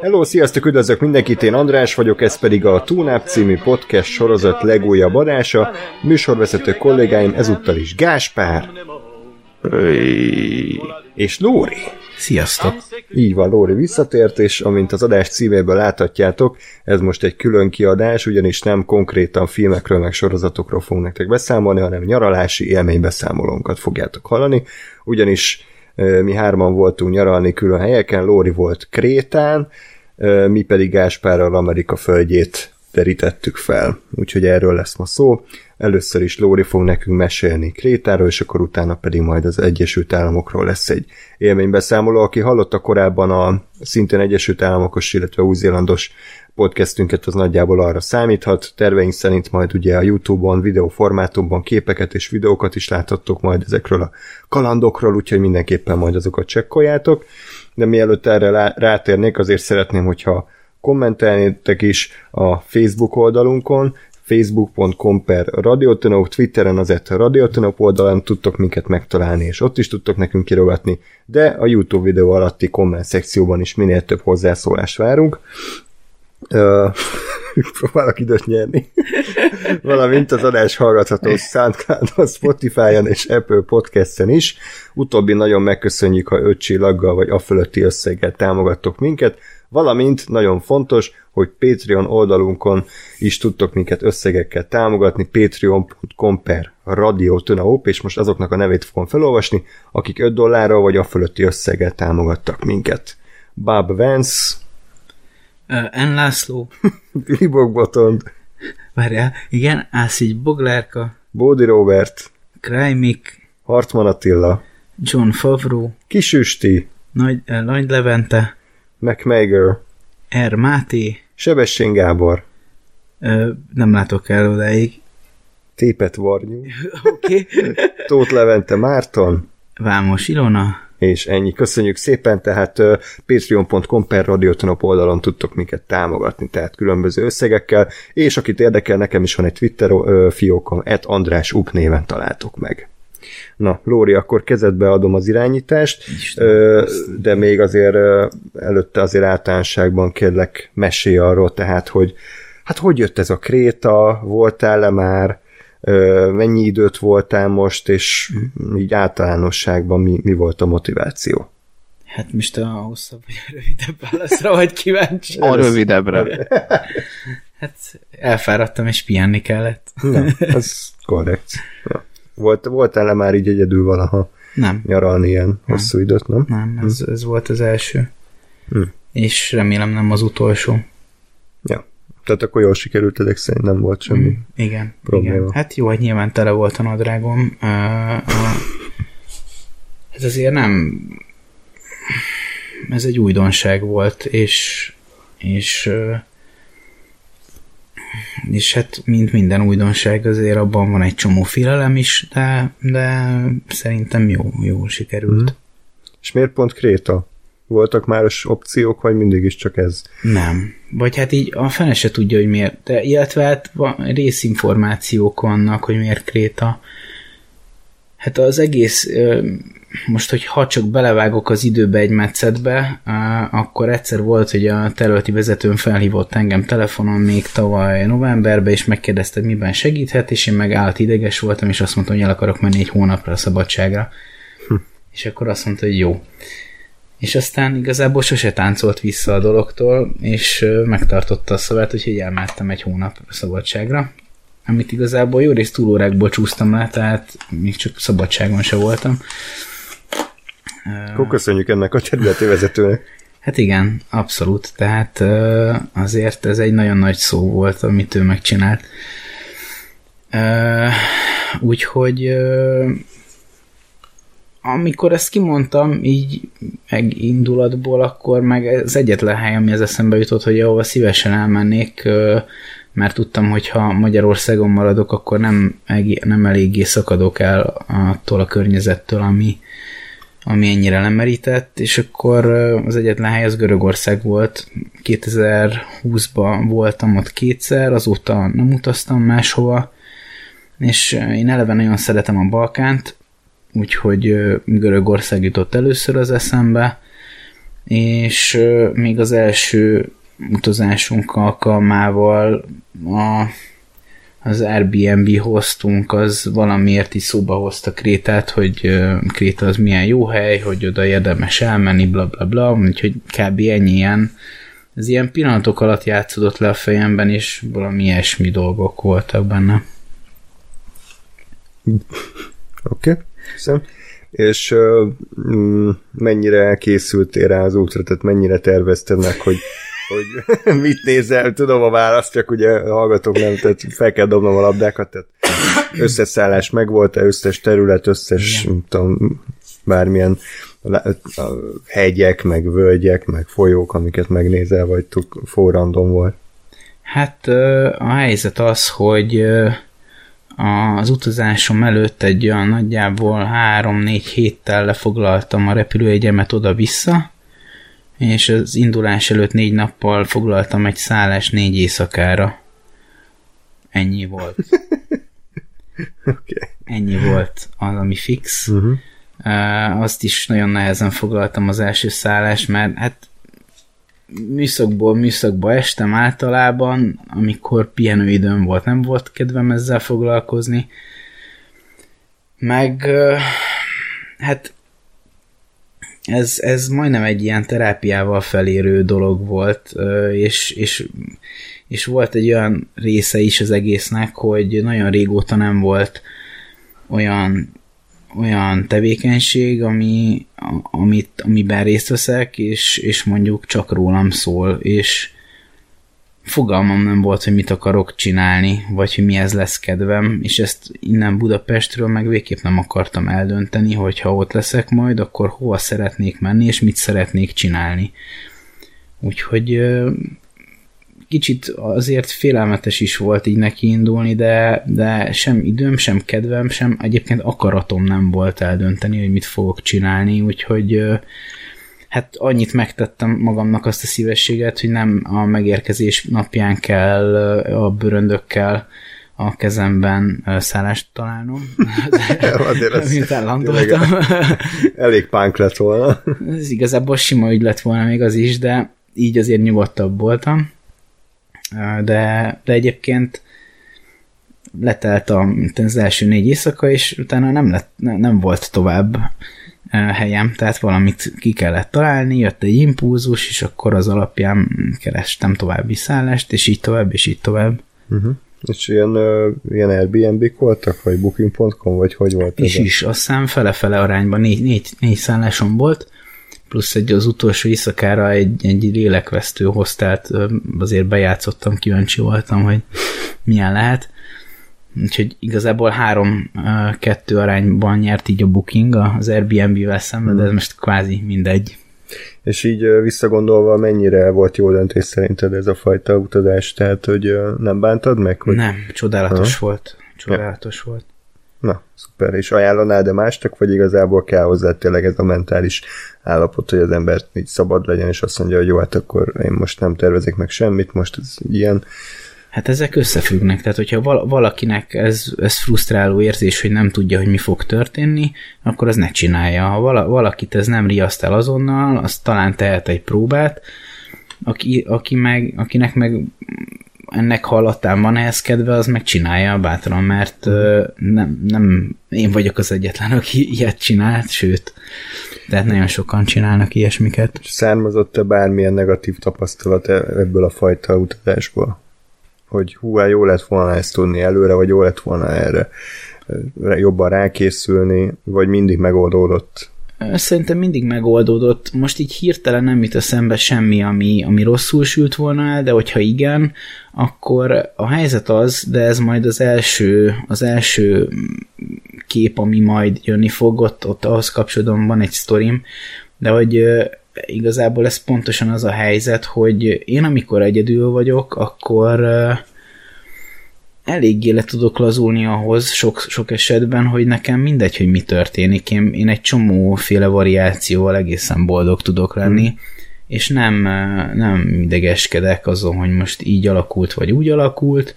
Hello, sziasztok, üdvözlök mindenkit, én András vagyok, ez pedig a Túnáp című podcast sorozat legújabb adása. Műsorvezető kollégáim ezúttal is Gáspár és Lóri. Sziasztok! Így van, Lóri visszatért, és amint az adás címéből láthatjátok, ez most egy külön kiadás, ugyanis nem konkrétan filmekről meg sorozatokról fogunk nektek beszámolni, hanem nyaralási élménybeszámolónkat fogjátok hallani, ugyanis mi hárman voltunk nyaralni külön helyeken, Lóri volt Krétán, mi pedig Gáspárral Amerika földjét terítettük fel. Úgyhogy erről lesz ma szó. Először is Lóri fog nekünk mesélni Krétáról, és akkor utána pedig majd az Egyesült Államokról lesz egy élménybeszámoló. Aki hallotta korábban a szintén Egyesült Államokos, illetve új-zélandos podcastünket, az nagyjából arra számíthat. Terveink szerint majd ugye a YouTube-on, videóformátumban képeket és videókat is láthattok majd ezekről a kalandokról, úgyhogy mindenképpen majd azokat csekkoljátok. De mielőtt erre rátérnék, azért szeretném, hogyha kommentelnétek is a Facebook oldalunkon, facebook.com per Radiotonok, Twitteren az ett Radiotonok oldalon tudtok minket megtalálni, és ott is tudtok nekünk kirogatni, de a YouTube videó alatti komment szekcióban is minél több hozzászólást várunk. Uh, próbálok időt nyerni. Valamint az adás hallgatható Soundcloud-on, Spotify-on és Apple Podcast-en is. Utóbbi nagyon megköszönjük, ha öt csillaggal vagy a fölötti összeggel támogattok minket, valamint nagyon fontos, hogy Patreon oldalunkon is tudtok minket összegekkel támogatni, patreon.com per Radio Tönaup, és most azoknak a nevét fogom felolvasni, akik 5 dollárral vagy a fölötti összeggel támogattak minket. Bob Vance, N. László, Billy Bogbotond, várjál, igen, Ászigy Boglárka, Bódi Robert, Krajmik, Hartman Attila, John Favreau, Kisüsti, Nagy, Nagy Levente, McMager, R. Máté, Sebessén Gábor, uh, nem látok el odáig, Tépet Varnyú, oké, okay. Tóth Levente Márton, Vámos Ilona, és ennyi. Köszönjük szépen, tehát uh, patreon.com per radiotonop oldalon tudtok minket támogatni, tehát különböző összegekkel, és akit érdekel, nekem is van egy Twitter uh, fiókom, et András Up néven találtok meg. Na, Lóri, akkor kezedbe adom az irányítást, Isten, de még azért előtte azért általánosságban kérlek mesélj arról, tehát, hogy hát hogy jött ez a kréta, voltál-e már, mennyi időt voltál most, és így általánosságban mi, mi volt a motiváció? Hát most a hosszabb vagy a rövidebb válaszra vagy kíváncsi? A rövidebbre. hát elfáradtam, és pihenni kellett. Na, ez korrekt. Ja. Volt, voltál-e már így egyedül valaha nem. nyaralni ilyen nem. hosszú időt, nem? Nem, ez, ez volt az első. Hm. És remélem nem az utolsó. Ja. Tehát akkor jól sikerült, ezek szerint nem volt semmi mm, igen, probléma. Igen. Hát jó, hogy nyilván tele volt a nadrágom. Uh, uh, ez azért nem ez egy újdonság volt, és és uh, és hát mint minden újdonság azért abban van egy csomó félelem is, de, de szerintem jó, jó sikerült. Mm. És miért pont Kréta? Voltak más opciók, vagy mindig is csak ez? Nem. Vagy hát így a fene se tudja, hogy miért. De, illetve hát van, részinformációk vannak, hogy miért Kréta. Hát az egész most, hogy ha csak belevágok az időbe egy metszetbe, akkor egyszer volt, hogy a területi vezetőm felhívott engem telefonon még tavaly novemberben, és megkérdezte, miben segíthet, és én meg állt ideges voltam, és azt mondtam, hogy el akarok menni egy hónapra a szabadságra. Hm. És akkor azt mondta, hogy jó. És aztán igazából sose táncolt vissza a dologtól, és megtartotta a szavát, úgyhogy elmentem egy hónap szabadságra, amit igazából jó részt túlórákból csúsztam le, tehát még csak szabadságon se voltam. Akkor köszönjük ennek a területi vezetőnek. Hát igen, abszolút. Tehát azért ez egy nagyon nagy szó volt, amit ő megcsinált. Úgyhogy amikor ezt kimondtam, így megindulatból, akkor meg az egyetlen hely, ami az eszembe jutott, hogy ahova szívesen elmennék, mert tudtam, hogy ha Magyarországon maradok, akkor nem, nem eléggé szakadok el attól a környezettől, ami, ami ennyire lemerített, és akkor az egyetlen hely az Görögország volt. 2020-ban voltam ott kétszer, azóta nem utaztam máshova, és én eleve nagyon szeretem a Balkánt, úgyhogy Görögország jutott először az eszembe, és még az első utazásunk alkalmával a, az Airbnb hoztunk, az valamiért is szóba hozta Krétát, hogy Kréta az milyen jó hely, hogy oda érdemes elmenni, bla bla bla, úgyhogy kb. ennyi ilyen, ez ilyen pillanatok alatt játszódott le a fejemben, és valami ilyesmi dolgok voltak benne. Oké, okay. És uh, mennyire készültél rá az útra, tehát mennyire tervezted meg, hogy hogy mit nézel, tudom a választ, csak ugye hallgatok nem, tehát fel kell dobnom a labdákat, tehát összeszállás megvolt-e, összes terület, összes, nem tudom, bármilyen hegyek, meg völgyek, meg folyók, amiket megnézel, vagy forrandom volt? Hát a helyzet az, hogy az utazásom előtt egy olyan nagyjából 3-4 héttel lefoglaltam a repülőjegyemet oda-vissza, és az indulás előtt négy nappal foglaltam egy szállás négy éjszakára. Ennyi volt. okay. Ennyi volt az, ami fix. Uh-huh. Uh, azt is nagyon nehezen foglaltam az első szállás, mert hát műszakból műszakba estem általában, amikor pihenőidőm volt, nem volt kedvem ezzel foglalkozni. Meg uh, hát ez, ez majdnem egy ilyen terápiával felérő dolog volt, és, és, és volt egy olyan része is az egésznek, hogy nagyon régóta nem volt olyan, olyan tevékenység, ami, amit, amiben részt veszek, és, és mondjuk csak rólam szól, és, fogalmam nem volt, hogy mit akarok csinálni, vagy hogy mihez lesz kedvem, és ezt innen Budapestről meg végképp nem akartam eldönteni, hogy ha ott leszek majd, akkor hova szeretnék menni, és mit szeretnék csinálni. Úgyhogy kicsit azért félelmetes is volt így neki indulni, de, de sem időm, sem kedvem, sem egyébként akaratom nem volt eldönteni, hogy mit fogok csinálni, úgyhogy hát annyit megtettem magamnak azt a szívességet, hogy nem a megérkezés napján kell a bőröndökkel a kezemben szállást találnom. Azért ez ellandoltam. elég pánk lett volna. Ez igazából sima ügy lett volna még az is, de így azért nyugodtabb voltam. De, de egyébként letelt az első négy éjszaka, és utána nem, lett, nem volt tovább helyem, tehát valamit ki kellett találni, jött egy impulzus, és akkor az alapján kerestem további szállást, és így tovább, és így tovább. Uh-huh. És ilyen, uh, ilyen Airbnb-k voltak, vagy booking.com, vagy hogy volt ez? Is, is, azt hiszem fele-fele arányban négy, négy, négy szállásom volt, plusz egy az utolsó éjszakára egy, egy lélekvesztő hoztát azért bejátszottam, kíváncsi voltam, hogy milyen lehet. Úgyhogy igazából három-kettő arányban nyert így a booking az Airbnb-vel szemben, de ez hmm. most kvázi mindegy. És így visszagondolva, mennyire volt jó döntés szerinted ez a fajta utazás? Tehát, hogy nem bántad meg? Hogy... Nem, csodálatos ha? volt. Csodálatos ja. volt. Na, szuper. És ajánlanád de mástak, vagy igazából kell hozzá tényleg ez a mentális állapot, hogy az ember így szabad legyen, és azt mondja, hogy jó, hát akkor én most nem tervezek meg semmit, most ez ilyen Hát ezek összefüggnek, tehát hogyha valakinek ez, ez frusztráló érzés, hogy nem tudja, hogy mi fog történni, akkor az ne csinálja. Ha valakit ez nem riaszt el azonnal, az talán tehet egy próbát, aki, aki meg, akinek meg ennek hallatán van ehhez kedve, az megcsinálja bátran, mert uh, nem, nem én vagyok az egyetlen, aki ilyet csinált, sőt, tehát nagyon sokan csinálnak ilyesmiket. Származott-e bármilyen negatív tapasztalat e- ebből a fajta utazásból? Hogy hú, jó lett volna ezt tudni előre, vagy jó lett volna erre jobban rákészülni, vagy mindig megoldódott? Szerintem mindig megoldódott. Most így hirtelen nem jut eszembe semmi, ami, ami rosszul sült volna el, de hogyha igen, akkor a helyzet az, de ez majd az első, az első kép, ami majd jönni fog, ott, ott ahhoz kapcsolatban van egy sztorim, de hogy igazából ez pontosan az a helyzet, hogy én amikor egyedül vagyok, akkor eléggé le tudok lazulni ahhoz sok, sok esetben, hogy nekem mindegy, hogy mi történik. Én, én egy csomóféle variációval egészen boldog tudok lenni, hmm. és nem, nem idegeskedek azon, hogy most így alakult, vagy úgy alakult,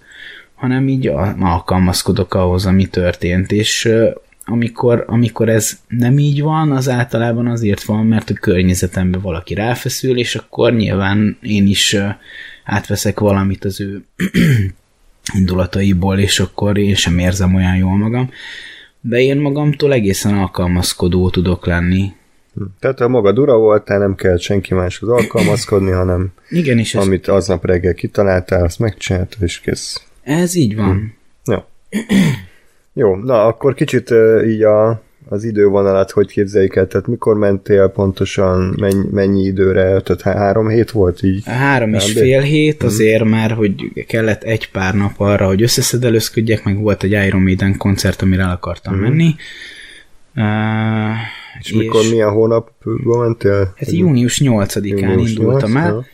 hanem így alkalmazkodok ahhoz, ami történt, és amikor, amikor ez nem így van, az általában azért van, mert a környezetemben valaki ráfeszül, és akkor nyilván én is átveszek valamit az ő indulataiból, és akkor én sem érzem olyan jól magam. De én magamtól egészen alkalmazkodó tudok lenni. Hm. Tehát ha magad ura voltál, nem kell senki máshoz alkalmazkodni, hanem Igen, és amit ez... aznap reggel kitaláltál, azt megcsináltad, és kész. Ez így van. Hm. Jó. Jó, na akkor kicsit uh, így a, az idővonalat hogy képzeljük el? Tehát mikor mentél pontosan, mennyi, mennyi időre? Tehát három hét volt így? Három és fél hét, mhm. azért hmm. már, hogy kellett egy pár nap arra, hogy összeszedelőzködjek, meg volt egy Iron Maiden koncert, amire el akartam hmm. menni. Uh, és, és mikor, milyen hónapban mentél? Hát június 8-án indultam 8, el.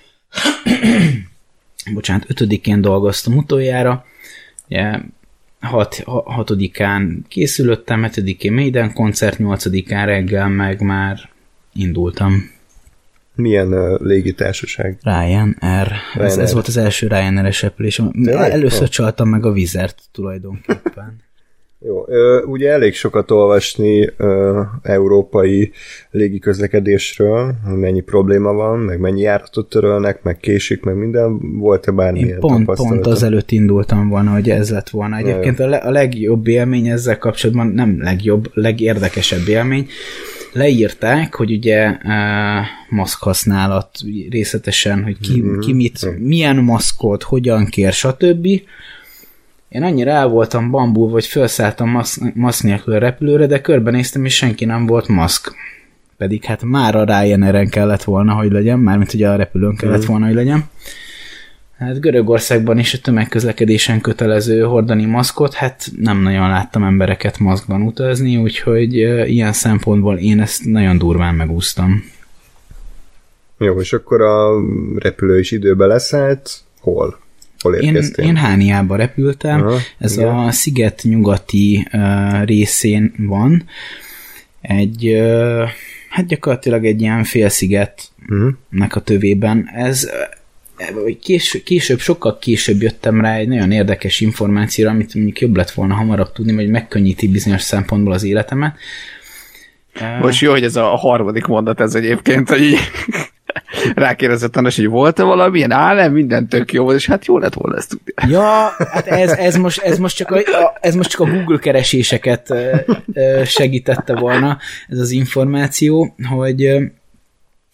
Bocsánat, 5-én dolgoztam utoljára. Ugye, 6, 6-án készülöttem, 7-én Maiden koncert, 8-án reggel meg már indultam. Milyen uh, légitársaság? Ryan R. Ez, ez volt az első Ryanair-es repülésem. Először oh. csaltam meg a vizert tulajdonképpen. Jó, ugye elég sokat olvasni európai légiközlekedésről, hogy mennyi probléma van, meg mennyi járatot törölnek, meg késik, meg minden. Volt-e bármilyen Én pont, pont az előtt indultam volna, hogy ez lett volna. Egyébként a, le, a legjobb élmény ezzel kapcsolatban, nem legjobb, legérdekesebb élmény, leírták, hogy ugye uh, maszk használat részletesen, hogy ki, mm-hmm. ki mit, milyen maszkot, hogyan kér, stb. Én annyira el voltam bambul, hogy felszálltam maszk, maszk nélkül a repülőre, de körbenéztem, és senki nem volt maszk. Pedig hát már a Ryanair-en kellett volna, hogy legyen, mármint ugye a repülőn kellett mm. volna, hogy legyen. Hát Görögországban is a tömegközlekedésen kötelező hordani maszkot, hát nem nagyon láttam embereket maszkban utazni, úgyhogy ilyen szempontból én ezt nagyon durván megúsztam. Jó, és akkor a repülő is időbe leszállt, hol? Hol érkeztél? Én, én Hániába repültem, Aha, ez igen. a sziget nyugati uh, részén van. Egy, uh, hát gyakorlatilag egy ilyen félszigetnek uh-huh. a tövében. Ez kés, később, sokkal később jöttem rá egy nagyon érdekes információra, amit mondjuk jobb lett volna hamarabb tudni, vagy megkönnyíti bizonyos szempontból az életemet. Most jó, hogy ez a harmadik mondat ez egyébként, hogy így rákérdezett András, hogy volt-e valamilyen? Á, nem, minden tök jó és hát jó lett volna ezt tudni. Ja, hát ez, ez, most, ez, most csak a, ez most csak a Google kereséseket segítette volna, ez az információ, hogy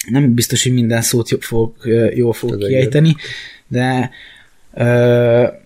nem biztos, hogy minden szót jól fog, jól fog kiejteni, de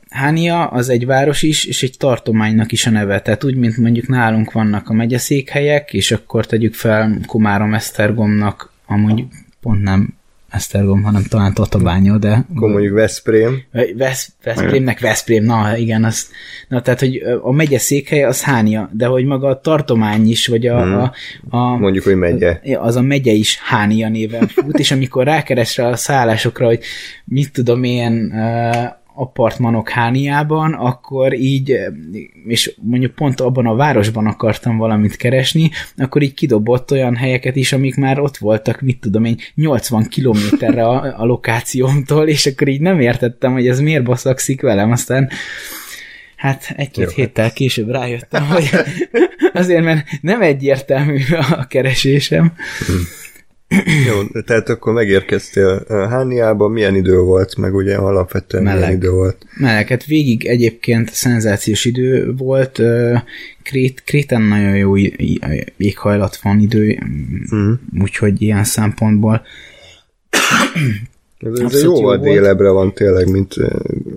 Hánia az egy város is, és egy tartománynak is a neve. Tehát úgy, mint mondjuk nálunk vannak a megyeszékhelyek, és akkor tegyük fel Komárom Esztergomnak, amúgy pont nem Esztergom, hanem talán Tatabánya, de... Mondjuk Veszprém. Vesz, Veszprémnek Veszprém, na igen, az, na tehát, hogy a megye székhelye az Hánia, de hogy maga a tartomány is, vagy a... Hmm. a, a mondjuk, hogy megye. Az a megye is Hánia néven fut, és amikor rákeres rá a szállásokra, hogy mit tudom én, apartmanok hániában, akkor így, és mondjuk pont abban a városban akartam valamit keresni, akkor így kidobott olyan helyeket is, amik már ott voltak, mit tudom én, 80 kilométerre a, a lokációmtól, és akkor így nem értettem, hogy ez miért baszakszik velem, aztán Hát egy-két héttel később rájöttem, hogy azért, mert nem egyértelmű a keresésem. Jó, tehát akkor megérkeztél Hániába, milyen idő volt, meg ugye alapvetően Meleg. milyen idő volt? Meleg, hát végig egyébként szenzációs idő volt, Krét, Kréten nagyon jó éghajlat van idő, mm. úgyhogy ilyen szempontból ez, ez jóval jó délebre van tényleg, mint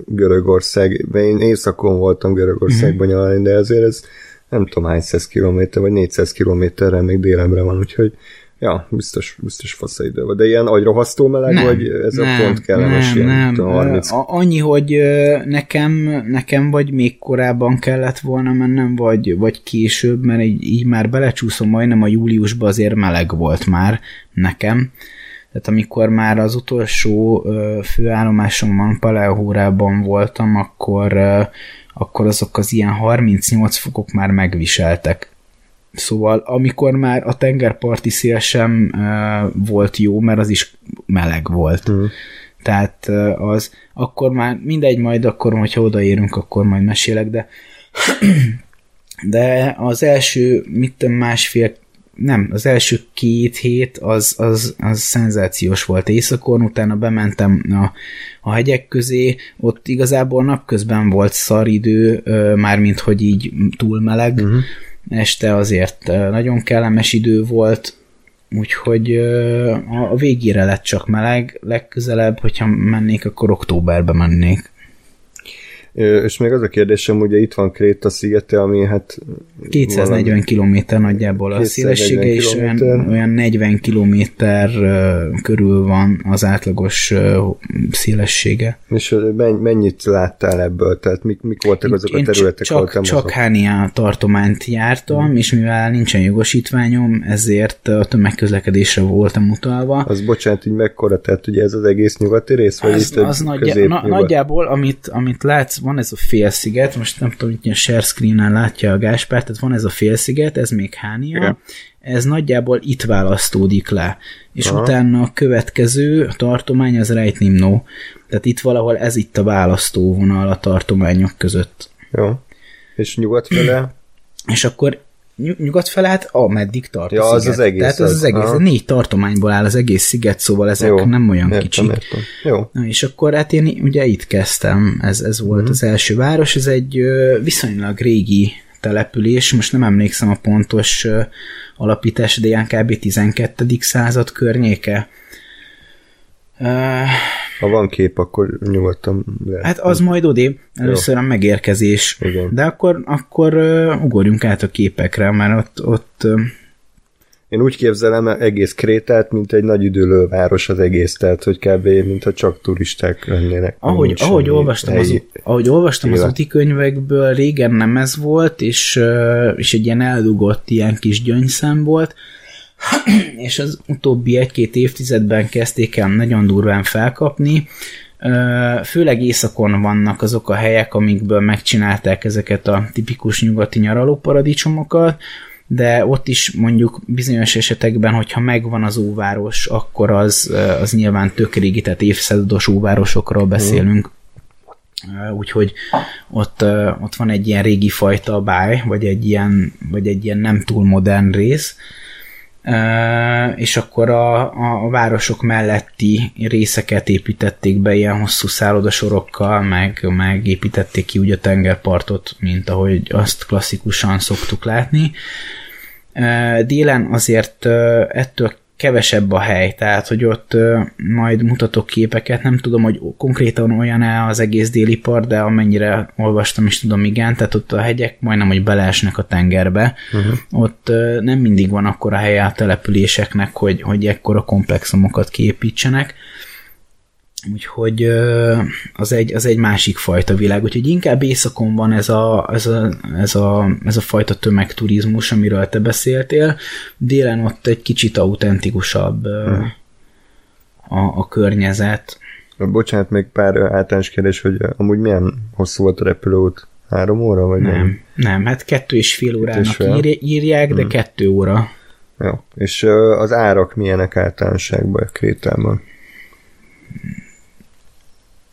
Görögország. Én északon voltam Görögországban mm. nyaralni, de azért ez nem tudom hány száz kilométer, vagy 400 kilométerre még délebre van, úgyhogy Ja, biztos, biztos fasz idő van. De ilyen agyrohasztó meleg, nem, vagy ez nem, a pont kellemes nem, ilyen, nem. 30... Annyi, hogy nekem, nekem vagy még korábban kellett volna mennem, vagy, vagy később, mert így, így már belecsúszom majdnem a júliusba azért meleg volt már nekem. Tehát amikor már az utolsó főállomásomban, Paleóhórában voltam, akkor akkor azok az ilyen 38 fokok már megviseltek. Szóval amikor már a tengerparti szél sem uh, volt jó, mert az is meleg volt. Uh-huh. Tehát uh, az, akkor már mindegy, majd akkor, hogyha odaérünk, akkor majd mesélek, de de az első, mit másfél nem, az első két hét az, az, az szenzációs volt éjszakon, utána bementem a, a hegyek közé, ott igazából napközben volt szaridő, mármint hogy így túl meleg, uh-huh. Este azért nagyon kellemes idő volt, úgyhogy a végére lett csak meleg, legközelebb, hogyha mennék, akkor októberbe mennék. És még az a kérdésem, ugye itt van Kréta szigete, ami hát... 240 km nagyjából a szélessége, és olyan, olyan 40 km körül van az átlagos szélessége. És mennyit láttál ebből? Tehát mik, mik voltak azok Én a területek, csak, ahol te Csak Hánia tartományt jártam, hmm. és mivel nincsen jogosítványom, ezért a tömegközlekedésre voltam utalva. Az bocsánat, hogy mekkora, tehát ugye ez az egész nyugati rész? Vagy az, az nagyjá, na, nagyjából, amit, amit látsz, van ez a félsziget, most nem tudom, hogy a share screen látja a Gáspár, tehát van ez a félsziget, ez még Hánia, Igen. ez nagyjából itt választódik le, és Aha. utána a következő tartomány az Reitnimno, tehát itt valahol ez itt a választóvonal a tartományok között. Jó. És nyugat fele? és akkor nyugat fele, hát ameddig tart ja, a sziget. az az egész. Tehát az, az egész, négy tartományból áll az egész sziget, szóval ezek Jó, nem olyan értem, kicsik. Értem. Jó. Na, és akkor hát én ugye itt kezdtem, ez, ez volt mm. az első város, ez egy viszonylag régi település, most nem emlékszem a pontos alapítás, de ilyen kb. 12. század környéke. Ha van kép, akkor nyugodtan lehet. Hát az majd odébb, először Jó. a megérkezés. Igen. De akkor, akkor ugorjunk át a képekre, mert ott, ott én úgy képzelem egész Krétát, mint egy nagy üdülő város az egész, tehát hogy kb. mintha csak turisták lennének. Ahogy, ahogy olvastam, az, ahogy olvastam az úti könyvekből, régen nem ez volt, és, és egy ilyen eldugott ilyen kis gyöngyszem volt, és az utóbbi egy-két évtizedben kezdték el nagyon durván felkapni, főleg északon vannak azok a helyek, amikből megcsinálták ezeket a tipikus nyugati nyaralóparadicsomokat, de ott is mondjuk bizonyos esetekben, hogyha megvan az óváros, akkor az, az nyilván tök régi, tehát évszázados óvárosokról beszélünk. Úgyhogy ott, ott van egy ilyen régi fajta báj, vagy egy ilyen, vagy egy ilyen nem túl modern rész, és akkor a, a városok melletti részeket építették be ilyen hosszú szállodasorokkal, meg, meg építették ki úgy a tengerpartot, mint ahogy azt klasszikusan szoktuk látni. Délen azért ettől kevesebb a hely, tehát hogy ott majd mutatok képeket, nem tudom, hogy konkrétan olyan-e az egész déli part, de amennyire olvastam is tudom, igen, tehát ott a hegyek majdnem, hogy beleesnek a tengerbe. Uh-huh. Ott nem mindig van akkor a helye a településeknek, hogy, hogy ekkora komplexumokat kiépítsenek. Úgyhogy az egy, az egy másik fajta világ, úgyhogy inkább éjszakon van ez a, ez, a, ez, a, ez a fajta tömegturizmus, amiről te beszéltél, délen ott egy kicsit autentikusabb hmm. a, a környezet. Bocsánat, még pár általános kérdés, hogy amúgy milyen hosszú volt a repülőút? Három óra, vagy nem? Nem, nem hát kettő és fél órának fél. írják, de hmm. kettő óra. Jó, és az árak milyenek általánosságban Krétában?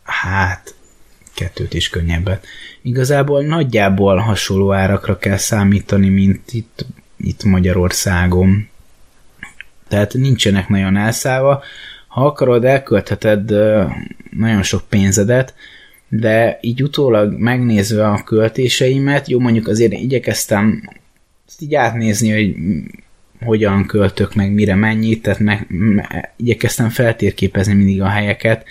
Hát kettőt is könnyebbet. Igazából nagyjából hasonló árakra kell számítani, mint itt, itt Magyarországon. Tehát nincsenek nagyon elszállva. Ha akarod, elköltheted nagyon sok pénzedet, de így utólag megnézve a költéseimet, jó mondjuk azért igyekeztem ezt így átnézni, hogy hogyan költök meg, mire mennyit, tehát meg, me, igyekeztem feltérképezni mindig a helyeket,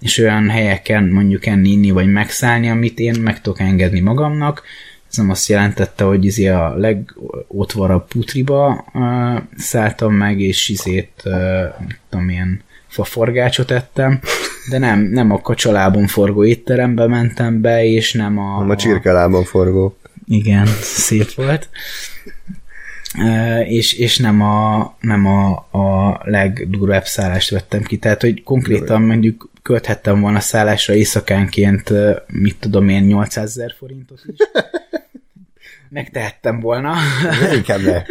és olyan helyeken mondjuk enni, inni vagy megszállni, amit én meg tudok engedni magamnak. Ez nem azt jelentette, hogy izé a legotvarabb putriba uh, szálltam meg, és izét, uh, tudom, ilyen faforgácsot ettem, de nem, nem a kacsalában forgó étterembe mentem be, és nem a... Nem a csirkelában forgó. Igen, szép volt. És, és nem, a, nem a, a legdurvább szállást vettem ki. Tehát, hogy konkrétan mondjuk költhettem volna szállásra éjszakánként, mit tudom én, 800 ezer forintot is. Megtehettem volna. De inkább ne.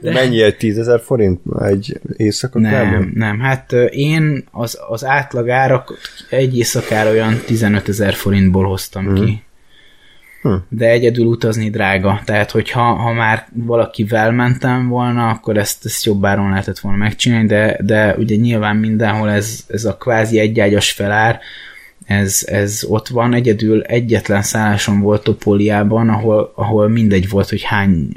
De... Mennyi egy 10 ezer forint egy éjszaka? Nem, kb? nem. Hát én az, az átlag árak egy éjszakára olyan 15 ezer forintból hoztam hmm. ki. Hm. De egyedül utazni drága, tehát hogyha ha már valakivel mentem volna, akkor ezt, ezt jobb áron lehetett volna megcsinálni, de, de ugye nyilván mindenhol ez, ez a kvázi egyágyas felár, ez, ez ott van, egyedül egyetlen szálláson volt Topoliában, ahol, ahol mindegy volt, hogy hány,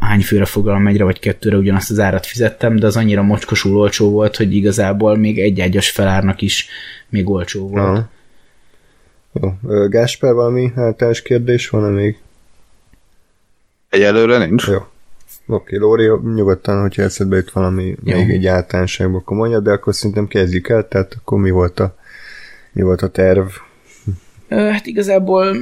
hány főre foglalom egyre vagy kettőre ugyanazt az árat fizettem, de az annyira mocskosul olcsó volt, hogy igazából még egyágyas felárnak is még olcsó volt. Aha. Jó. Gásper, valami általános kérdés van-e még? Egyelőre nincs. Jó. Oké, Lóri, nyugodtan, hogyha eszedbe jut valami Jó. még egy általánosságban, akkor mondja, de akkor szerintem kezdjük el, tehát akkor mi volt a, mi volt a terv? Hát igazából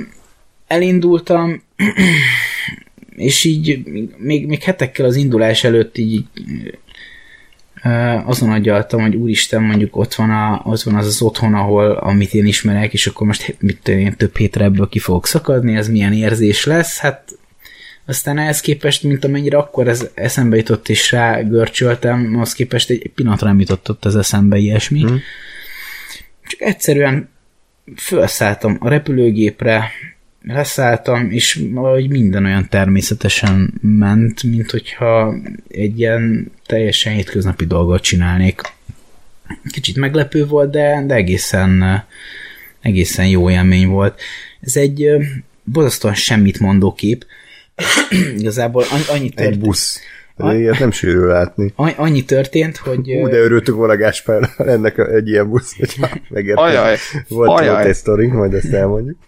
elindultam, és így még, még hetekkel az indulás előtt így azon agyaltam, hogy úristen, mondjuk ott van, a, az van az az otthon, ahol, amit én ismerek, és akkor most mit én több hétre ebből ki fogok szakadni, ez milyen érzés lesz, hát aztán ehhez képest, mint amennyire akkor ez eszembe jutott és rá görcsöltem, az képest egy pillanatra nem jutott ott az eszembe ilyesmi. Mm. Csak egyszerűen felszálltam a repülőgépre, leszálltam, és valahogy minden olyan természetesen ment, mint hogyha egy ilyen teljesen hétköznapi dolgot csinálnék. Kicsit meglepő volt, de, de egészen, egészen jó élmény volt. Ez egy borzasztóan semmit mondó kép. Igazából annyi történt. Egy busz. De ilyet nem sűrű látni. Annyi történt, hogy... Hú, de örültük volna Gáspár ennek egy ilyen busz, hogyha megértem. Ajaj, volt, ajaj. volt egy sztori, majd ezt elmondjuk.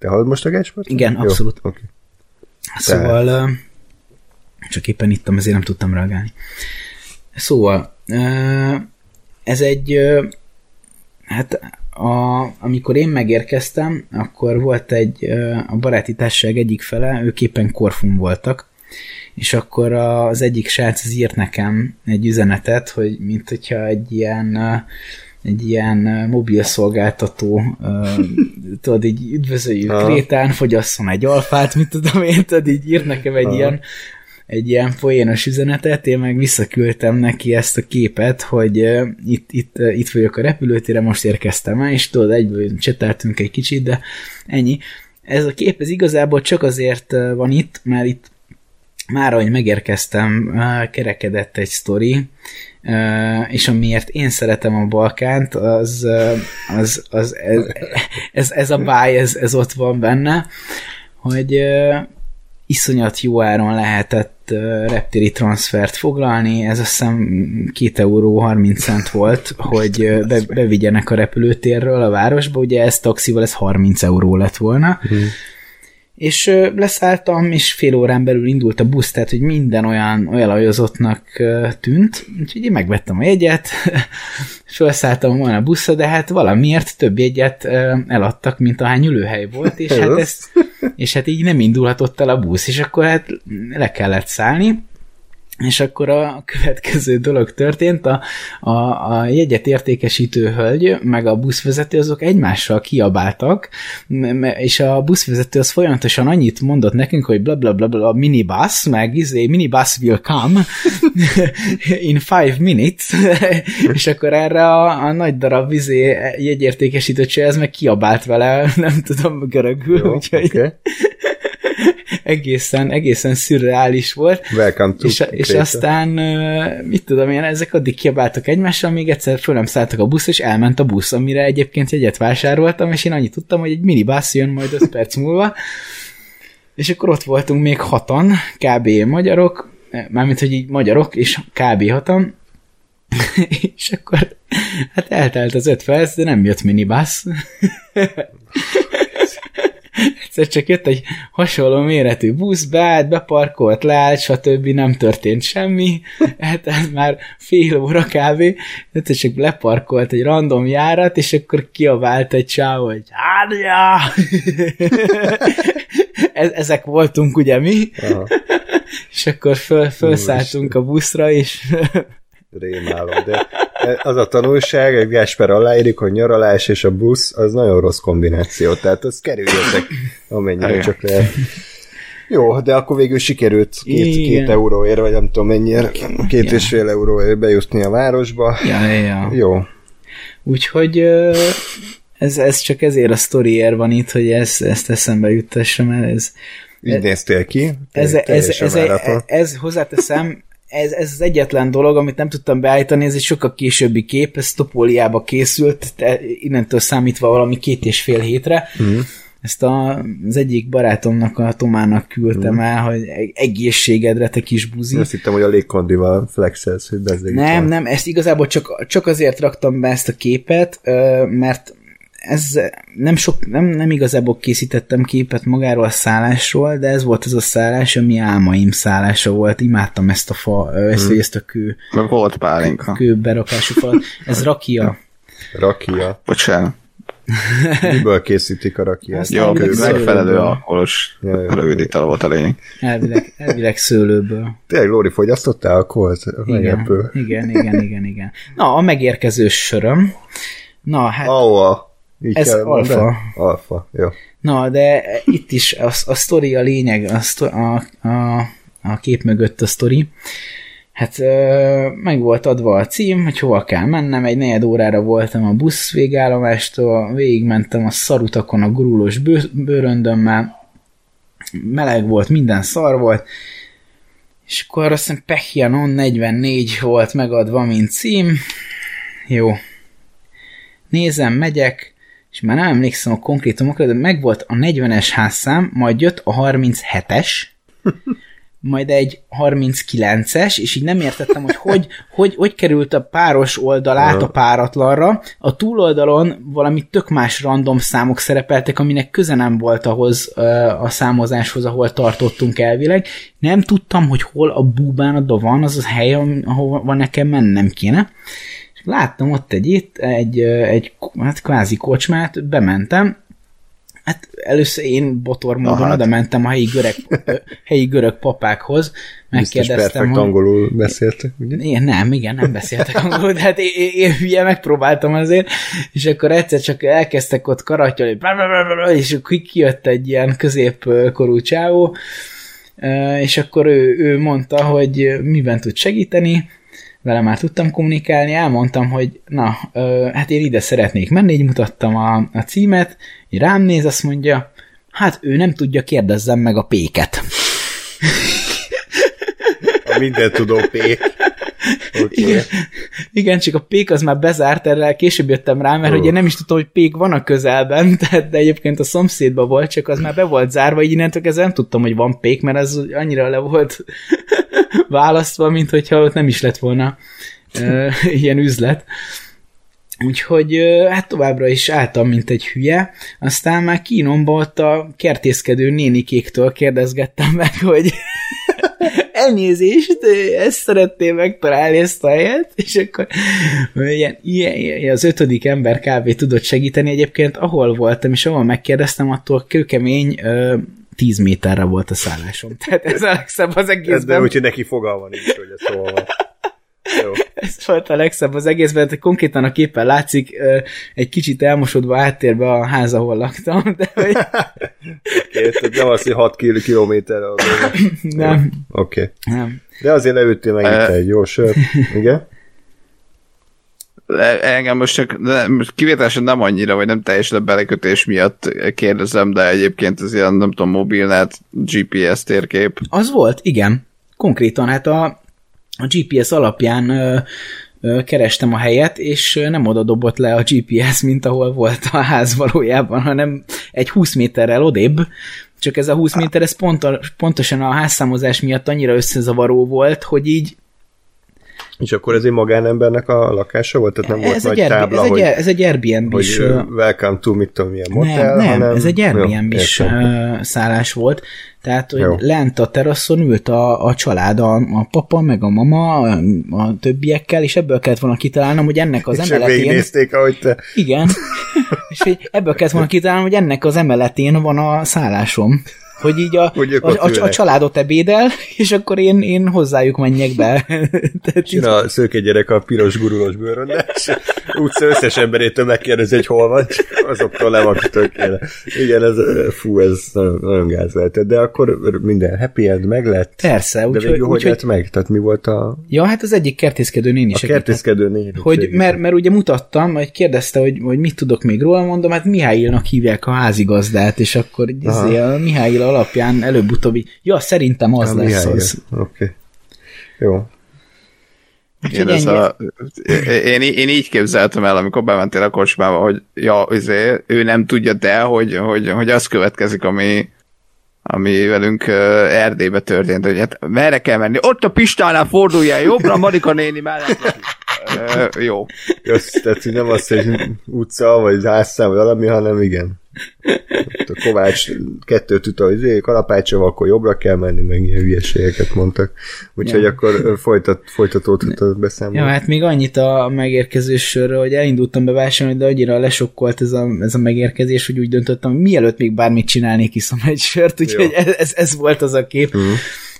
Te hallod most a Gáspárt? Igen, Jó, abszolút. Okay. Szóval Tehát. csak éppen ittam, ezért nem tudtam reagálni. Szóval ez egy hát a, amikor én megérkeztem, akkor volt egy, a baráti társaság egyik fele, ők éppen Korfun voltak, és akkor az egyik srác az írt nekem egy üzenetet, hogy mint hogyha egy ilyen egy ilyen mobil szolgáltató, tudod, így üdvözöljük. Krétán, fogyasszon egy alfát, mit tudom én, tudod, így írt nekem egy ilyen egy ilyen poénos üzenetet, én meg visszaküldtem neki ezt a képet, hogy itt, itt, itt vagyok a repülőtére, most érkeztem el, és tudod, egyből cseteltünk egy kicsit, de ennyi. Ez a kép, ez igazából csak azért van itt, mert itt már ahogy megérkeztem, kerekedett egy sztori, és amiért én szeretem a Balkánt, az, az, az ez, ez, ez a báj, ez, ez ott van benne, hogy iszonyat jó áron lehetett reptéri transfert foglalni, ez azt hiszem 2 euró 30 cent volt, hogy be, bevigyenek a repülőtérről a városba, ugye ez taxival ez 30 euró lett volna, mm és leszálltam, és fél órán belül indult a busz, tehát hogy minden olyan olajozottnak tűnt, úgyhogy én megvettem a jegyet, felszálltam volna a buszra, de hát valamiért több jegyet eladtak, mint ahány ülőhely volt, és hát, ezt, és hát így nem indulhatott el a busz, és akkor hát le kellett szállni, és akkor a következő dolog történt, a, a, a jegyet értékesítő hölgy, meg a buszvezető azok egymással kiabáltak, és a buszvezető az folyamatosan annyit mondott nekünk, hogy bla bla bla bla minibus, meg izé, minibus will come in five minutes, és akkor erre a, a nagy darab izé jegyértékesítő ez meg kiabált vele, nem tudom görögül, Jó, úgyhogy okay egészen, egészen szürreális volt. Welcome to és, és aztán, mit tudom én, ezek addig kiabáltak egymással, még egyszer föl nem szálltak a busz, és elment a busz, amire egyébként jegyet vásároltam, és én annyit tudtam, hogy egy minibász jön majd 5 perc múlva, és akkor ott voltunk még hatan, kb. magyarok, mármint, hogy így magyarok, és kb. hatan, és akkor hát eltelt az öt perc, de nem jött minibász egyszer csak jött egy hasonló méretű busz, beállt, beparkolt, leállt, stb. nem történt semmi, hát ez már fél óra kb. Egyszer csak leparkolt egy random járat, és akkor kiabált egy csáv, hogy Árja! Ezek voltunk ugye mi, Aha. és akkor föl, felszálltunk a buszra, és rémálom, de az a tanulság, egy Gásper aláírik, hogy nyaralás és a busz az nagyon rossz kombináció, tehát azt kerüljetek amennyire csak lehet. Jó, de akkor végül sikerült két, két euróért, vagy nem tudom mennyire, két ja. és fél euróért bejutni a városba. Ja, ja. Jó. Úgyhogy ez, ez csak ezért a sztoriért van itt, hogy ezt, ezt eszembe juttassam el. Ez, Így néztél ki? Ez, ez, ez, ez, ez, ez hozzáteszem, ez, ez az egyetlen dolog, amit nem tudtam beállítani, ez egy sokkal későbbi kép, ez Topóliába készült, innentől számítva valami két és fél hétre. Mm. Ezt a, az egyik barátomnak, a Tomának küldtem mm. el, hogy egészségedre, te kis buzi. Azt hittem, hogy a légkondival flexelsz, hogy bezzeg Nem, nem, ezt igazából csak, csak azért raktam be ezt a képet, mert ez nem, sok, nem, nem igazából készítettem képet magáról a szállásról, de ez volt az a szállás, ami álmaim szállása volt. Imádtam ezt a fa, ezt, hmm. ezt a kő. Meg volt pálinka. Kő berakású falat. Ez rakia. Rakia. Bocsánat. Miből készítik a rakiát? Jó, megfelelő alkoholos rövid ital volt a lényeg. Elvileg, elvileg szőlőből. Tényleg, Lóri, fogyasztottál alkoholt? Igen, igen, igen, igen, igen. Na, a megérkező söröm. Na, hát... Aua. Így ez alfa. Alfa, jó. Na, de itt is a, a sztori a lényeg, a, sztori, a, a, a kép mögött a sztori. Hát meg volt adva a cím, hogy hova kell mennem, egy negyed órára voltam a busz végállomástól, végigmentem a szarutakon a gurulós bő, bőröndömmel, meleg volt, minden szar volt, és akkor azt hiszem Pechianon 44 volt megadva, mint cím. Jó. Nézem, megyek, és már nem emlékszem a konkrétumokra, de megvolt a 40-es házszám, majd jött a 37-es, majd egy 39-es, és így nem értettem, hogy hogy, hogy, hogy került a páros oldal a páratlanra. A túloldalon valami tök más random számok szerepeltek, aminek köze nem volt ahhoz a számozáshoz, ahol tartottunk elvileg. Nem tudtam, hogy hol a búbánatban van az a hely, ahol nekem mennem kéne láttam ott egy, itt, egy, egy hát kvázi kocsmát, bementem, Hát először én botor módon hát. oda mentem a helyi görög, helyi görög papákhoz, megkérdeztem, Biztos hogy... angolul beszéltek, ugye? Én nem, igen, nem beszéltek angolul, de hát én, én, én hülye megpróbáltam azért, és akkor egyszer csak elkezdtek ott karatyolni, és akkor kijött egy ilyen középkorú csávó, és akkor ő, ő mondta, hogy miben tud segíteni, vele már tudtam kommunikálni, elmondtam, hogy na, ö, hát én ide szeretnék menni, így mutattam a, a címet, így rám néz, azt mondja, hát ő nem tudja, kérdezzem meg a péket. A minden tudó pék. Okay. Igen, igen, csak a pék az már bezárt, erre később jöttem rá, mert uh. ugye nem is tudtam, hogy pék van a közelben, tehát, de egyébként a szomszédban volt, csak az már be volt zárva, így innentől kezdve nem tudtam, hogy van pék, mert az annyira le volt választva, mint hogyha ott nem is lett volna uh, ilyen üzlet. Úgyhogy hát továbbra is álltam, mint egy hülye, aztán már kínomba ott a kertészkedő nénikéktől kérdezgettem meg, hogy elnézést, ezt szeretném megtalálni ezt a helyet, és akkor ilyen, ilyen, ilyen, az ötödik ember kb. tudott segíteni egyébként, ahol voltam, és ahol megkérdeztem, attól kőkemény 10 méterre volt a szállásom. Tehát ez a legszebb az egészben. De úgyhogy neki fogalma nincs, hogy ez hol van. Jó. Ez volt a legszebb az egészben, tehát konkrétan a képen látszik egy kicsit elmosodva áttérbe a ház, ahol laktam, de hogy... okay, nem az, hogy 6 kilométerre. Nem. Oké. Okay. Nem. De azért leüttél meg itt egy jó sört. Igen? engem most csak most kivételesen nem annyira, vagy nem teljesen a belekötés miatt kérdezem, de egyébként ez ilyen, nem tudom, mobilnet, GPS térkép. Az volt, igen. Konkrétan, hát a, a GPS alapján ö, ö, kerestem a helyet, és nem oda dobott le a GPS, mint ahol volt a ház valójában, hanem egy 20 méterrel odébb, csak ez a 20 méter, ez pont pontosan a házszámozás miatt annyira összezavaró volt, hogy így És akkor ez egy magánembernek a lakása volt? Tehát nem volt ez, nagy egy Airbnb, tábla, ez, egy, hogy, ez egy Airbnb hogy is. welcome to mit tudom, milyen motel, nem, nem, hanem... ez egy Airbnb is szállás volt, tehát hogy Jó. lent a teraszon ült a, a család, a, a papa, meg a mama, a, a többiekkel, és ebből kellett volna kitalálnom, hogy ennek az És emeletén... végignézték, ahogy te... Igen, és hogy ebből kellett volna kitalálnom, hogy ennek az emeletén van a szállásom. Hogy így a, Hogy a, a, a családot ebédel, és akkor én, én hozzájuk menjek be. Tehát így, a szőke gyerek a piros gurulós bőrön, és utca összes emberétől megkérdezi, hogy hol van, azoktól le van tökéle. Igen, ez, fú, ez nagyon, nagyon gáz lehetett, de akkor minden happy end meg lett. persze, De úgyhogy... végül hogy úgy, lett meg? Tehát mi volt a, ja, hát az egyik kertészkedő néni a kertészkedő négy? Hogy, mert, mert ugye mutattam, hogy kérdezte, hogy, hogy mit tudok még róla, mondom, hát Mihályilnak hívják a házigazdát, és akkor izé a Mihályil alapján előbb-utóbb ja, szerintem az lesz az. Oké. Okay. Jó. Úgyhogy ez a, én, én így képzeltem el, amikor bementél a kocsmába, hogy ja, izé, ő nem tudja te, hogy, hogy, hogy az következik, ami, ami velünk uh, Erdélybe történt, hogy hát merre kell menni? Ott a Pistánál forduljál jobbra, Marika néni mellett. Uh, jó. Jössz, tehát hogy nem az, hogy utca, vagy házszám, vagy valami, hanem igen. A Kovács kettőt üt, hogy izé, kalapáccsal, akkor jobbra kell menni, meg ilyen hülyeségeket mondtak. Úgyhogy Ja. akkor folytat, folytatódhat a beszámoló. Ja, hát még annyit a megérkezés sorra, hogy elindultam be vásárolni, de annyira lesokkolt ez a, ez a megérkezés, hogy úgy döntöttem, hogy mielőtt még bármit csinálnék, iszom egy sört, úgyhogy ez, ez, ez, volt az a kép. Mhm.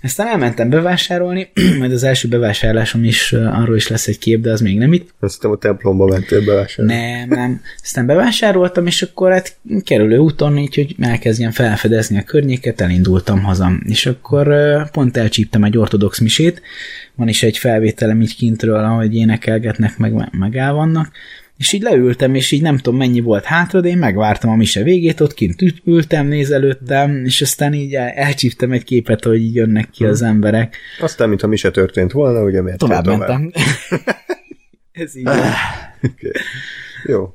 Aztán elmentem bevásárolni, majd az első bevásárlásom is, arról is lesz egy kép, de az még nem itt. Azt hiszem a templomba mentél bevásárolni. Nem, nem. Aztán bevásároltam, és akkor hát kerülő úton, így, hogy elkezdjem felfedezni a környéket, elindultam haza. És akkor pont elcsíptem egy ortodox misét, van is egy felvételem így kintről, ahogy énekelgetnek, meg, meg el vannak, és így leültem, és így nem tudom mennyi volt hátra, de én megvártam a mise végét, ott kint ül- ültem, nézelődtem, és aztán így el- elcsíptem egy képet, hogy így jönnek ki az emberek. Aztán, mintha mi se történt volna, ugye miért Tovább tovább? mentem. Ez így. Okay. Jó.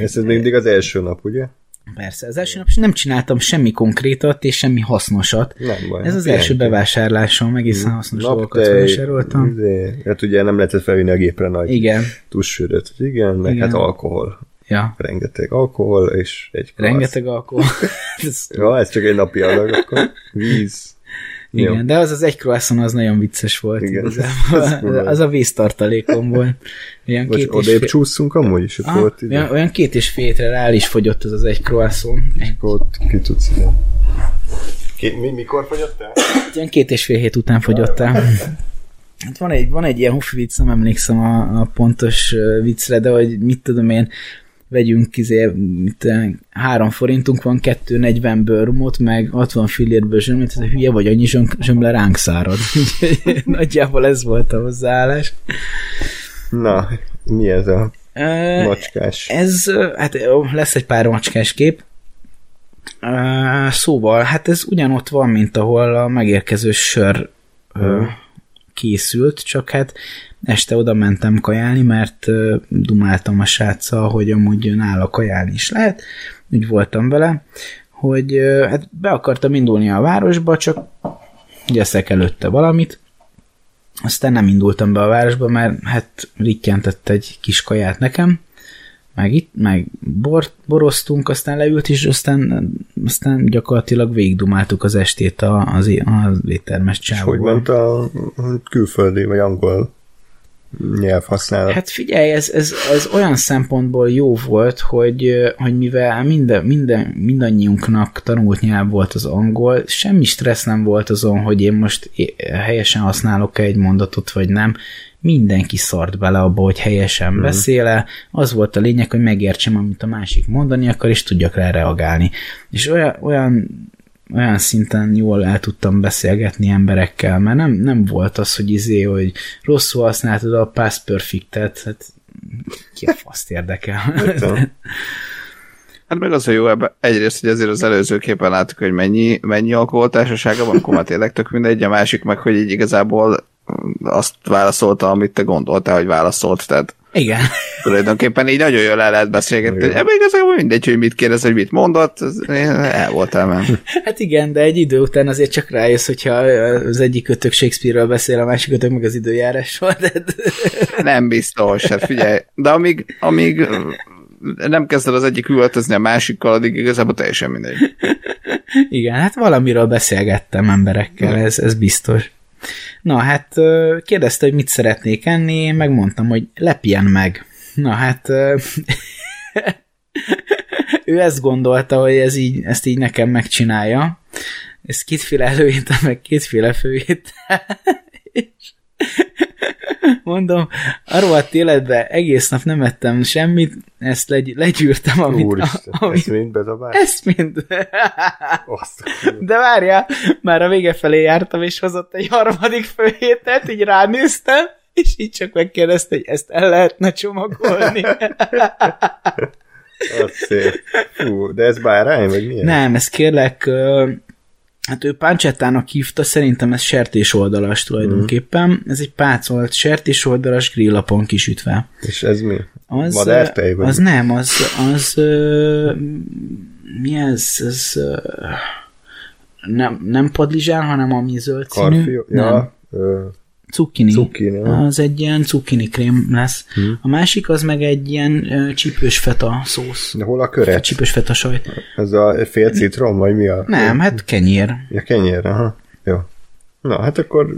Ez, ez mindig az első nap, ugye? Persze, az első nap nem csináltam semmi konkrétat és semmi hasznosat. Nem baj. Ez az Ilyen. első bevásárlásom, egészen hasznos dolgokat Naptej, vásároltam. izé, hát ugye nem lehetett felvinni a gépre nagy Igen, tussőröt, igen, meg Igen. hát alkohol. ja. Rengeteg alkohol, és egy klassz. Rengeteg alkohol. Ja, ez csak egy napi adag, akkor víz. Jó. Igen, de az az egy croissant az nagyon vicces volt. Igen. kurva. az a víztartalékom volt. Olyan Most két és odébb fél, csúszunk amúgy is, ah, ott ide. olyan, olyan két és fél étre rá is fogyott az az egy croissant. Egy, Akkor ott ki tudsz ide. Mi, mikor fogyott el? olyan két és fél hét után fogyott el. Hát van egy, van egy ilyen hufi vicc, nem emlékszem a, a pontos viccre, de hogy mit tudom én, vegyünk izé, mit, tudom, három forintunk van, 2,40 bőrmot, meg 60 fillérből zsömlét, ez a hülye vagy, annyi zsöm- zsömle ránk szárad. Nagyjából ez volt a hozzáállás. Na, mi ez a Ö, macskás? Ez, hát lesz egy pár macskás kép. Szóval, hát ez ugyanott van, mint ahol a megérkező sör ö, készült, csak hát este oda mentem kajálni, mert dumáltam a sráccal, hogy amúgy nála kajálni is lehet. Úgy voltam vele, hogy hát be akartam indulni a városba, csak gyeszek előtte valamit, aztán nem indultam be a városba, mert hát rittyentett egy kis kaját nekem, meg itt, meg bort, boroztunk, aztán leült, és aztán, aztán gyakorlatilag végigdumáltuk az estét a- az, é- az éttermes És hogy csávóval. ment a külföldi vagy angol nyelvhasználat? Hát figyelj, ez, ez, ez olyan szempontból jó volt, hogy, hogy mivel minden, minden, mindannyiunknak tanult nyelv volt az angol, semmi stressz nem volt azon, hogy én most helyesen használok-e egy mondatot, vagy nem. Mindenki szart bele abba, hogy helyesen mm. beszéle. Az volt a lényeg, hogy megértsem, amit a másik mondani akar, és tudjak rá reagálni. És olyan, olyan olyan szinten jól el tudtam beszélgetni emberekkel, mert nem, nem volt az, hogy izé, hogy rosszul használtad a past perfectet, hát ki a faszt érdekel. Hát meg az a jó ebben egyrészt, hogy azért az előző képen láttuk, hogy mennyi, mennyi alkoholtársasága van, akkor már tényleg tök mindegy, a másik meg, hogy így igazából azt válaszolta, amit te gondoltál, hogy válaszolt, tehát Igen. Tulajdonképpen így nagyon jól el lehet beszélgetni. Ebben igazából mindegy, hogy mit kérdez, hogy mit mondott, el voltam el. Hát igen, de egy idő után azért csak rájössz, hogyha az egyik kötök Shakespeare-ről beszél, a másik kötök meg az időjárásról, de Nem biztos, hát figyelj. De amíg, amíg nem kezded az egyik üvöltözni a másikkal, addig igazából teljesen mindegy. igen, hát valamiről beszélgettem emberekkel, ez, ez biztos. Na hát kérdezte, hogy mit szeretnék enni, én megmondtam, hogy lepjen meg. Na hát ő ezt gondolta, hogy ez így, ezt így nekem megcsinálja. Ez kétféle előétel, meg kétféle főétel. És Mondom, a rohadt életben egész nap nem ettem semmit, ezt legy- legyűrtem, amit, Úristen, amit ezt mind bedobál? ezt mind. De várjál, már a vége felé jártam, és hozott egy harmadik főhétet, így ránéztem, és így csak megkérdezte, hogy ezt el lehetne csomagolni. Az szép. Fú, de ez bárány, vagy milyen? Nem, ez kérlek, hát ő páncsettának hívta, szerintem ez sertés oldalas tulajdonképpen. Ez egy pácolt sertés oldalas grillapon kisütve. És ez mi? Az, Madártej, az nem, az, az ö, mi ez? ez ö, nem, nem padlizsán, hanem ami zöld színű. Karfió? Nem, Ja, ö, cukkini. Cukkini. Az egy ilyen cukkini krém lesz. Hmm. A másik az meg egy ilyen csípős feta szósz. de hol a köret? Csípős feta sajt. Ez a fél citrom, vagy mi a... Nem, hát kenyér. Ja, kenyér, aha. Jó. Na, hát akkor...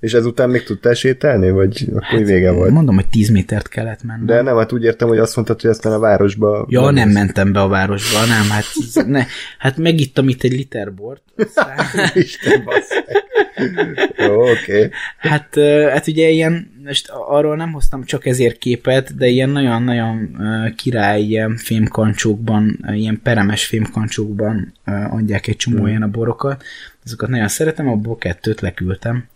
És ezután még tudtál sétálni, vagy akkor hát, vége volt? Mondom, hogy 10 métert kellett mennem. De nem, hát úgy értem, hogy azt mondtad, hogy aztán a városba... Ja, nem mentem be a városba, nem, hát, ne, hát megittam itt egy liter bort. aztán- Isten basszeg. Jó, oké. Okay. Hát, hát ugye ilyen, most arról nem hoztam csak ezért képet, de ilyen nagyon-nagyon király ilyen fémkancsókban, ilyen peremes fémkancsókban adják egy csomó ilyen a borokat. Azokat nagyon szeretem, abból kettőt leküldtem.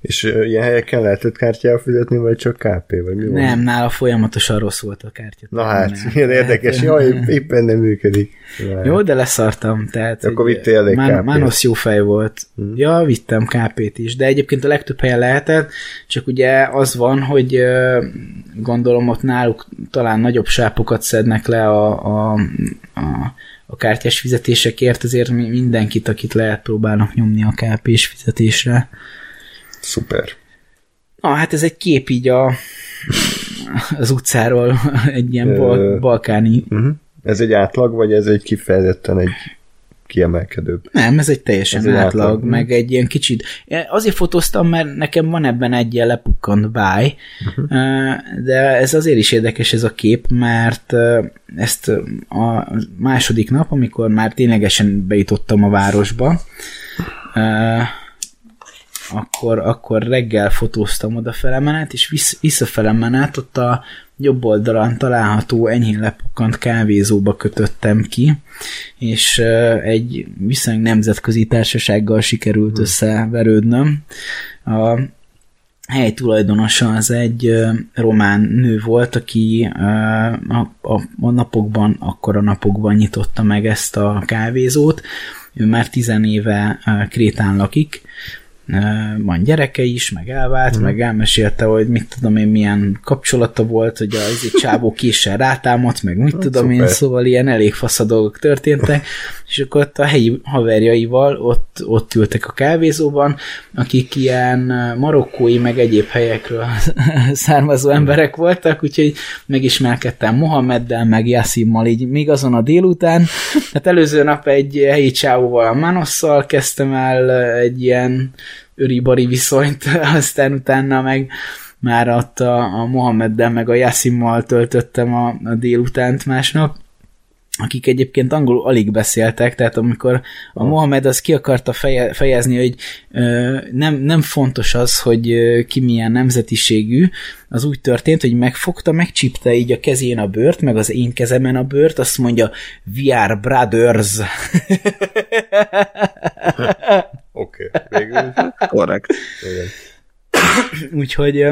És ilyen helyeken lehetett kártyával fizetni, vagy csak KP, vagy mi van? Nem, nála folyamatosan rossz volt a kártya. Na hát, Nem. milyen érdekes. Jaj, éppen nem működik. Na, Jó, de leszartam. Tehát, Akkor vittél elég Mán- KP-t. Mánosz jó fej volt. Hmm. Ja, vittem KP-t is, de egyébként a legtöbb helyen lehetett, csak ugye az van, hogy gondolom ott náluk talán nagyobb sápokat szednek le a, a, a, a kártyás fizetésekért, ezért mi- mindenkit, akit lehet próbálnak nyomni a KP-s fizetésre. Szuper. Na, hát ez egy kép így a, az utcáról, egy ilyen bal, balkáni Uh-huh. Ez egy átlag, vagy ez egy kifejezetten egy kiemelkedőbb? Nem, ez egy teljesen Ez átlag, átlag, átlag, meg egy ilyen kicsit. Azért fotóztam, mert nekem van ebben egy ilyen lepukkant báj, Mhm. uh-huh. de ez azért is érdekes ez a kép, mert ezt a második nap, amikor már ténylegesen bejutottam a városba, akkor, akkor reggel fotóztam odafele menet, és vissz, visszafele menet, ott a jobb oldalon található enyhén lepukkant kávézóba kötöttem ki, és egy viszonylag nemzetközi társasággal sikerült összeverődnöm. A hely tulajdonosa az egy román nő volt, aki a, a, a napokban, akkor a napokban nyitotta meg ezt a kávézót. Ő már tizen éve Krétán lakik, van gyereke is, meg elvált, mm. meg elmesélte, hogy mit tudom én, milyen kapcsolata volt, hogy az egy csávó késsel rátámadt, meg mit tudom én, szuper. szóval ilyen elég fasz a dolgok történtek, és akkor ott a helyi haverjaival ott, ott ültek a kávézóban, akik ilyen marokkói, meg egyéb helyekről származó emberek voltak, úgyhogy megismerkedtem Mohameddel, meg Yassimmal így még azon a délután. Hát előző nap egy helyi csávóval, Manosszal kezdtem el egy ilyen öribari viszonyt, aztán utána meg már ott a, a Mohameddel meg a Yassimmal töltöttem a, a délutánt másnap, akik egyébként angolul alig beszéltek, tehát amikor a Mohamed az ki akarta feje, fejezni, hogy ö, nem, nem fontos az, hogy ö, ki milyen nemzetiségű, az úgy történt, hogy megfogta, megcsípte így a kezén a bőrt, meg az én kezemen a bőrt, azt mondja, we are brothers. Oké, okay. végül. Korrekt. Úgyhogy,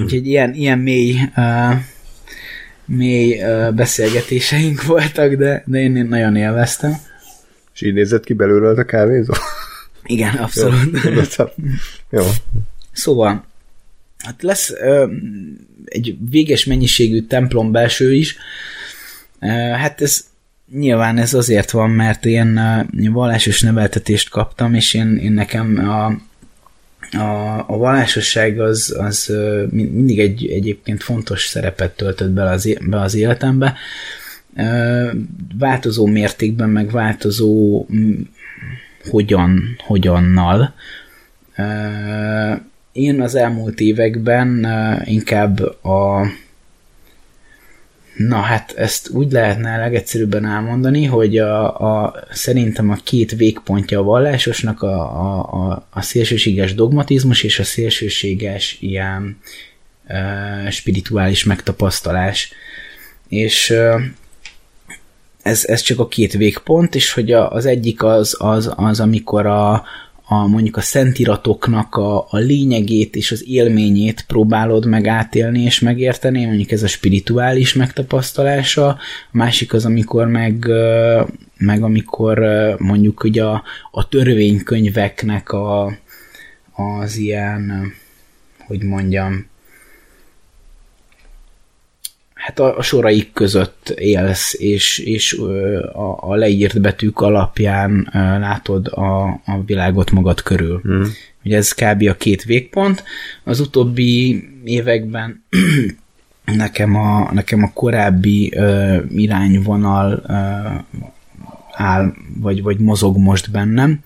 úgyhogy ilyen, ilyen mély uh, mély beszélgetéseink voltak, de, de én nagyon élveztem. És így nézett ki belőle a kávézó? Igen, Jó, abszolút. gondoltam. Jó. Szóval, hát lesz ö, egy véges mennyiségű templom belső is. Ö, hát ez nyilván ez azért van, mert én, én vallásos neveltetést kaptam, és én, én nekem a, a, a vallásosság az, az mindig egy egyébként fontos szerepet töltött be az, be az életembe. Változó mértékben, meg változó hogyan, hogyannal. Én az elmúlt években inkább a Na hát ezt úgy lehetne legegyszerűbben elmondani, hogy a, a, szerintem a két végpontja a vallásosnak a, a, a, a szélsőséges dogmatizmus és a szélsőséges ilyen e, spirituális megtapasztalás. És e, ez, ez csak a két végpont, és hogy a, az egyik az, az, az amikor a, a mondjuk a szentiratoknak a, a lényegét és az élményét próbálod meg átélni és megérteni, mondjuk ez a spirituális megtapasztalása, a másik az, amikor meg, meg amikor mondjuk ugye a, a törvénykönyveknek a, az ilyen, hogy mondjam, hát a, a soraik között élsz, és, és a, a leírt betűk alapján látod a, a világot magad körül. Hmm. Ugye ez kb. a két végpont. Az utóbbi években nekem a, nekem a korábbi uh, irányvonal uh, áll, vagy, vagy mozog most bennem,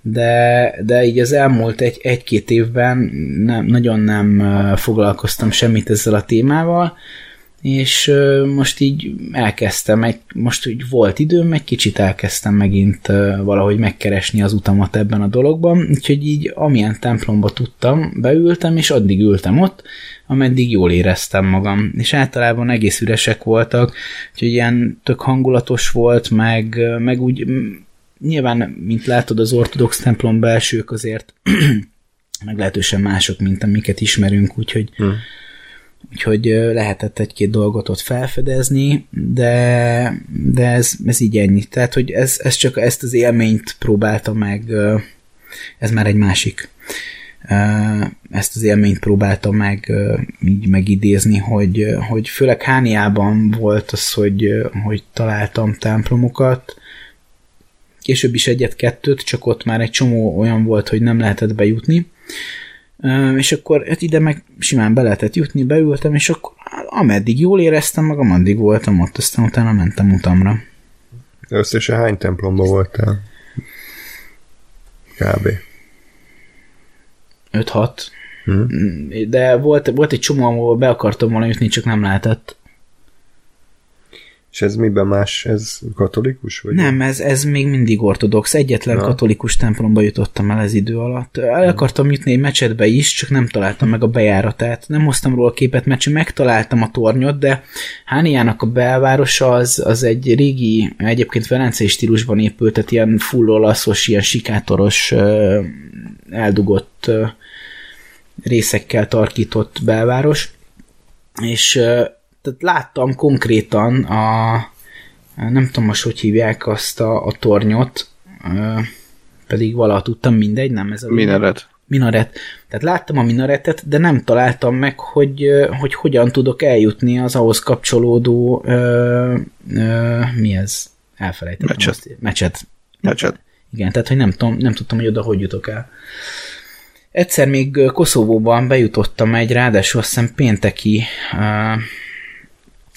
de, de így az elmúlt egy, egy-két évben nem, nagyon nem foglalkoztam semmit ezzel a témával, és most így elkezdtem, egy, most úgy volt időm, egy kicsit elkezdtem megint valahogy megkeresni az utamat ebben a dologban, úgyhogy így amilyen templomba tudtam, beültem, és addig ültem ott, ameddig jól éreztem magam, és általában egész üresek voltak, úgyhogy ilyen tök hangulatos volt, meg, meg úgy nyilván, mint látod, az ortodox templom belsők azért meglehetősen mások, mint amiket ismerünk, úgyhogy hmm úgyhogy lehetett egy-két dolgot ott felfedezni, de, de ez, ez így ennyi. Tehát, hogy ez, ez csak ezt az élményt próbálta meg, ez már egy másik. Ezt az élményt próbálta meg így megidézni, hogy, hogy főleg Hániában volt az, hogy, hogy találtam templomokat, később is egyet-kettőt, csak ott már egy csomó olyan volt, hogy nem lehetett bejutni, és akkor hát ide meg simán be lehetett jutni, beültem, és akkor ameddig jól éreztem meg ameddig voltam ott, aztán utána mentem utamra. Összesen hány templomba voltál? Kb. 5-6. Hmm. De volt, volt egy csomó, ahol be akartam volna jutni, csak nem lehetett. És ez miben más? Ez katolikus? Vagy nem, ez, ez még mindig ortodox. Egyetlen Na. katolikus templomba jutottam el ez idő alatt. El akartam jutni egy mecsetbe is, csak nem találtam meg a bejáratát. Nem hoztam róla képet, mert csak megtaláltam a tornyot, de Hániának a belvárosa az, az egy régi, egyébként velencei stílusban épült, tehát ilyen full olaszos, ilyen sikátoros, eldugott részekkel tarkított belváros, és tehát láttam konkrétan a, nem tudom most, hogy hívják azt a, a tornyot, pedig valaha tudtam, mindegy, nem ez a... Minaret. Minaret. Tehát láttam a minaretet, de nem találtam meg, hogy, hogy hogyan tudok eljutni az ahhoz kapcsolódó ö, ö, mi ez? Elfelejtettem. Mecset. Azt, mecset. Mecset. Igen, tehát hogy nem, tudom, nem tudtam, hogy oda hogy jutok el. Egyszer még Koszovóban bejutottam egy, ráadásul azt hiszem pénteki uh,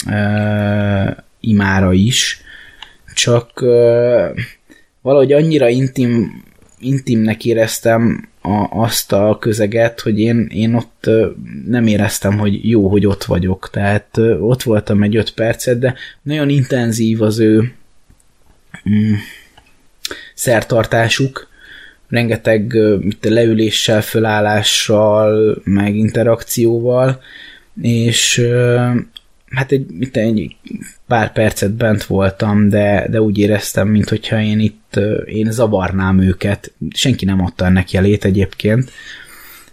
uh, imára is, csak uh, valahogy annyira intim, intimnek éreztem a, azt a közeget, hogy én, én ott uh, nem éreztem, hogy jó, hogy ott vagyok. Tehát uh, ott voltam egy öt percet, de nagyon intenzív az ő mm, szertartásuk, rengeteg uh, leüléssel, fölállással, meg interakcióval, és hát egy, itt egy pár percet bent voltam, de, de úgy éreztem, mintha én itt én zavarnám őket. Senki nem adta ennek jelét egyébként,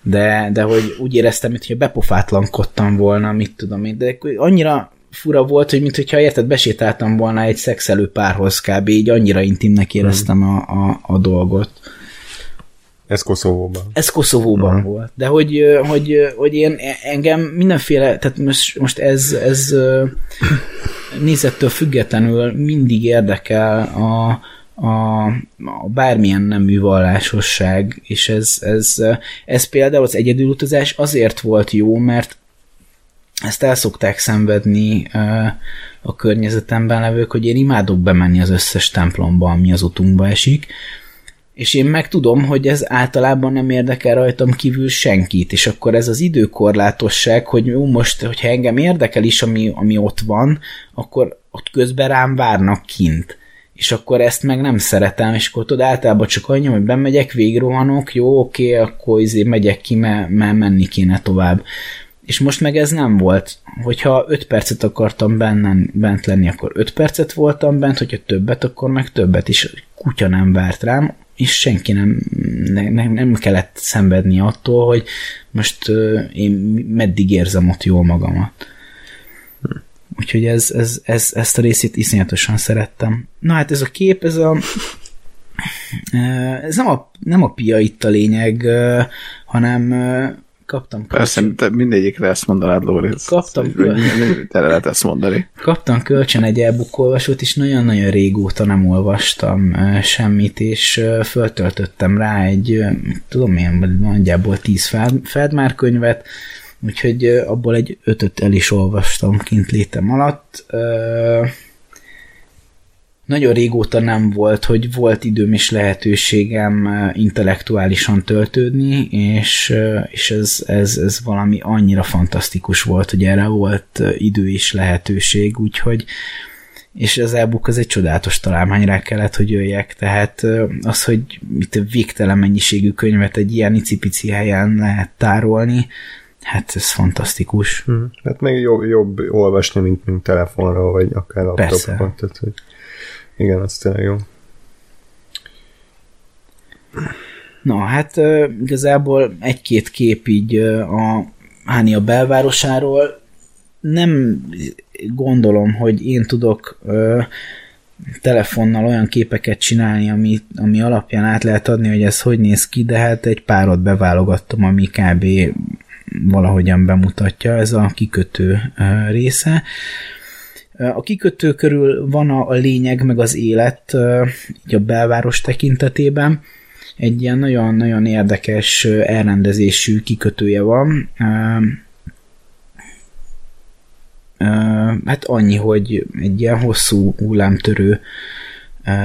de, de hogy úgy éreztem, mintha bepofátlankodtam volna, mit tudom én, de annyira fura volt, hogy mintha érted, besétáltam volna egy szexelő párhoz kb. így annyira intimnek éreztem a, a, a dolgot. Ez Koszovóban. Ez Koszovóban Mhm. volt. De hogy, hogy, hogy én engem mindenféle, tehát most, most ez, ez nézettől függetlenül mindig érdekel a, a, a bármilyen nemű vallásosság, és ez, ez, ez például az egyedülutazás azért volt jó, mert ezt el szokták szenvedni a környezetemben levők, hogy én imádok bemenni az összes templomba, ami az utunkba esik, és én meg tudom, hogy ez általában nem érdekel rajtam kívül senkit, és akkor ez az időkorlátosság, hogy jó, most, hogyha engem érdekel is, ami, ami ott van, akkor ott közben rám várnak kint. És akkor ezt meg nem szeretem, és akkor tudod, általában csak annyi, hogy bemegyek, végrohanok, jó, oké, akkor izé megyek ki, mert, mert menni kéne tovább. És most meg ez nem volt. Hogyha 5 percet akartam bennen, bent lenni, akkor 5 percet voltam bent, hogyha többet, akkor meg többet is. Kutya nem várt rám, és senki nem, nem, nem kellett szenvedni attól, hogy most én meddig érzem ott jól magamat. Úgyhogy ez, ez, ez, ezt a részét iszonyatosan szerettem. Na hát ez a kép, ez a ez nem a, nem a pia itt a lényeg, hanem kaptam Persze, te mindegyikre ezt mondanád, Lóri. Kaptam. Tele lehet ezt mondani. Kaptam kölcsön egy e-book olvasót, és nagyon-nagyon régóta nem olvastam semmit, és föltöltöttem rá egy, tudom én, nagyjából 10 Feld- Feldmár könyvet, úgyhogy abból egy ötöt el is olvastam kint létem alatt. Ö, nagyon régóta nem volt, hogy volt időm és lehetőségem eh, intellektuálisan töltődni, és, és ez, ez, ez valami annyira fantasztikus volt, hogy erre volt idő és lehetőség, úgyhogy és az e-book az egy csodálatos találmányra kellett, hogy jöjjek, tehát eh, az, hogy itt végtelen mennyiségű könyvet egy ilyen icipici helyen lehet tárolni, hát ez fantasztikus. Hm. Hát meg jobb, jobb olvasni, mint, mint telefonról, vagy akár laptopon. Tehát, hogy igen, az tényleg jó. Na, hát igazából egy-két kép így a Hánia belvárosáról. Nem gondolom, hogy én tudok telefonnal olyan képeket csinálni, ami, ami alapján át lehet adni, hogy ez hogy néz ki, de hát egy párat beválogattam, ami kb. valahogyan bemutatja, ez a kikötő része. A kikötő körül van a, lényeg, meg az élet így a belváros tekintetében. Egy ilyen nagyon-nagyon érdekes elrendezésű kikötője van. Hát annyi, hogy egy ilyen hosszú hullámtörő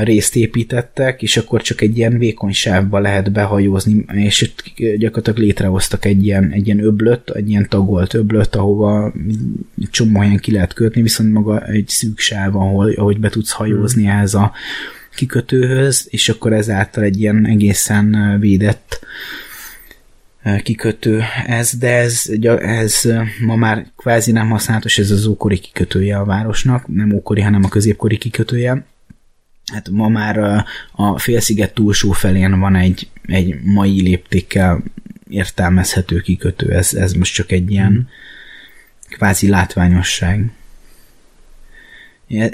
részt építettek, és akkor csak egy ilyen vékony sávba lehet behajózni, és itt gyakorlatilag létrehoztak egy ilyen, egy ilyen öblöt, egy ilyen tagolt öblöt, ahova csomó helyen ki lehet kötni, viszont maga egy szűk sáv, ahol, ahogy be tudsz hajózni ehhez a kikötőhöz, és akkor ezáltal egy ilyen egészen védett kikötő ez, de ez, ez ma már kvázi nem használatos, ez az ókori kikötője a városnak, nem ókori, hanem a középkori kikötője. Hát ma már ö, a félsziget túlsó felén van egy, egy mai léptékkel értelmezhető kikötő, ez, ez most csak egy ilyen kvázi látványosság.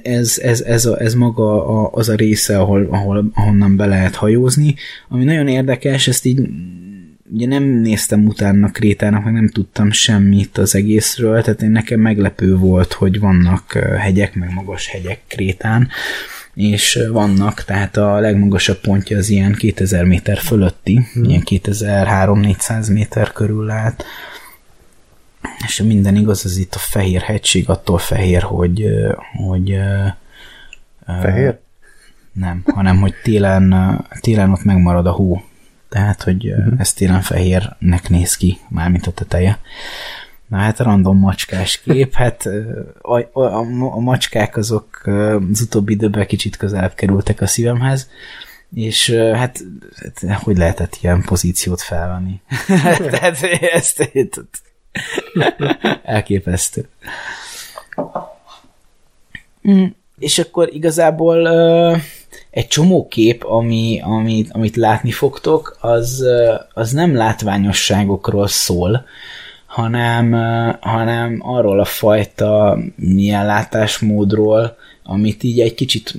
Ez, ez, ez, a, ez maga a, az a része, ahol, ahol, ahonnan be lehet hajózni. Ami nagyon érdekes, ezt így ugye nem néztem utána Krétának, meg nem tudtam semmit az egészről, tehát én nekem meglepő volt, hogy vannak hegyek, meg magas hegyek Krétán, és vannak, tehát a legmagasabb pontja az ilyen 2000 méter fölötti, hmm. ilyen 2300-400 méter körül lehet, és minden igaz, az itt a fehér hegység, attól fehér, hogy, hogy Fehér? nem, hanem hogy télen, télen ott megmarad a hó. Tehát, hogy uh-huh. ez télen fehérnek néz ki, mármint a teteje. Na hát random macskás kép, hát a, a, a, macskák azok az utóbbi időben kicsit közelebb kerültek a szívemhez, és hát, hát hogy lehetett ilyen pozíciót felvenni? Tehát ezt, ezt elképesztő. Mm, és akkor igazából egy csomó kép, ami, amit, amit látni fogtok, az, az nem látványosságokról szól, hanem, hanem arról a fajta milyen látásmódról, amit így egy kicsit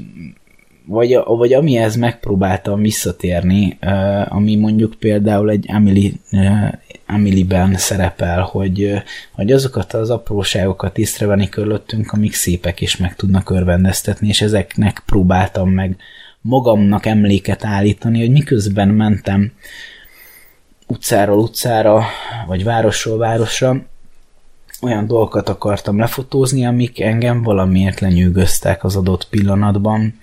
vagy, vagy amihez megpróbáltam visszatérni, ami mondjuk például egy Emily, Emily-ben szerepel, hogy, hogy azokat az apróságokat észrevenni körülöttünk, amik szépek és meg tudnak örvendeztetni, és ezeknek próbáltam meg magamnak emléket állítani, hogy miközben mentem utcáról utcára, vagy városról városra, olyan dolgokat akartam lefotózni, amik engem valamiért lenyűgöztek az adott pillanatban,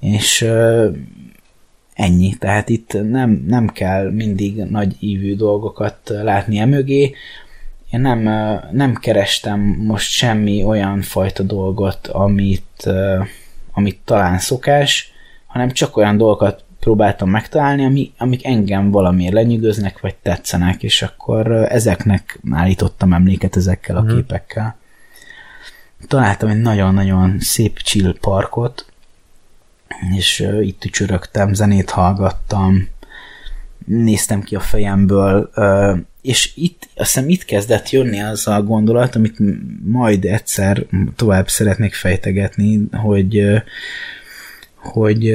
és ennyi. Tehát itt nem, nem kell mindig nagy ívű dolgokat látni emögé. Én nem, nem kerestem most semmi olyan fajta dolgot, amit, amit talán szokás, hanem csak olyan dolgokat próbáltam megtalálni, ami, amik engem valamiért lenyűgöznek, vagy tetszenek, és akkor ezeknek állítottam emléket ezekkel a mm. képekkel. Találtam egy nagyon-nagyon szép chill parkot, és itt ücsörögtem, zenét hallgattam, néztem ki a fejemből, és itt, azt hiszem itt kezdett jönni az a gondolat, amit majd egyszer tovább szeretnék fejtegetni, hogy hogy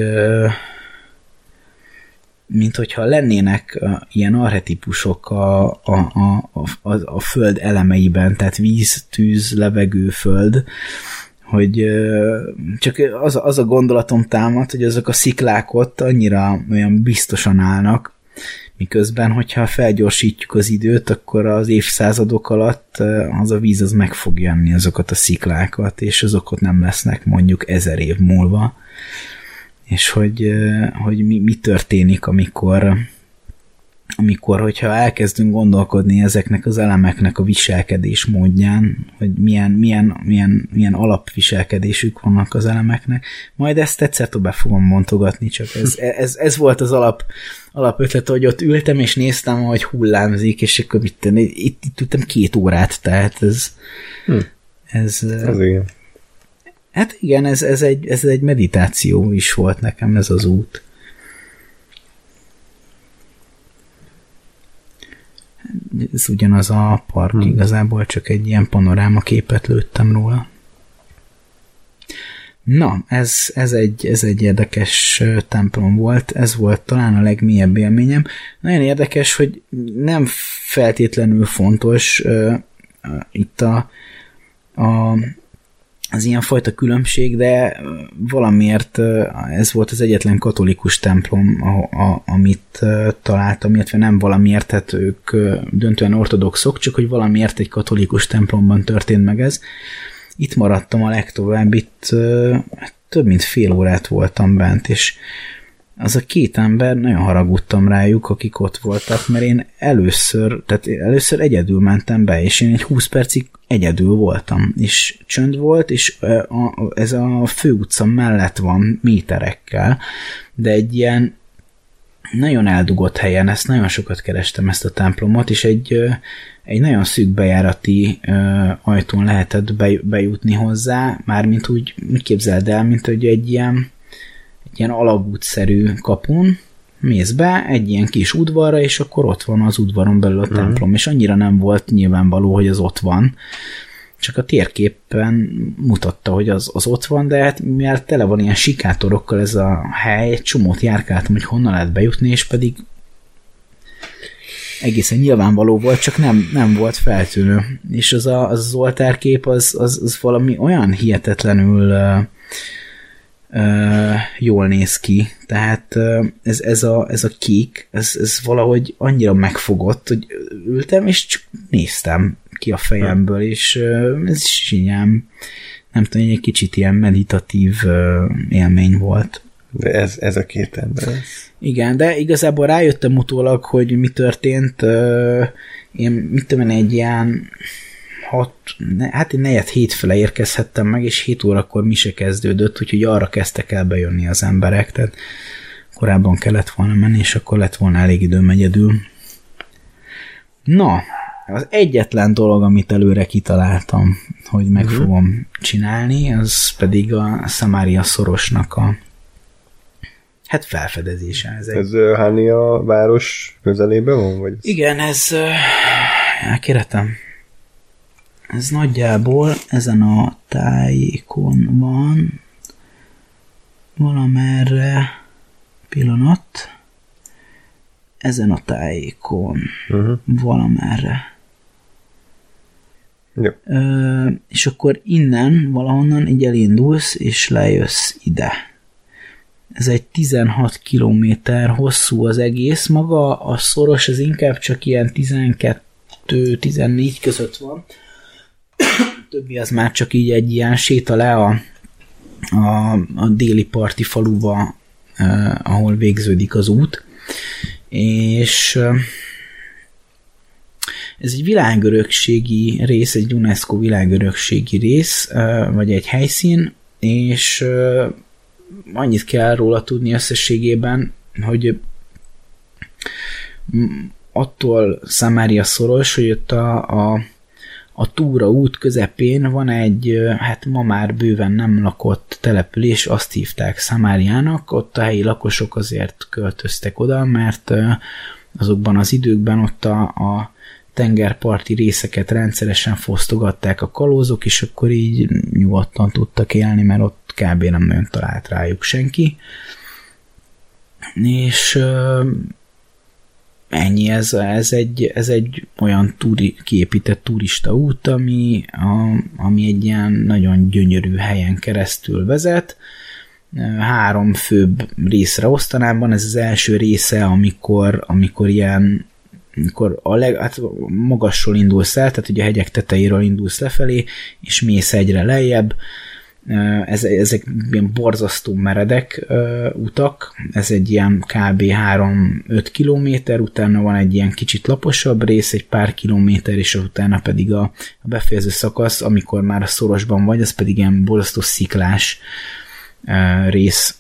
mint hogyha lennének ilyen arhetipusok a, a, a, a, a föld elemeiben, tehát víz, tűz, levegő, föld, hogy csak az, az a gondolatom támad, hogy azok a sziklák ott annyira olyan biztosan állnak, miközben, hogyha felgyorsítjuk az időt, akkor az évszázadok alatt az a víz az meg fog jönni azokat a sziklákat, és azok ott nem lesznek mondjuk ezer év múlva és hogy, hogy mi, mi történik, amikor, amikor, hogyha elkezdünk gondolkodni ezeknek az elemeknek a viselkedés módján, hogy milyen, milyen, milyen, milyen alapviselkedésük vannak az elemeknek, majd ezt egyszer be fogom montogatni, csak ez, ez, ez volt az alap, alapötlet, hogy ott ültem és néztem, hogy hullámzik, és akkor itt, itt, itt ültem két órát, tehát ez, hm. ez, ez igen. Hát igen, ez, ez, egy, ez egy meditáció is volt nekem, ez az út. Ez ugyanaz a park, hmm. igazából csak egy ilyen panoráma képet lőttem róla. Na, ez, ez, egy, ez egy érdekes templom volt, ez volt talán a legmélyebb élményem. Nagyon érdekes, hogy nem feltétlenül fontos uh, uh, itt a, a az ilyenfajta különbség, de valamiért ez volt az egyetlen katolikus templom, a, a, amit találtam, illetve nem valamiért, tehát ők döntően ortodoxok, csak hogy valamiért egy katolikus templomban történt meg ez. Itt maradtam a legtovább, itt több mint fél órát voltam bent, és az a két ember, nagyon haragudtam rájuk, akik ott voltak, mert én először, tehát először egyedül mentem be, és én egy 20 percig egyedül voltam, és csönd volt, és ez a főutca mellett van méterekkel, de egy ilyen nagyon eldugott helyen, ezt nagyon sokat kerestem ezt a templomot, és egy, egy nagyon szűk bejárati ajtón lehetett bejutni hozzá, mármint úgy, úgy képzeld el, mint hogy egy ilyen ilyen alagútszerű kapun, mész be egy ilyen kis udvarra, és akkor ott van az udvaron belül a mhm. templom, mm. és annyira nem volt nyilvánvaló, hogy az ott van. Csak a térképen mutatta, hogy az, az ott van, de hát mivel tele van ilyen sikátorokkal ez a hely, egy csomót járkáltam, hogy honnan lehet bejutni, és pedig egészen nyilvánvaló volt, csak nem, nem volt feltűnő. És az a, az, az oltárkép az, az, az valami olyan hihetetlenül uh, jól néz ki, tehát ez, ez, a, ez a kék, ez, ez valahogy annyira megfogott, hogy ültem, és csak néztem ki a fejemből, és ez is ilyen, nem tudom, egy kicsit ilyen meditatív élmény volt. De ez, ez a két ember. Igen, de igazából rájöttem utólag, hogy mi történt. Én, mit tudom egy ilyen hat, hát én negyed hétfele érkezhettem meg, és 7 órakor mi se kezdődött, úgyhogy arra kezdtek el bejönni az emberek, tehát korábban kellett volna menni, és akkor lett volna elég időm egyedül. Na, az egyetlen dolog, amit előre kitaláltam, hogy meg uh-huh. fogom csinálni, az pedig a Samaria szorosnak a hát felfedezése. Ez, egy... ez Hania város közelében van? Vagy Igen, ez elkéretem. Ez nagyjából ezen a tájékon van. valamerre pillanat ezen a tájékon Uh-huh. valamerre. Jó. Ö, és akkor innen valahonnan így elindulsz, és lejössz ide. Ez egy 16 kilométer hosszú az egész, maga a szoros az inkább csak ilyen 12-14 között van. Többi az már csak így egy ilyen séta le a, a, a déli parti faluba, eh, ahol végződik az út. És eh, ez egy világörökségi rész, egy UNESCO világörökségi rész, ö, vagy egy helyszín, és ö, annyit kell róla tudni összességében, hogy attól Samaria szoros, hogy ott a, a, a túra út közepén van egy, hát ma már bőven nem lakott település, azt hívták Samáriának, ott a helyi lakosok azért költöztek oda, mert azokban az időkben ott a, a tengerparti részeket rendszeresen fosztogatták a kalózok, és akkor így nyugodtan tudtak élni, mert ott kb. nem nagyon talált rájuk senki. És ennyi, ez, ez, egy, ez egy olyan turi, kiépített turista út, ami, a, ami egy ilyen nagyon gyönyörű helyen keresztül vezet. Három főbb részre osztanám, van ez az első része, amikor, amikor ilyen amikor a leg, hát magasról indulsz el, tehát ugye a hegyek tetejéről indulsz lefelé, és mész egyre lejjebb, ez, ezek ilyen borzasztó meredek uh, utak, ez egy ilyen kb. 3-5 kilométer, utána van egy ilyen kicsit laposabb rész, egy pár kilométer, és utána pedig a, a befejező szakasz, amikor már a szorosban vagy, az pedig ilyen borzasztó sziklás uh, rész.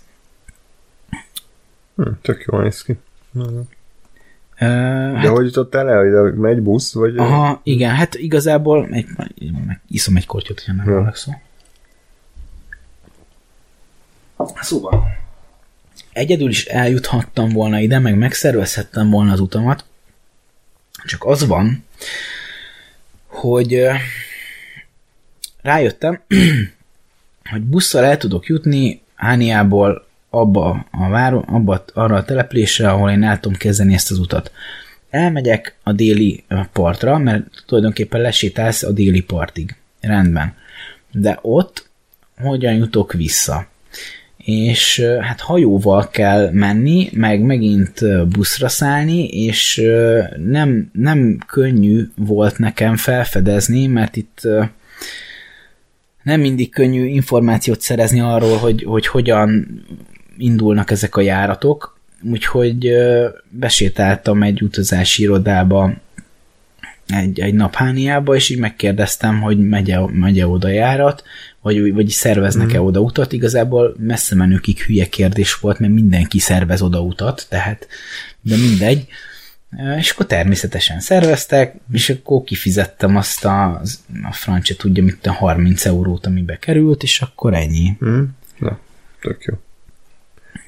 Hm, tök jól néz ki. De hát, hogy jutottál el? Ide megy busz? Vagy Aha, igen, hát igazából egy, iszom egy kortyot, hogyha nem ja. szó. Szóval, egyedül is eljuthattam volna ide, meg megszervezhettem volna az utamat, csak az van, hogy rájöttem, hogy busszal el tudok jutni Ániából abba a váro, abba, arra a településre, ahol én el tudom kezdeni ezt az utat. Elmegyek a déli partra, mert tulajdonképpen lesétálsz a déli partig. Rendben. De ott hogyan jutok vissza? És hát hajóval kell menni, meg megint buszra szállni, és nem, nem könnyű volt nekem felfedezni, mert itt nem mindig könnyű információt szerezni arról, hogy, hogy hogyan indulnak ezek a járatok, úgyhogy besétáltam egy utazási irodába egy, egy naphániába, és így megkérdeztem, hogy megye, megye oda járat, vagy, vagy szerveznek-e mm. oda utat. Igazából messze menőkig hülye kérdés volt, mert mindenki szervez oda utat, tehát, de mindegy. És akkor természetesen szerveztek, és akkor kifizettem azt a, a francia tudja, mit a 30 eurót, amibe került, és akkor ennyi. Hm? Na, tök jó.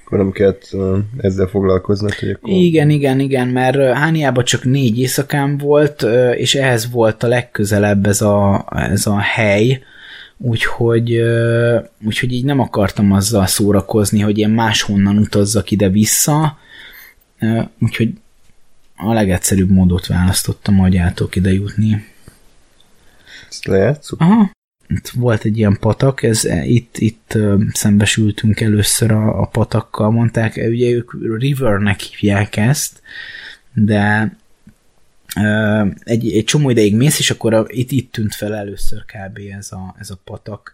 Akkor nem kellett ezzel foglalkoznod, hogy akkor... Igen, igen, igen, mert Hániában csak négy éjszakám volt, és ehhez volt a legközelebb ez a, ez a hely, úgyhogy, úgyhogy így nem akartam azzal szórakozni, hogy én máshonnan utazzak ide-vissza, úgyhogy a legegyszerűbb módot választottam, hogy el tudok ide jutni. Ezt lejátszuk? Aha. Itt volt egy ilyen patak, ez itt, itt ö, szembesültünk először a, a patakkal, mondták, ugye ők rivernek hívják ezt, de egy, egy csomó ideig mész, és akkor a, itt, itt tűnt fel először kb. ez a, ez a patak.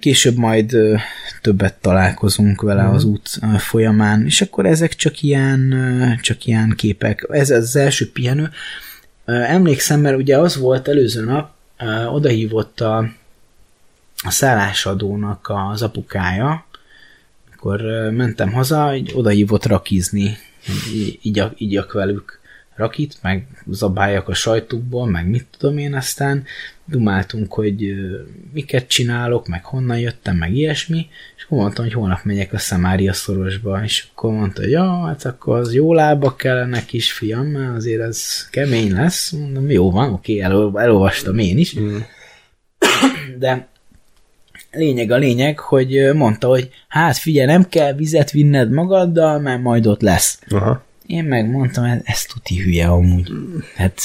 Később majd többet találkozunk vele az út folyamán, és akkor ezek csak ilyen, csak ilyen képek. Ez az első pihenő. Emlékszem, mert ugye az volt előző nap, odahívott a, a szállásadónak az apukája, akkor mentem haza, így odahívott rakizni, így, így, igyak velük rakit, meg zabáljak a sajtukból, meg mit tudom én, aztán dumáltunk, hogy miket csinálok, meg honnan jöttem, meg ilyesmi, és akkor mondtam, hogy holnap megyek a Szamária szorosba, és akkor mondta, hogy ja, hát akkor az jó lábak kellenek is, fiam, mert azért ez kemény lesz. Mondom, jó van, oké, elol- elolvastam én is. Mm. De lényeg a lényeg, hogy mondta, hogy hát figyelj, nem kell vizet vinned magaddal, mert majd ott lesz. Aha. Én megmondtam, ez, ez tuti hülye amúgy. Hát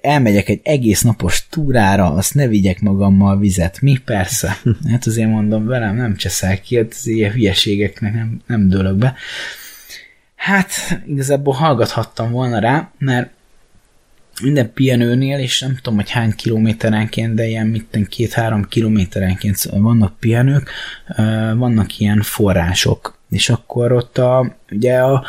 elmegyek egy egész napos túrára, azt ne vigyek magammal vizet. Mi? Persze. Hát azért mondom, velem nem cseszel ki, hát az ilyen hülyeségeknek nem, nem dőlök be. Hát igazából hallgathattam volna rá, mert minden pihenőnél, és nem tudom, hogy hány kilométerenként, de ilyen mitten két-három kilométerenként vannak pihenők, vannak ilyen források, és akkor ott a, ugye a,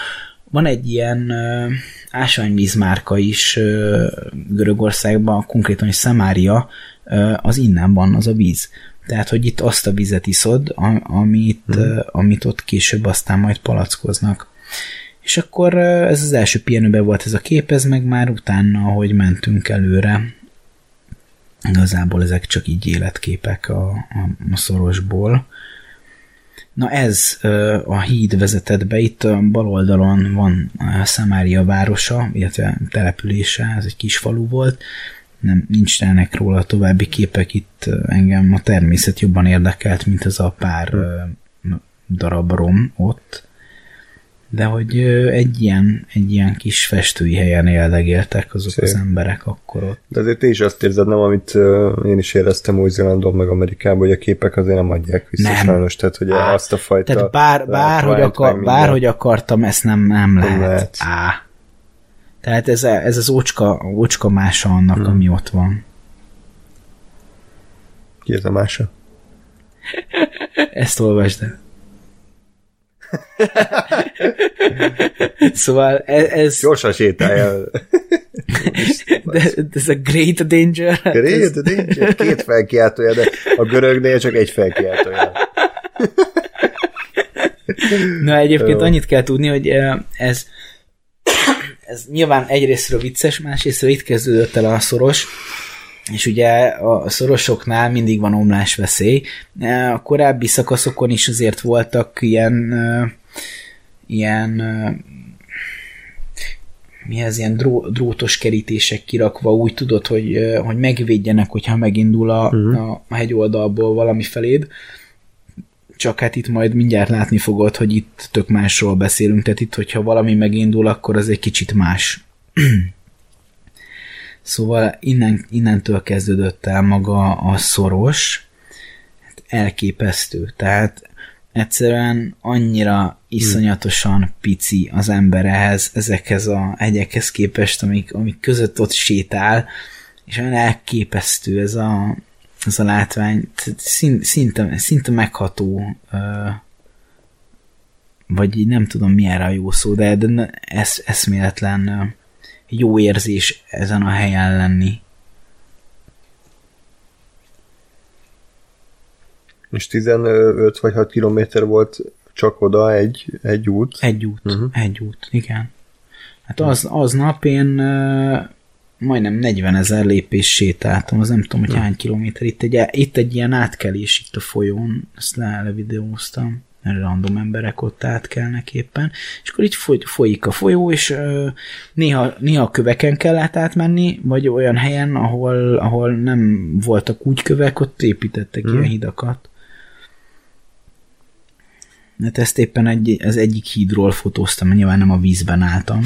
van egy ilyen ö, ásványvízmárka is ö, Görögországban, konkrétan is Szamária, ö, az innen van az a víz. Tehát, hogy itt azt a vizet iszod, amit, hmm. amit ott később aztán majd palackoznak. És akkor ez az első pihenőben volt ez a kép, ez meg már utána, ahogy mentünk előre. Igazából ezek csak így életképek a, a, a szorosból. Na ez a híd vezetett be, itt bal oldalon van Szamária városa, illetve települése, ez egy kis falu volt, nem, nincs ennek róla további képek, itt engem a természet jobban érdekelt, mint az a pár darab rom ott, de hogy egy ilyen, egy ilyen kis festői helyen éldegéltek azok Szép. az emberek akkor ott. De azért te is azt érzed, nem, amit én is éreztem Új-Zélandon, meg Amerikában, hogy a képek azért nem adják vissza Nem. sajnos, tehát hogy Á, azt a fajta Tehát bár, bárhogy, látványt, akar, bárhogy akartam, ezt nem, nem lehet. lehet. Á. Tehát ez, ez az ócska, ócska mása annak, hmm. ami ott van. Ki ez a mása? Ezt olvasd el. Szóval ez, ez Gyorsan sétálj el. de, de ez a Great Danger. hát ez- Great danger. Két felkiáltója, de a görögnél csak egy felkiáltója. Na egyébként Jó. annyit kell tudni, hogy eh, ez ez nyilván egyrésztről vicces, másrésztről itt kezdődött el a szoros, és ugye a szorosoknál mindig van omlás veszély. Eh, A korábbi szakaszokon is azért voltak ilyen eh, ilyen eh, mi ez, ilyen dró, drótos kerítések kirakva, úgy tudod, hogy, hogy megvédjenek, hogyha megindul a, uh-huh. a hegyoldalból valami feléd csak hát itt majd mindjárt látni fogod, hogy itt tök másról beszélünk, tehát itt, hogyha valami megindul, akkor az egy kicsit más. szóval innen, innentől kezdődött el maga a szoros, hát elképesztő, tehát egyszerűen annyira iszonyatosan pici az ember ehhez, ezekhez a hegyekhez képest, amik, amik között ott sétál, és olyan elképesztő ez a, ez a látvány, szinte, szinte megható, vagy így nem tudom mi erre a jó szó, de, de esz, eszméletlen jó érzés ezen a helyen lenni. És 15 vagy 6 kilométer volt csak oda egy, egy út. Egy út, Mhm. uh-huh. egy út, igen. Hát az, aznap én ö, majdnem 40 ezer lépés sétáltam, az nem tudom, hogy hány kilométer. Itt egy, itt egy ilyen átkelés itt a folyón, ezt le, levideóztam, mert random emberek ott átkelnek éppen, és akkor így foly, folyik a folyó, és ö, néha, néha köveken kellett átmenni, vagy olyan helyen, ahol, ahol nem voltak úgy kövek, ott építettek Mhm. ilyen hidakat. Hát ezt éppen egy, az egyik hídról fotóztam, nyilván nem a vízben álltam.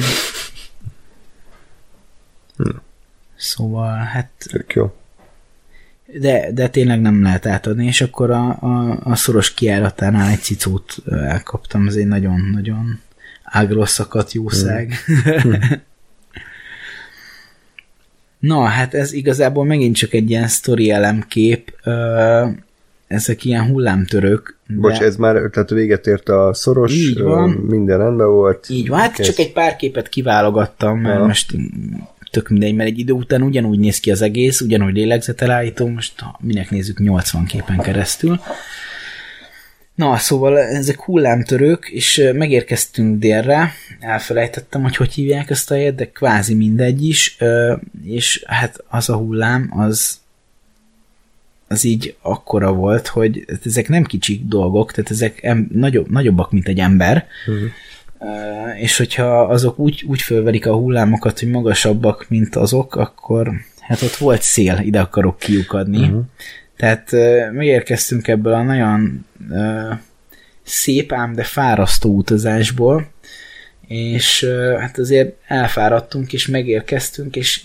Szóval, hát, Tök jó. De, de tényleg nem lehet átadni, és akkor a, a, a szoros kiáratánál egy cicót elkaptam, ez egy nagyon-nagyon ágról szakadt jószág. Na, hát ez igazából megint csak egy ilyen sztori elemkép, ezek ilyen hullámtörők. de- Bocs, ez már, tehát véget ért a szoros, Így van. minden rendben volt. Így van, hát Kész. csak egy pár képet kiválogattam, mert Ja. most tök mindegy, mert egy idő után ugyanúgy néz ki az egész, ugyanúgy lélegzetelállító, most minek nézzük 80 képen keresztül. Na, szóval ezek hullámtörők, és megérkeztünk délre, elfelejtettem, hogy hogy hívják ezt a helyet, de kvázi mindegy is, és hát az a hullám, az az így akkora volt, hogy ezek nem kicsik dolgok, tehát ezek em, nagyobb, nagyobbak, mint egy ember, Uh, és hogyha azok úgy, úgy fölverik a hullámokat, hogy magasabbak, mint azok, akkor hát ott volt szél, ide akarok kiukadni. Uh-huh. Tehát uh, megérkeztünk ebből a nagyon uh, szép ám, de fárasztó utazásból, és hát azért elfáradtunk, és megérkeztünk, és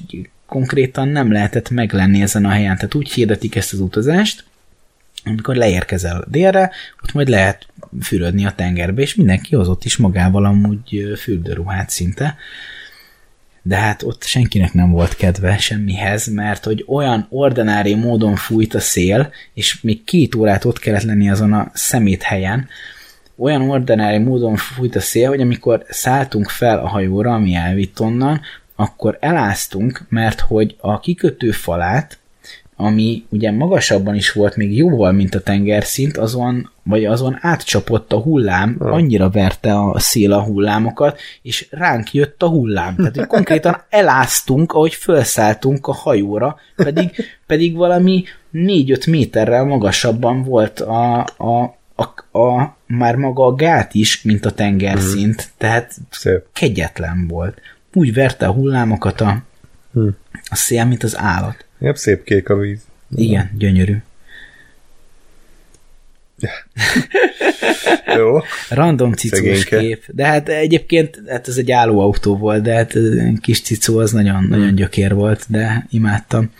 konkrétan nem lehetett meglenni ezen a helyen. Tehát úgy hirdetik ezt az utazást, amikor leérkezel délre, ott majd lehet fürödni a tengerbe, és mindenki hozott is magával amúgy fürdőruhát szinte. De hát ott senkinek nem volt kedve semmihez, mert hogy olyan ordinári módon fújt a szél, és még két órát ott kellett lenni azon a szemét helyen, olyan ordinári módon fújt a szél, hogy amikor szálltunk fel a hajóra, ami elvitt onnan, akkor eláztunk, mert hogy a kikötő falát, ami ugye magasabban is volt még jóval, mint a tengerszint, azon, vagy azon átcsapott a hullám, annyira verte a szél a hullámokat, és ránk jött a hullám. Tehát, hogy konkrétan eláztunk, ahogy felszálltunk a hajóra, pedig, pedig valami 4-5 méterrel magasabban volt a, a, a, a, már maga a gát is, mint a tengerszint, mm. tehát Szép. kegyetlen volt. Úgy verte a hullámokat a, Hm. a szél, mint az állat. Jobb szép kék a víz. Igen, gyönyörű. Jó. Random cicós Szegényke. kép. De hát egyébként hát ez egy állóautó volt, de hát egy kis cicó az nagyon, Hmm. nagyon gyökér volt, de imádtam.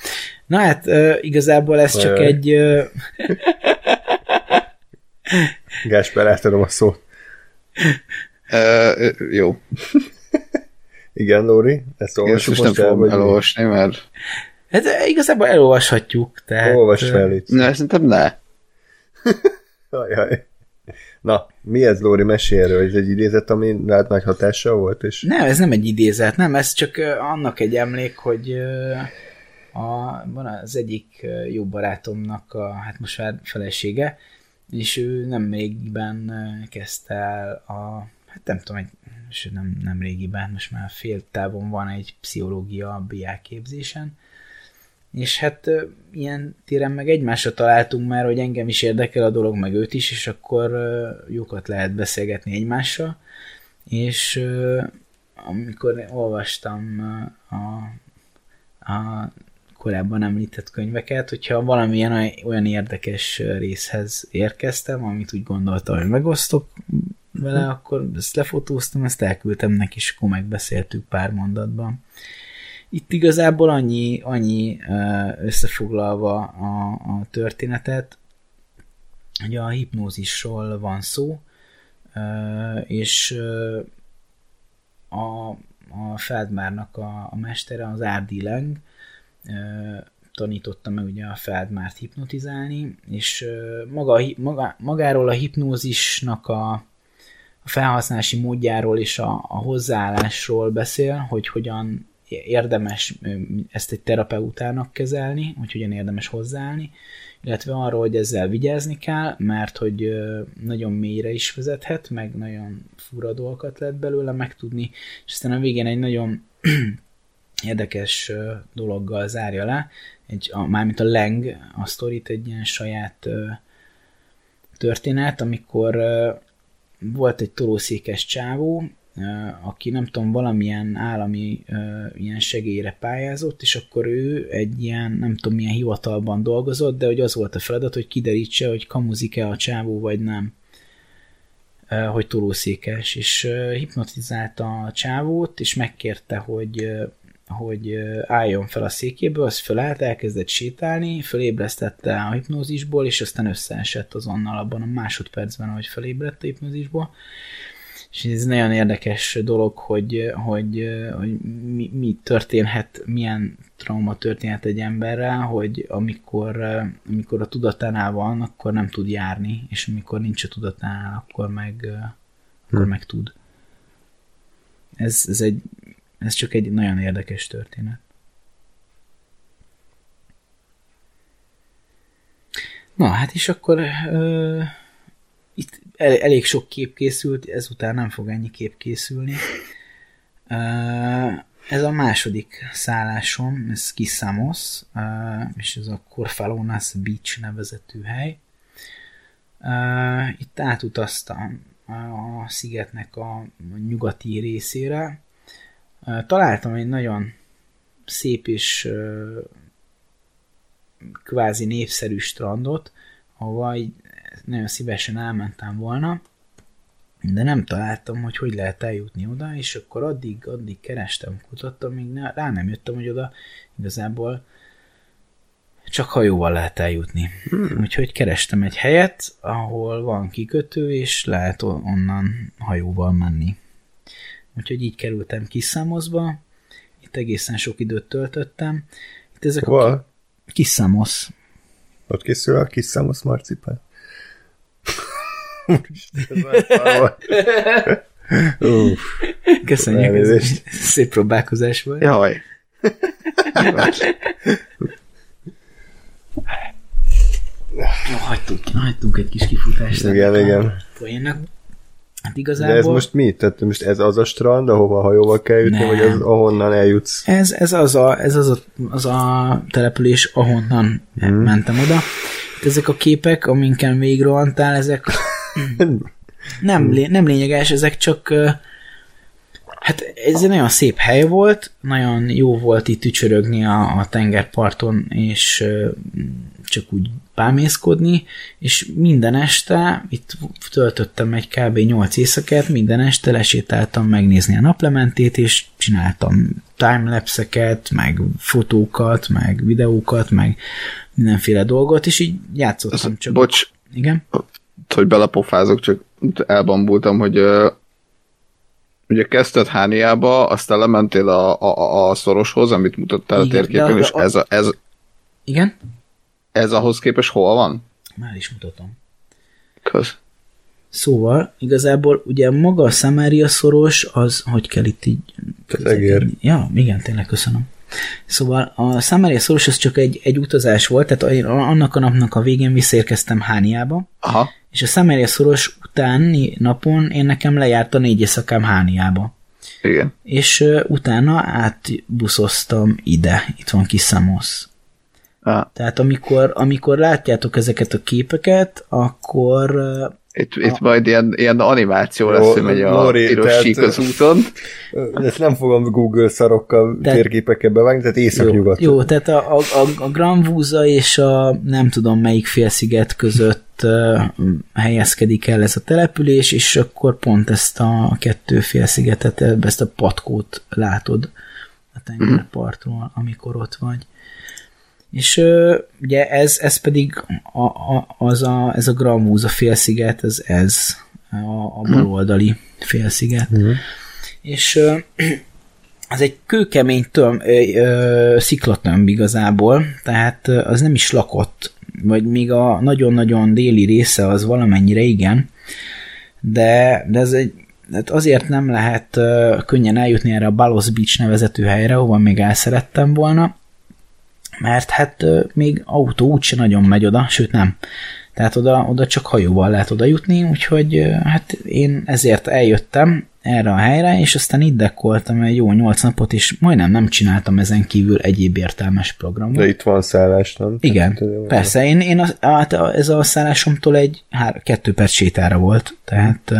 Na hát igazából ez csak Ajaj. egy ö, Gásper, átadom a szót. Uh, jó. Igen, Lóri, ezt Én olvassuk most nem most el, fogom elolvasni, mert hát igazából elolvashatjuk. Tehát, Olvasd ö, fel, légy. ne, szerintem ne. Ajaj. Na, mi ez, Lóri? Mesélj erről, ez egy idézet, ami rád nagy hatással volt, és Nem, ez nem egy idézet, nem, ez csak ö, annak egy emlék, hogy a, van az egyik jó barátomnak a, hát most már felesége, és ő nem régiben kezdte el a, hát nem tudom, egy, sőt nem, nem régiben, most már fél távon van egy pszichológia BA képzésen, és hát ilyen téren meg egymásra találtunk már, hogy engem is érdekel a dolog, meg őt is, és akkor jókat lehet beszélgetni egymással, és amikor olvastam a, a korábban említett könyveket, hogyha valamilyen oly- olyan érdekes részhez érkeztem, amit úgy gondoltam, hogy megosztok vele, akkor ezt lefotóztam, ezt elküldtem neki, és akkor megbeszéltük pár mondatban. Itt igazából annyi, annyi összefoglalva a, a történetet, hogy a hipnózisról van szó, és a, a Feldmárnak a, a mestere, az Árdi Leng, tanította meg ugye a Feldmárt hipnotizálni, és maga, maga, magáról a hipnózisnak a, a felhasználási módjáról és a, a hozzáállásról beszél, hogy hogyan érdemes ezt egy terapeutának kezelni, hogy hogyan érdemes hozzáállni, illetve arról, hogy ezzel vigyázni kell, mert hogy nagyon mélyre is vezethet, meg nagyon fura dolgokat lehet belőle megtudni, és aztán a végén egy nagyon érdekes dologgal zárja le, egy, a, mármint a Leng, a sztorit egy ilyen saját ö, történet, amikor ö, volt egy tolószékes csávó, aki nem tudom, valamilyen állami ilyen segélyre pályázott, és akkor ő egy ilyen, nem tudom milyen hivatalban dolgozott, de hogy az volt a feladat, hogy kiderítse, hogy kamuzik-e a csávó, vagy nem hogy tolószékes, és hipnotizálta a csávót, és megkérte, hogy hogy álljon fel a székéből, az fölállt, elkezdett sétálni, fölébresztette a hipnózisból, és aztán összeesett azonnal abban a másodpercben, ahogy felébredt a hipnózisból. És ez nagyon érdekes dolog, hogy, hogy, hogy mi, mi történhet, milyen trauma történhet egy emberrel, hogy amikor, amikor a tudatánál van, akkor nem tud járni, és amikor nincs a tudatánál, akkor meg, akkor Hm. meg tud. Ez, ez, egy, ez csak egy nagyon érdekes történet. Na, hát és akkor ö, itt el, elég sok kép készült, ezután nem fog ennyi kép készülni. Ez a második szállásom, ez Kisamos, és ez a Corfalonas Beach nevezetű hely. Itt átutaztam a szigetnek a nyugati részére. Találtam egy nagyon szép és kvázi népszerű strandot, ahova így nagyon szívesen elmentem volna, de nem találtam, hogy hogy lehet eljutni oda, és akkor addig, addig kerestem, kutattam, még ne, rá nem jöttem, hogy oda igazából csak hajóval lehet eljutni. Hmm. Úgyhogy kerestem egy helyet, ahol van kikötő, és lehet onnan hajóval menni. Úgyhogy így kerültem Kiszámoszba, itt egészen sok időt töltöttem. Itt ezek Hol? a Kiszámosz. Ott készül a kis számosz marcipán. Úristen, ez. Uff, Köszönjük, ez Elnézést. szép próbálkozás volt. Jaj. Jó, hagytunk, hagytunk egy kis kifutást. Igen, igen. Poénnak. Hát De igazából... ez most mi? Tehát most ez az a strand, ahova hajóval kell jutni, Nem. vagy az, ahonnan eljutsz? Ez, ez, az, a, ez az, a, az a település, ahonnan Hmm. mentem oda. Itt ezek a képek, aminken végigrohantál, ezek nem, lé, nem lényeges, ezek csak hát ez egy nagyon szép hely volt, nagyon jó volt itt ücsörögni a, a tengerparton, és csak úgy bámészkodni, és minden este, itt töltöttem egy kb. 8 éjszakát, minden este lesétáltam megnézni a naplementét, és csináltam timelapseket, meg fotókat, meg videókat, meg mindenféle dolgot, és így játszottam csak. Bocs, Igen? Hogy belepofázok, csak elbambultam, hogy ö, ugye kezdted Hániába, aztán lementél a, a, a- a szoroshoz, amit mutattál Igen, a térképen, de és a- ez, a, ez, Igen? ez ahhoz képest hol van? Már is mutatom. Kösz. Szóval igazából ugye maga a Samaria szoros, az, hogy kell itt így... egér. Ja, igen, tényleg köszönöm. Szóval a Samaria szoros az csak egy, egy utazás volt, tehát annak a napnak a végén visszaérkeztem Hániába, Aha. és a Samaria szoros utáni napon én nekem lejárt a négy éjszakám Hániába. Igen. És uh, utána átbuszoztam ide, itt van Kiszámosz. Ah, Tehát amikor, amikor látjátok ezeket a képeket, akkor uh, itt, itt majd ilyen, ilyen animáció Jó, lesz, hogy megy a Lori, piros tehát- sík az úton. Ezt nem fogom Google szarokkal, De- térképekkel bevágni, tehát jó, észak-nyugat. jó, tehát a, a, a, a Granvúza és a nem tudom melyik félsziget között uh, helyezkedik el ez a település, és akkor pont ezt a kettő félszigetet, ezt a patkót látod a tengerpartról, amikor ott vagy. És ugye ez, ez pedig a, a, az a, ez a Gramúza félsziget, ez ez a, a baloldali félsziget. Mhm. És az egy kőkemény töm, ö, ö, sziklatömb igazából, tehát az nem is lakott, vagy még a nagyon-nagyon déli része az valamennyire igen, de, de ez egy hát azért nem lehet ö, könnyen eljutni erre a Balos Beach nevezetű helyre, ahova még el szerettem volna, mert hát még autó úgyse nagyon megy oda, sőt nem. Tehát oda, oda csak hajóval lehet oda jutni, úgyhogy hát én ezért eljöttem erre a helyre, és aztán itt dekkoltam egy jó nyolc napot, és majdnem nem csináltam ezen kívül egyéb értelmes programot. De itt van szállás, nem? Igen, Tehát, persze. Én, én az, hát ez a szállásomtól egy hár, kettő perc sétára volt, tehát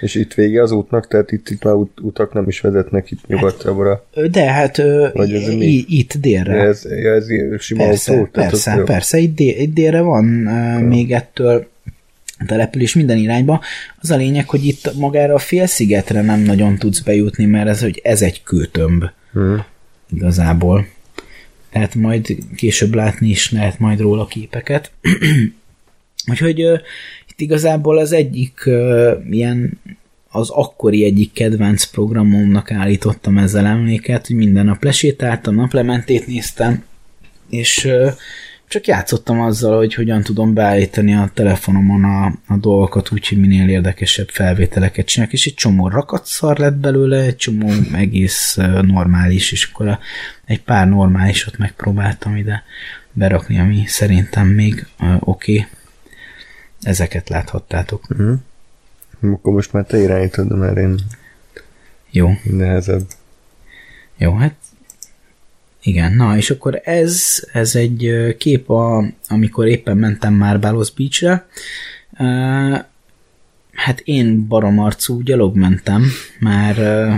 És itt vége az útnak, tehát itt, itt már ut- utak nem is vezetnek itt nyugatra. de hát Vagy ez mi? i- itt délre. De ez, ja, ez sima Persze, autó? Tehát persze, ott jó. persze, itt, dél, itt délre van uh, még ettől település minden irányba. Az a lényeg, hogy itt magára a félszigetre nem nagyon tudsz bejutni, mert ez, hogy ez egy kőtömb Mhm. igazából. Lehet majd később látni is, lehet majd róla képeket. Úgyhogy uh, itt igazából az egyik uh, ilyen az akkori egyik kedvenc programomnak állítottam ezzel emléket, hogy minden nap lesétáltam, naplementét néztem, és ö, csak játszottam azzal, hogy hogyan tudom beállítani a telefonomon a, a dolgokat úgy, hogy minél érdekesebb felvételeket csinálok, és egy csomó rakatszar lett belőle, egy csomó egész normális, és akkor a, egy pár normálisat megpróbáltam ide berakni, ami szerintem még ö, oké. Okay. Ezeket láthattátok. Akkor most már te irányítod, már én Jó. nehezebb. Jó, hát igen, na és akkor ez, ez egy kép, a, amikor éppen mentem már Balos Beachre. Uh, hát én baromarcú gyalog mentem, már uh,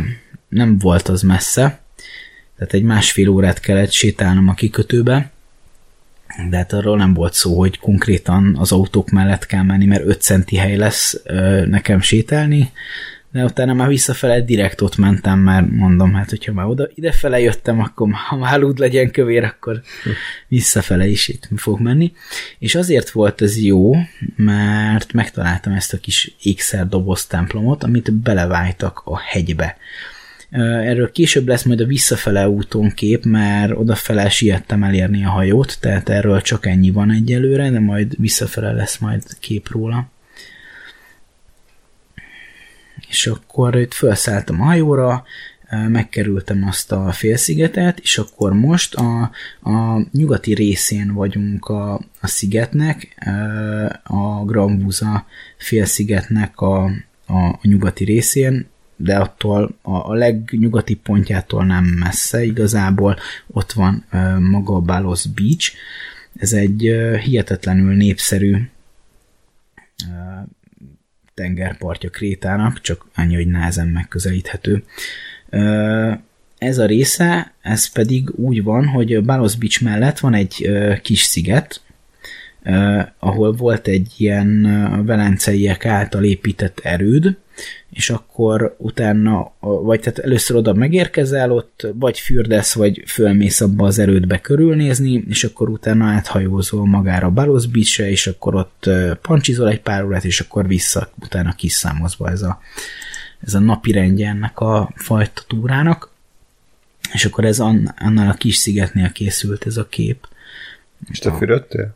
nem volt az messze, tehát egy másfél órát kellett sétálnom a kikötőbe, de hát arról nem volt szó, hogy konkrétan az autók mellett kell menni, mert 5 centi hely lesz ö, nekem sétálni, de utána már visszafele direkt ott mentem, mert mondom, hát hogyha már oda, idefele jöttem, akkor ha már úgy legyen kövér, akkor visszafele is itt fog menni. És azért volt ez jó, mert megtaláltam ezt a kis ékszerdoboz templomot, amit belevájtak a hegybe. Erről később lesz majd a visszafele úton kép, mert odafele siettem elérni a hajót, tehát erről csak ennyi van egyelőre, de majd visszafele lesz majd kép róla és akkor itt felszálltam a hajóra, megkerültem azt a félszigetet, és akkor most a, a nyugati részén vagyunk a, a szigetnek, a Grambuza félszigetnek a, a, a nyugati részén, de attól a, a legnyugati pontjától nem messze, igazából ott van maga a Balos Beach, ez egy hihetetlenül népszerű tengerpartja Krétának, csak annyi, hogy nehezen megközelíthető. Ez a része, ez pedig úgy van, hogy Balos Beach mellett van egy kis sziget, ahol volt egy ilyen velenceiek által épített erőd, és akkor utána, vagy tehát először oda megérkezel, ott vagy fürdesz, vagy fölmész abba az erődbe körülnézni, és akkor utána áthajózol magára Balos Beach-re, és akkor ott pancsizol egy pár órát, és akkor vissza utána kiszámozva ez a, ez a napi rendje ennek a fajta túrának. És akkor ez annál a kis szigetnél készült ez a kép. És te fürödtél?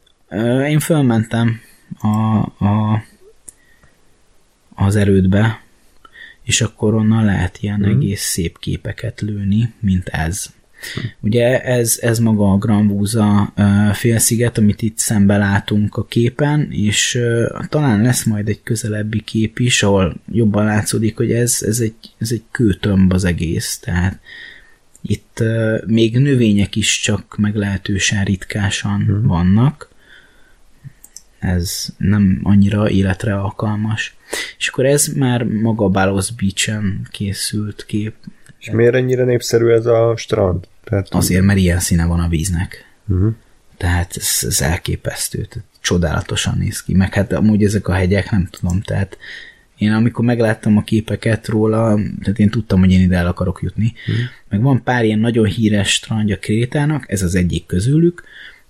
Én fölmentem a, a, az erődbe, és akkor onnan lehet ilyen mm. egész szép képeket lőni, mint ez. Ugye ez, ez maga a Granvúza félsziget, amit itt szembe látunk a képen, és talán lesz majd egy közelebbi kép is, ahol jobban látszódik, hogy ez, ez, egy, ez egy kőtömb az egész, tehát itt még növények is csak meglehetősen ritkásan mm. vannak, ez nem annyira életre alkalmas. És akkor ez már maga Balos Beach-en készült kép. És miért ennyire népszerű ez a strand? Tehát Azért, mert ilyen színe van a víznek. Uh-huh. Tehát ez, ez elképesztő, tehát csodálatosan néz ki. Meg hát amúgy ezek a hegyek, nem tudom, tehát én amikor megláttam a képeket róla, tehát én tudtam, hogy én ide el akarok jutni. Uh-huh. Meg van pár ilyen nagyon híres strandja Krétának, ez az egyik közülük,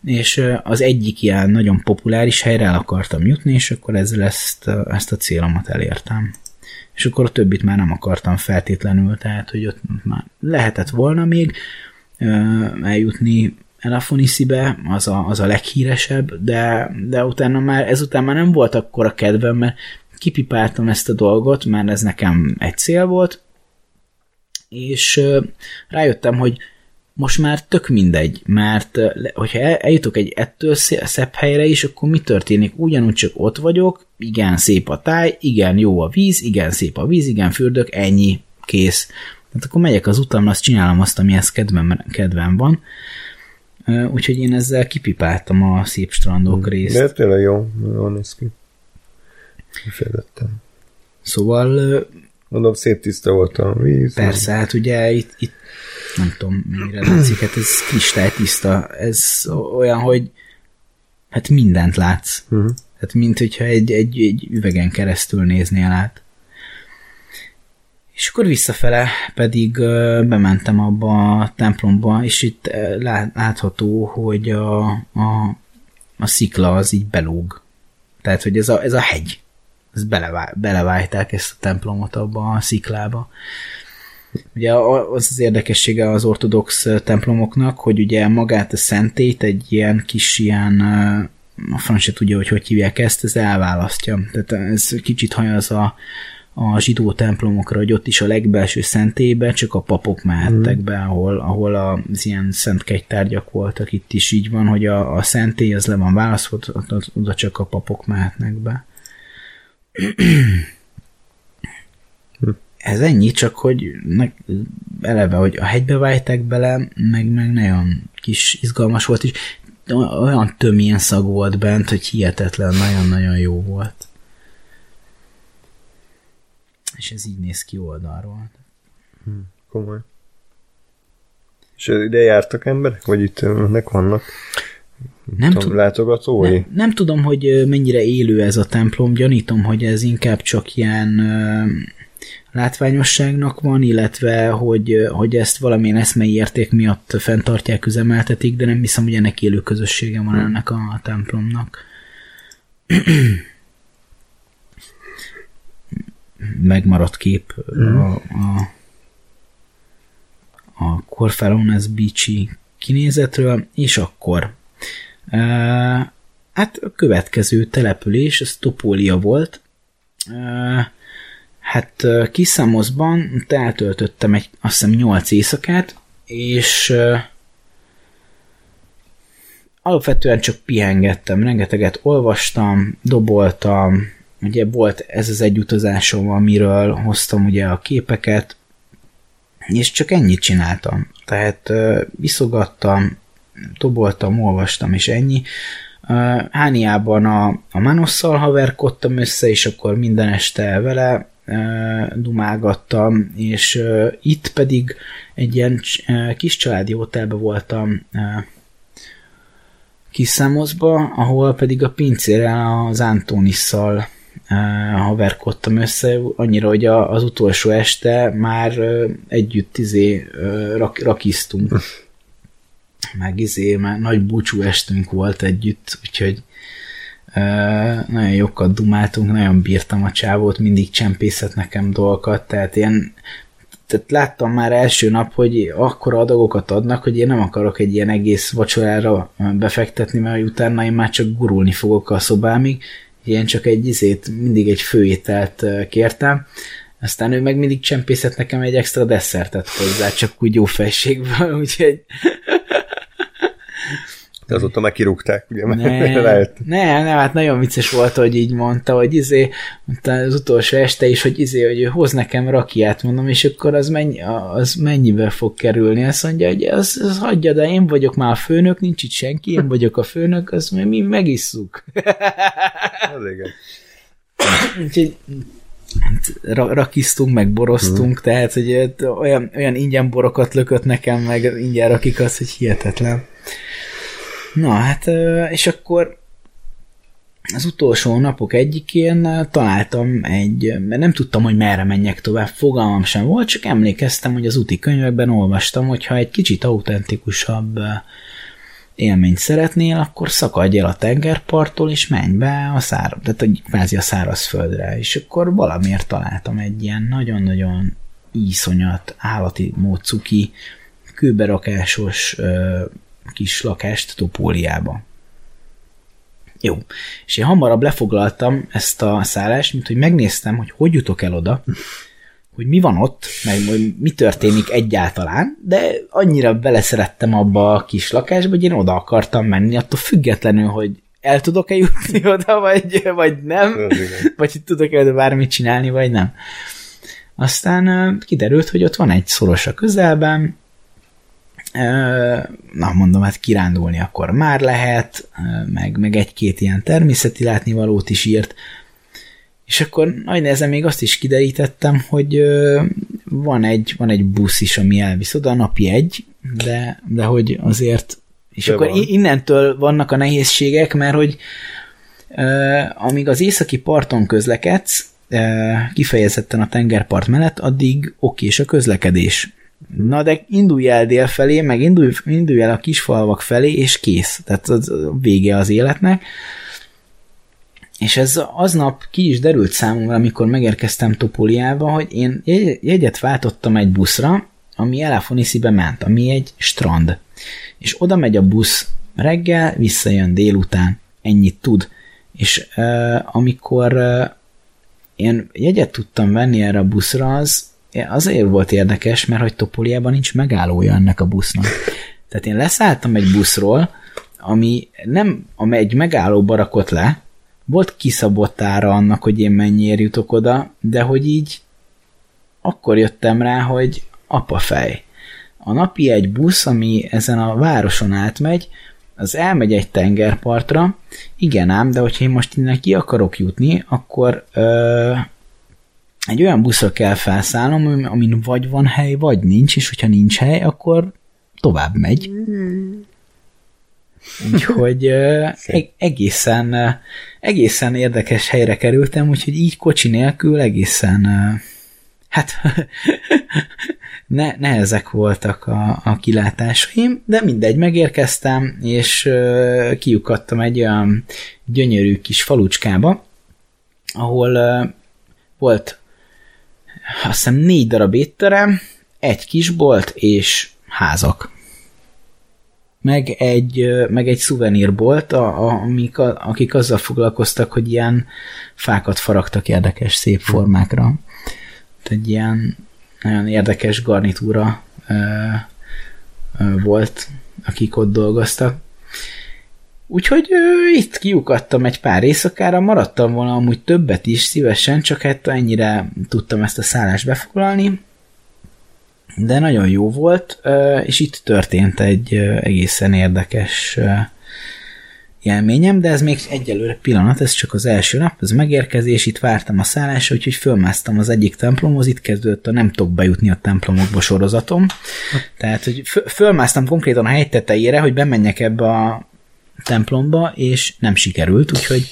és az egyik ilyen nagyon populáris helyre el akartam jutni, és akkor ezzel ezt, ezt a célomat elértem. És akkor a többit már nem akartam feltétlenül, tehát hogy ott már lehetett volna még eljutni Elafoniszibe, az a, az a leghíresebb, de, de utána már, ezután már nem volt akkor a kedvem, mert kipipáltam ezt a dolgot, mert ez nekem egy cél volt, és rájöttem, hogy most már tök mindegy, mert hogyha eljutok egy ettől szebb helyre is, akkor mi történik? Ugyanúgy csak ott vagyok, igen, szép a táj, igen, jó a víz, igen, szép a víz, igen, fürdök, ennyi, kész. Tehát akkor megyek az utamra, azt csinálom azt, amihez kedvem, kedvem van. Úgyhogy én ezzel kipipáltam a szép strandok hmm. részt. De tényleg jó, jól néz ki. Kifejezetten. Szóval... Mondom, szép tiszta volt a víz. Persze, hát ugye itt, itt nem tudom, mennyire látszik, hát ez kristálytiszta, ez olyan, hogy hát mindent látsz. Uh-huh. Hát mint hogyha egy, egy, egy üvegen keresztül néznél át. És akkor visszafele pedig uh, bementem abba a templomba, és itt uh, látható, hogy a, a, a szikla az így belóg. Tehát, hogy ez a, ez a hegy. Ez belevá, belevájták ezt a templomot abba a sziklába. Ugye az az érdekessége az ortodox templomoknak, hogy ugye magát a szentét egy ilyen kis ilyen, a franc se tudja, hogy hogy hívják ezt, ez elválasztja. Tehát ez kicsit hajaz a, a zsidó templomokra, hogy ott is a legbelső szentélybe csak a papok mehettek mm. be, ahol, ahol az ilyen szent kegytárgyak voltak. Itt is így van, hogy a, a szentély az le van választva, oda csak a papok mehetnek be. ez ennyi, csak hogy meg, eleve, hogy a hegybe vájták bele, meg, meg nagyon kis izgalmas volt, és olyan tömilyen szag volt bent, hogy hihetetlen, nagyon-nagyon jó volt. És ez így néz ki oldalról. Hmm, komoly. És ide jártak emberek? Vagy itt önnek vannak Nem, Tudom, tud, látogatói? nem, nem tudom, hogy mennyire élő ez a templom, gyanítom, hogy ez inkább csak ilyen látványosságnak van, illetve hogy, hogy ezt valamilyen eszmei érték miatt fenntartják, üzemeltetik, de nem hiszem, hogy ennek élő közössége van ennek a templomnak. Megmaradt kép a, a, a Corfalones Beachy kinézetről, és akkor Uh, hát a következő település, ez Topólia volt. Uh, hát Kiszámoszban eltöltöttem egy, azt hiszem 8 éjszakát, és alapvetően csak pihengettem, rengeteget olvastam, doboltam, ugye volt ez az egy utazásom, amiről hoztam ugye a képeket, és csak ennyit csináltam. Tehát uh, iszogattam, toboltam, olvastam, és ennyi. Hániában a, a Manosszal haverkodtam össze, és akkor minden este vele dumálgattam, és itt pedig egy ilyen kis családi hotelben voltam Kiszámoszba, ahol pedig a pincére az Antonisszal haverkodtam össze, annyira, hogy az utolsó este már együtt izé, rak, rakiztunk meg izé, már nagy búcsú estünk volt együtt, úgyhogy nagyon jókat dumáltunk, nagyon bírtam a csávót, mindig csempészett nekem dolgokat, tehát ilyen tehát láttam már első nap, hogy akkora adagokat adnak, hogy én nem akarok egy ilyen egész vacsorára befektetni, mert utána én már csak gurulni fogok a szobámig, én csak egy izét, mindig egy főételt kértem, aztán ő meg mindig csempészett nekem egy extra desszertet hozzá, csak úgy jó fejségből, úgyhogy De azóta meg kirúgták, ugye? Ne, Lehet. ne, ne, hát nagyon vicces volt, hogy így mondta, hogy izé, mondta az utolsó este is, hogy izé, hogy ő hoz nekem rakiát, mondom, és akkor az, mennyi, az mennyibe fog kerülni? Azt mondja, hogy az, az hagyja, de én vagyok már a főnök, nincs itt senki, én vagyok a főnök, az mi megisszuk. Az igen. Úgyhogy ra- rakiztunk, meg boroztunk, hmm. tehát hogy olyan, olyan ingyen borokat lökött nekem, meg ingyen rakikat, hogy hihetetlen. Na hát, és akkor az utolsó napok egyikén találtam egy, mert nem tudtam, hogy merre menjek tovább, fogalmam sem volt, csak emlékeztem, hogy az úti könyvekben olvastam, hogy ha egy kicsit autentikusabb élményt szeretnél, akkor szakadj el a tengerparttól, és menj be a száraz, tehát kvázi a szárazföldre, és akkor valamiért találtam egy ilyen nagyon-nagyon íszonyat, állati módcuki, kőberakásos kis lakást Topóliába. Jó. És én hamarabb lefoglaltam ezt a szállást, mint hogy megnéztem, hogy hogy jutok el oda, hogy mi van ott, meg hogy mi történik egyáltalán, de annyira beleszerettem abba a kis lakásba, hogy én oda akartam menni, attól függetlenül, hogy el tudok-e jutni oda, vagy, vagy nem, vagy hogy tudok-e bármit csinálni, vagy nem. Aztán kiderült, hogy ott van egy szoros a közelben, na mondom, hát kirándulni akkor már lehet, meg, meg egy-két ilyen természeti látnivalót is írt, és akkor nagy nehezen még azt is kiderítettem, hogy van egy, van egy busz is, ami elvisz oda, napi egy, de, de hogy azért, és de akkor van. innentől vannak a nehézségek, mert hogy amíg az északi parton közlekedsz, kifejezetten a tengerpart mellett, addig okés a közlekedés. Na de indulj el dél felé, meg indulj, indulj el a kisfalvak felé, és kész. Tehát az vége az életnek. És ez aznap ki is derült számomra, amikor megérkeztem Topóliába, hogy én jegyet váltottam egy buszra, ami Elafoniszibe ment, ami egy strand. És oda megy a busz reggel, visszajön délután. Ennyit tud. És uh, amikor uh, én jegyet tudtam venni erre a buszra, az azért volt érdekes, mert hogy Topoliában nincs megállója ennek a busznak. Tehát én leszálltam egy buszról, ami nem, amely egy megállóba rakott le, volt kiszabott ára annak, hogy én mennyiért jutok oda, de hogy így akkor jöttem rá, hogy apa fej. A napi egy busz, ami ezen a városon átmegy, az elmegy egy tengerpartra, igen ám, de hogyha én most innen ki akarok jutni, akkor ö, egy olyan buszra kell felszállnom, amin vagy van hely, vagy nincs, és hogyha nincs hely, akkor tovább megy. Úgyhogy ö, eg- egészen, egészen érdekes helyre kerültem, úgyhogy így kocsi nélkül egészen hát ne, nehezek voltak a, a kilátásaim, de mindegy, megérkeztem, és kiukadtam egy olyan gyönyörű kis falucskába, ahol volt azt hiszem négy darab étterem, egy kisbolt és házak. Meg egy, meg egy szuvenírbolt, a, a, amik a, akik azzal foglalkoztak, hogy ilyen fákat faragtak érdekes, szép formákra. Egy ilyen nagyon érdekes garnitúra ö, ö, volt, akik ott dolgoztak. Úgyhogy ö, itt kiukadtam egy pár éjszakára, maradtam volna amúgy többet is szívesen, csak hát ennyire tudtam ezt a szállást befoglalni, de nagyon jó volt, és itt történt egy egészen érdekes élményem, de ez még egyelőre pillanat, ez csak az első nap, ez megérkezés, itt vártam a szállásra, úgyhogy fölmásztam az egyik templomhoz, itt kezdődött a nem tudok bejutni a templomokba sorozatom. Tehát, hogy föl- fölmásztam konkrétan a hegy tetejére, hogy bemenjek ebbe a templomba, és nem sikerült, úgyhogy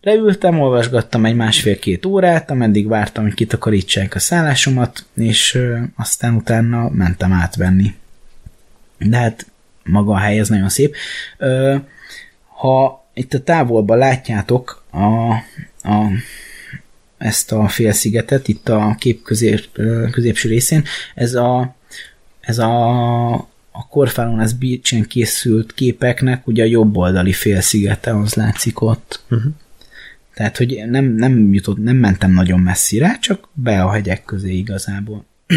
leültem, olvasgattam egy másfél-két órát, ameddig vártam, hogy kitakarítsák a szállásomat, és aztán utána mentem átvenni. De hát maga a hely, ez nagyon szép. Ha itt a távolban látjátok a, a, ezt a félszigetet, itt a kép közép, középső részén, ez a, ez a, a Korfálon ez Beach-en készült képeknek ugye a jobb oldali félszigete, az látszik ott. Uh-huh. Tehát, hogy nem, nem, jutott, nem mentem nagyon messzire, csak be a hegyek közé igazából.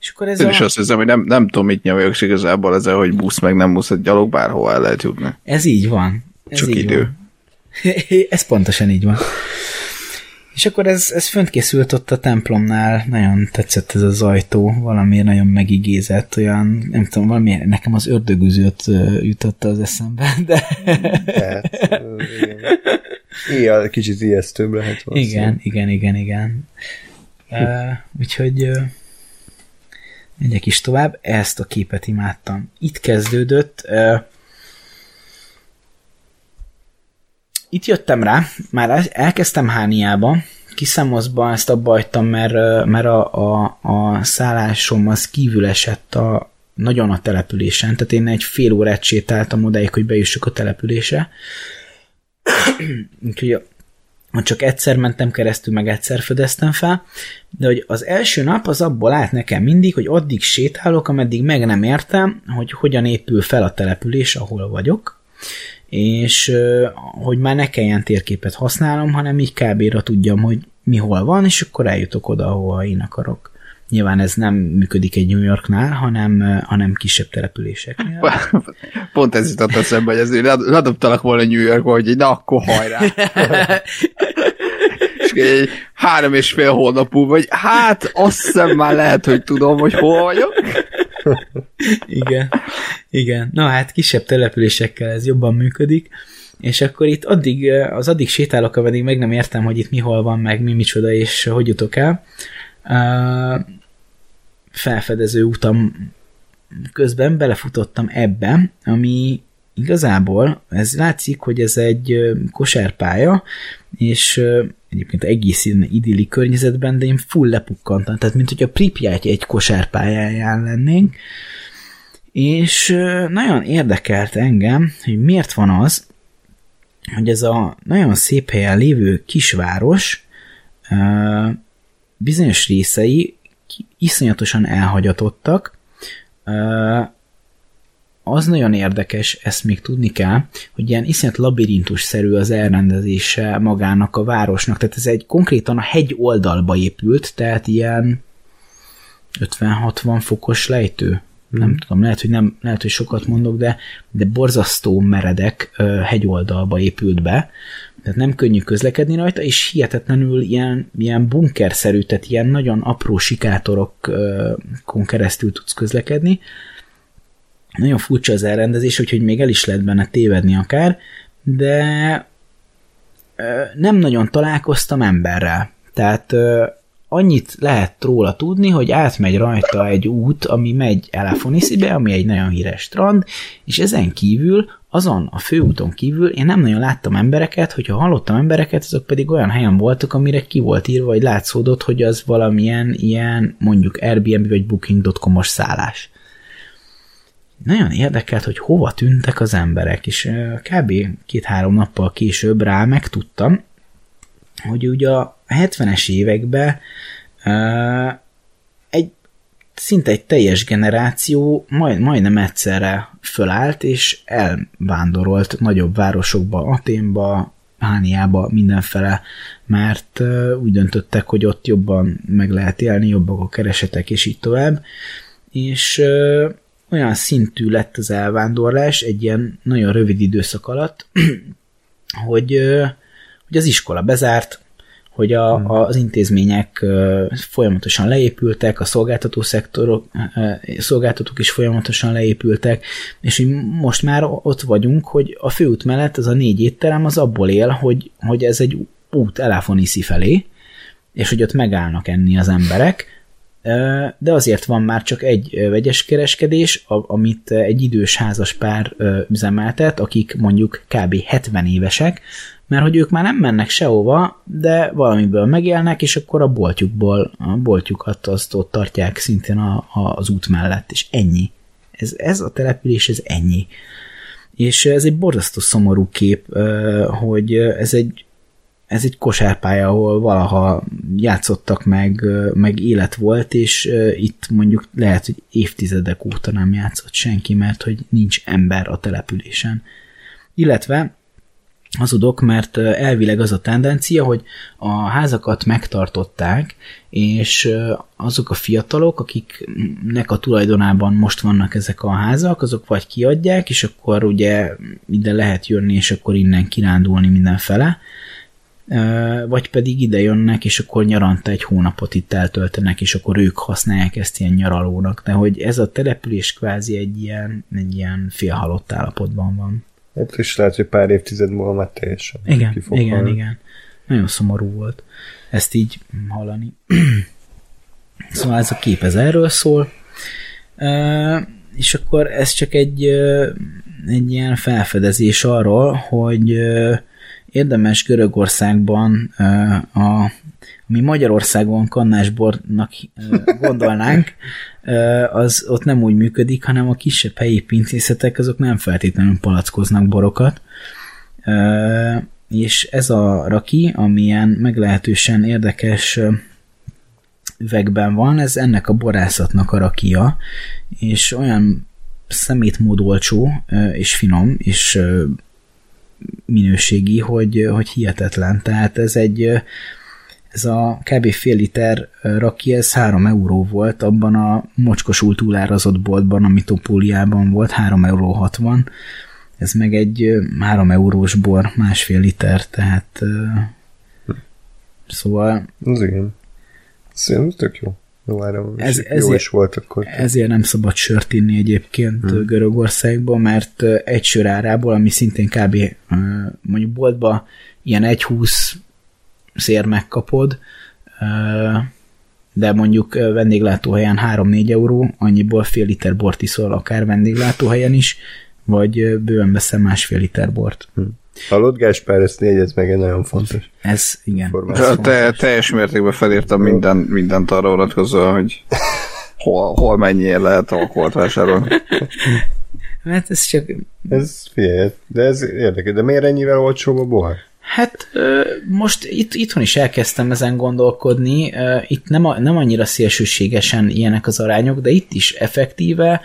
És akkor ez Én a... is azt hiszem, hogy nem, nem tudom, mit nyomjak igazából ezzel, hogy busz meg nem busz, hogy gyalog bárhová el lehet jutni. Ez így van. Ez Csak így idő. Van. ez pontosan így van. És akkor ez, ez fönt készült ott a templomnál, nagyon tetszett ez az ajtó, valamiért nagyon megigézett, olyan, nem tudom, valamiért nekem az ördögüzőt jutotta az eszembe, de Tehát, ö, igen. Kicsit ijesztőbb lehet valószínűleg. igen, igen, igen, igen. Uh, úgyhogy uh, megyek is tovább, ezt a képet imádtam. Itt kezdődött, uh, itt jöttem rá, már el- elkezdtem Hániába, Kiszámoszba ezt abba hagytam, mert, mert a, a, a szállásom az kívül esett a, nagyon a településen, tehát én egy fél órát sétáltam odáig, hogy bejussuk a települése. Úgyhogy csak egyszer mentem keresztül, meg egyszer fedeztem fel, de hogy az első nap az abból állt nekem mindig, hogy addig sétálok, ameddig meg nem értem, hogy hogyan épül fel a település, ahol vagyok, és hogy már ne kelljen térképet használnom, hanem így kb. tudjam, hogy mi hol van, és akkor eljutok oda, ahova én akarok. Nyilván ez nem működik egy New Yorknál, hanem, hanem kisebb településeknél. Pont ez jutott eszembe, hogy ezért led- ledobtalak volna New Yorkba, hogy így, na akkor hajrá. és egy három és fél hónap múlva, vagy hát azt hiszem már lehet, hogy tudom, hogy hol vagyok. Igen, igen. Na hát kisebb településekkel ez jobban működik, és akkor itt addig, az addig sétálok, ameddig meg nem értem, hogy itt mi hol van, meg mi micsoda, és hogy jutok el. Uh, felfedező utam közben belefutottam ebbe, ami igazából, ez látszik, hogy ez egy ö, kosárpálya, és egyébként egész ilyen idilli környezetben, de én full lepukkantam, tehát mint hogy a Pripyat egy kosárpályáján lennénk, és nagyon érdekelt engem, hogy miért van az, hogy ez a nagyon szép helyen lévő kisváros bizonyos részei iszonyatosan elhagyatottak, az nagyon érdekes, ezt még tudni kell, hogy ilyen iszonyat labirintus-szerű az elrendezése magának a városnak, tehát ez egy konkrétan a hegy oldalba épült, tehát ilyen 50-60 fokos lejtő. Nem tudom, lehet, hogy nem, lehet, hogy sokat mondok, de, de borzasztó meredek hegyoldalba épült be, tehát nem könnyű közlekedni rajta, és hihetetlenül ilyen, ilyen bunkerszerű, tehát ilyen nagyon apró sikátorokon keresztül tudsz közlekedni. Nagyon furcsa az elrendezés, úgyhogy még el is lehet benne tévedni akár, de nem nagyon találkoztam emberrel. Tehát annyit lehet róla tudni, hogy átmegy rajta egy út, ami megy Elafoniszibe, ami egy nagyon híres strand, és ezen kívül, azon a főúton kívül én nem nagyon láttam embereket, hogyha hallottam embereket, azok pedig olyan helyen voltak, amire ki volt írva, vagy látszódott, hogy az valamilyen ilyen mondjuk Airbnb vagy Booking.com-os szállás. Nagyon érdekelt, hogy hova tűntek az emberek, és kb. két-három nappal később rá megtudtam, hogy ugye a 70-es években egy szinte egy teljes generáció majd, majdnem egyszerre fölállt, és elvándorolt nagyobb városokba, Aténba, Hániába, mindenfele, mert úgy döntöttek, hogy ott jobban meg lehet élni, jobbak a keresetek, és így tovább. És olyan szintű lett az elvándorlás egy ilyen nagyon rövid időszak alatt, hogy, hogy az iskola bezárt, hogy a, hmm. az intézmények folyamatosan leépültek, a szolgáltató szektorok, szolgáltatók is folyamatosan leépültek, és most már ott vagyunk, hogy a főút mellett az a négy étterem az abból él, hogy, hogy ez egy út Elafoniszi felé, és hogy ott megállnak enni az emberek, de azért van már csak egy vegyes kereskedés, amit egy idős házas pár üzemeltet, akik mondjuk kb. 70 évesek, mert hogy ők már nem mennek sehova, de valamiből megélnek, és akkor a boltjukból, a boltjukat azt ott tartják szintén a, a, az út mellett, és ennyi. Ez, ez a település, ez ennyi. És ez egy borzasztó szomorú kép, hogy ez egy ez egy kosárpálya, ahol valaha játszottak meg, meg élet volt, és itt mondjuk lehet, hogy évtizedek óta nem játszott senki, mert hogy nincs ember a településen. Illetve hazudok, mert elvileg az a tendencia, hogy a házakat megtartották, és azok a fiatalok, akiknek a tulajdonában most vannak ezek a házak, azok vagy kiadják, és akkor ugye ide lehet jönni, és akkor innen kirándulni mindenfele, vagy pedig ide jönnek, és akkor nyaranta egy hónapot itt eltöltenek, és akkor ők használják ezt ilyen nyaralónak. De hogy ez a település kvázi egy ilyen, egy ilyen félhalott állapotban van. Hát és lehet, hogy pár évtized múlva már teljesen Igen, igen, halni. igen. Nagyon szomorú volt ezt így hallani. szóval ez a kép ez erről szól. És akkor ez csak egy, egy ilyen felfedezés arról, hogy érdemes Görögországban a mi Magyarországon kannásbornak gondolnánk, az ott nem úgy működik, hanem a kisebb helyi pincészetek azok nem feltétlenül palackoznak borokat. És ez a raki, amilyen meglehetősen érdekes üvegben van, ez ennek a borászatnak a rakia, és olyan szemétmód olcsó, és finom, és minőségi, hogy, hogy hihetetlen. Tehát ez egy ez a kb. fél liter raki, ez 3 euró volt abban a mocskosul túlárazott boltban, ami Topóliában volt, 3 euró 60. Ez meg egy 3 eurós bor, másfél liter, tehát szóval... Ez igen. Ez tök jó. Jó áram, ez, ezért, jó is volt akkor. Ezért nem szabad sört inni egyébként hmm. Görögországban, mert egy sör árából, ami szintén kb. mondjuk boltba ilyen 1,20 szér megkapod, de mondjuk vendéglátóhelyen 3-4 euró, annyiból fél liter bort iszol akár vendéglátóhelyen is, vagy bőven veszem másfél liter bort. Hm. Hallod, Gáspár, ezt négyez meg, egy nagyon fontos. Ez, igen. Ez te, teljes mértékben felírtam minden, mindent arra vonatkozóan, hogy hol, hol mennyiért lehet alkoholt vásárolni. Hát ez csak... Ez figyelj, de ez érdekes. De miért ennyivel olcsóbb a bor? Hát most itt, itthon is elkezdtem ezen gondolkodni, itt nem, a, nem annyira szélsőségesen ilyenek az arányok, de itt is effektíve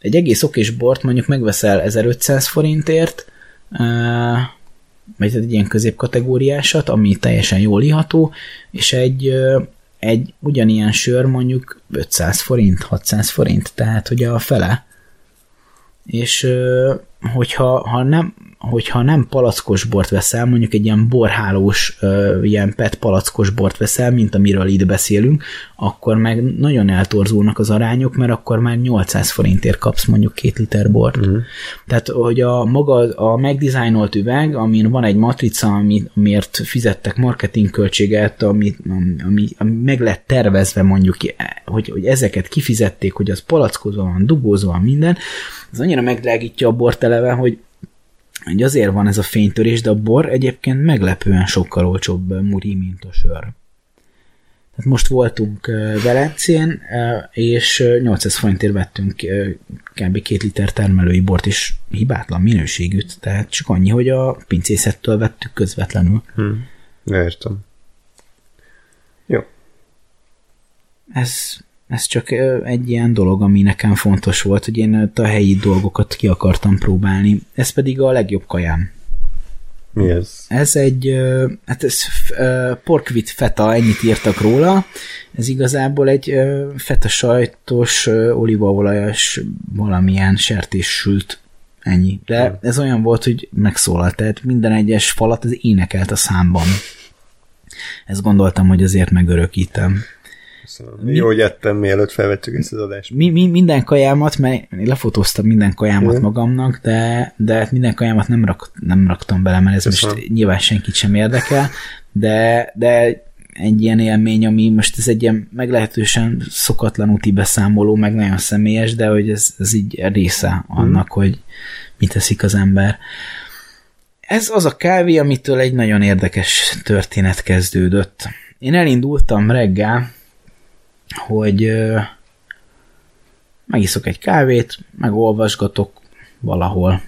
egy egész okés bort mondjuk megveszel 1500 forintért, vagy egy ilyen középkategóriásat, ami teljesen jól iható, és egy, egy ugyanilyen sör mondjuk 500 forint, 600 forint, tehát ugye a fele. És hogyha ha nem, hogyha nem palackos bort veszel, mondjuk egy ilyen borhálós, ilyen PET palackos bort veszel, mint amiről itt beszélünk, akkor meg nagyon eltorzulnak az arányok, mert akkor már 800 forintért kapsz mondjuk két liter bort. Uh-huh. Tehát, hogy a maga a megdizájnolt üveg, amin van egy matrica, amit, amiért fizettek marketingköltséget, ami, ami, ami meg lett tervezve mondjuk, hogy, hogy ezeket kifizették, hogy az palackozva van, dugózva van minden, az annyira megdrágítja a bort eleve, hogy hogy azért van ez a fénytörés, de a bor egyébként meglepően sokkal olcsóbb muri, mint a sör. Tehát most voltunk Velencén, és 800 forintért vettünk kb. két liter termelői bort, és hibátlan minőségűt, tehát csak annyi, hogy a pincészettől vettük közvetlenül. Hmm. Értem. Jó. Ez ez csak egy ilyen dolog, ami nekem fontos volt, hogy én a helyi dolgokat ki akartam próbálni. Ez pedig a legjobb kajám. Mi ez? Ez egy, hát ez porkvit feta, ennyit írtak róla. Ez igazából egy feta sajtos, olívaolajos, valamilyen sertés sült. Ennyi. De hmm. ez olyan volt, hogy megszólalt, tehát minden egyes falat az énekelt a számban. Ezt gondoltam, hogy azért megörökítem. Köszönöm. Mi, Jó, hogy ettem, mielőtt felvettük ezt az adást. Mi, mi, minden kajámat, mert én lefotóztam minden kajámat Igen. magamnak, de, de hát minden kajámat nem, rak, nem raktam bele, mert ez Köszönöm. most nyilván senkit sem érdekel, de, de egy ilyen élmény, ami most ez egy ilyen meglehetősen szokatlan úti beszámoló, meg nagyon személyes, de hogy ez, ez így része annak, hmm. hogy mit teszik az ember. Ez az a kávé, amitől egy nagyon érdekes történet kezdődött. Én elindultam reggel, hogy megiszok egy kávét, meg olvasgatok valahol.